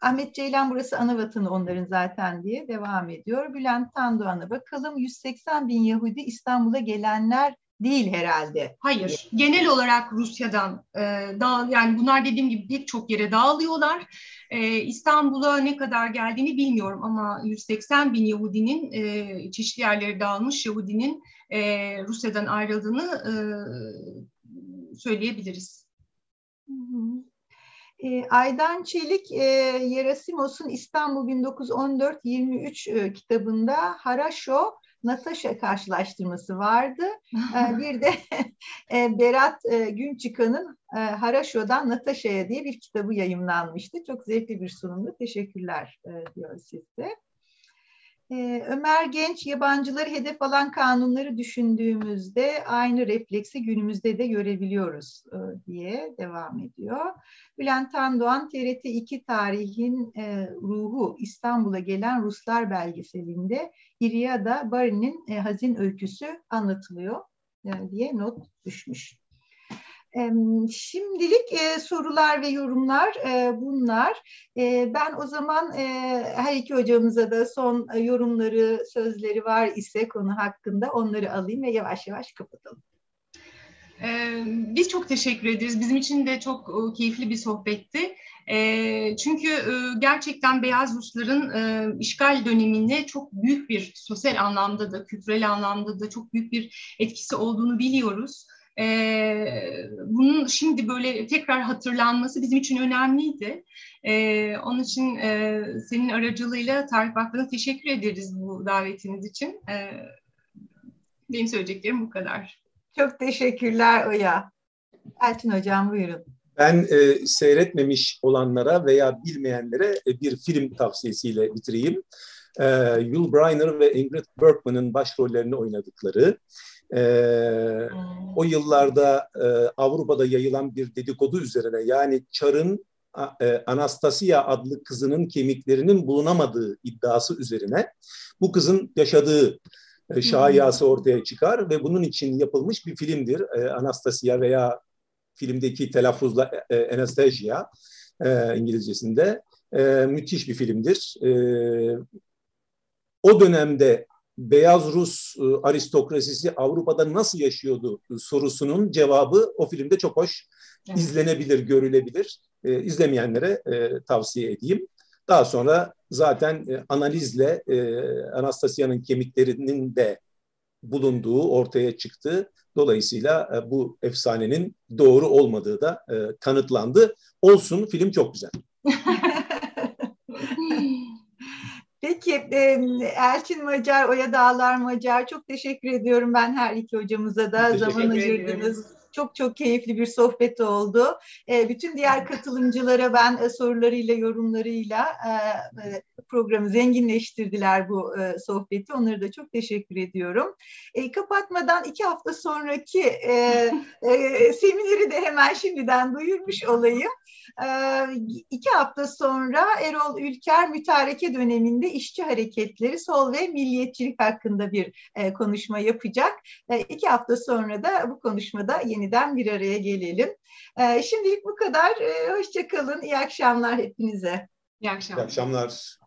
Ahmet Ceylan burası ana vatanı onların zaten diye devam ediyor. Bülent Tandoğan'a bakalım 180 bin Yahudi İstanbul'a gelenler değil herhalde. Hayır. Genel olarak Rusya'dan e, dağ, yani bunlar dediğim gibi pek çok yere dağılıyorlar. E, İstanbul'a ne kadar geldiğini bilmiyorum ama 180 bin Yahudinin e, çeşitli yerlere dağılmış Yahudinin e, Rusya'dan ayrıldığını e, söyleyebiliriz. E, Aydan Çelik, e, Yerasimos'un İstanbul 1914-23 e, kitabında Haraşo, Natasha karşılaştırması vardı. (laughs) e, bir de (laughs) e, Berat e, Günçıkan'ın e, Haraşo'dan Natasha'ya diye bir kitabı yayımlanmıştı. Çok zevkli bir sunumdu. Teşekkürler e, diyor size. Ee, Ömer Genç yabancıları hedef alan kanunları düşündüğümüzde aynı refleksi günümüzde de görebiliyoruz e, diye devam ediyor. Bülent Tandoğan TRT 2 tarihin e, ruhu İstanbul'a gelen Ruslar belgeselinde İriada Bari'nin e, hazin öyküsü anlatılıyor diye not düşmüş. Şimdilik e, sorular ve yorumlar e, bunlar. E, ben o zaman e, her iki hocamıza da son e, yorumları, sözleri var ise konu hakkında onları alayım ve yavaş yavaş kapatalım. Biz çok teşekkür ederiz. Bizim için de çok keyifli bir sohbetti. Çünkü gerçekten Beyaz Rusların işgal döneminde çok büyük bir sosyal anlamda da, kültürel anlamda da çok büyük bir etkisi olduğunu biliyoruz. E, bunun şimdi böyle tekrar hatırlanması bizim için önemliydi. E, onun için e, senin aracılığıyla Tarih Vakfı'na teşekkür ederiz bu davetiniz için. E, benim söyleyeceklerim bu kadar. Çok teşekkürler Oya. Elçin Hocam buyurun. Ben e, seyretmemiş olanlara veya bilmeyenlere e, bir film tavsiyesiyle bitireyim. E, Yul Brynner ve Ingrid Bergman'ın başrollerini oynadıkları e, o yıllarda e, Avrupa'da yayılan bir dedikodu üzerine yani Çar'ın e, Anastasia adlı kızının kemiklerinin bulunamadığı iddiası üzerine bu kızın yaşadığı e, şayası ortaya çıkar ve bunun için yapılmış bir filmdir. E, Anastasia veya filmdeki telaffuzla e, e Anastasia e, İngilizcesinde e, müthiş bir filmdir. E, o dönemde beyaz Rus e, aristokrasisi Avrupa'da nasıl yaşıyordu sorusunun cevabı o filmde çok hoş evet. izlenebilir, görülebilir. E, izlemeyenlere e, tavsiye edeyim. Daha sonra zaten e, analizle e, Anastasia'nın kemiklerinin de bulunduğu ortaya çıktı. Dolayısıyla e, bu efsanenin doğru olmadığı da e, kanıtlandı. Olsun film çok güzel. (laughs) Peki Elçin Macar, Oya Dağlar Macar çok teşekkür ediyorum ben her iki hocamıza da zaman ayırdınız. Çok çok keyifli bir sohbet oldu. E, bütün diğer katılımcılara ben e, sorularıyla, yorumlarıyla e, programı zenginleştirdiler bu sohbeti. Onlara da çok teşekkür ediyorum. Kapatmadan iki hafta sonraki semineri de hemen şimdiden duyurmuş olayım. İki hafta sonra Erol Ülker mütareke döneminde işçi hareketleri, sol ve milliyetçilik hakkında bir konuşma yapacak. İki hafta sonra da bu konuşmada yeni yeniden bir araya gelelim. E, şimdilik bu kadar. E, Hoşçakalın. İyi akşamlar hepinize. İyi akşamlar. İyi akşamlar.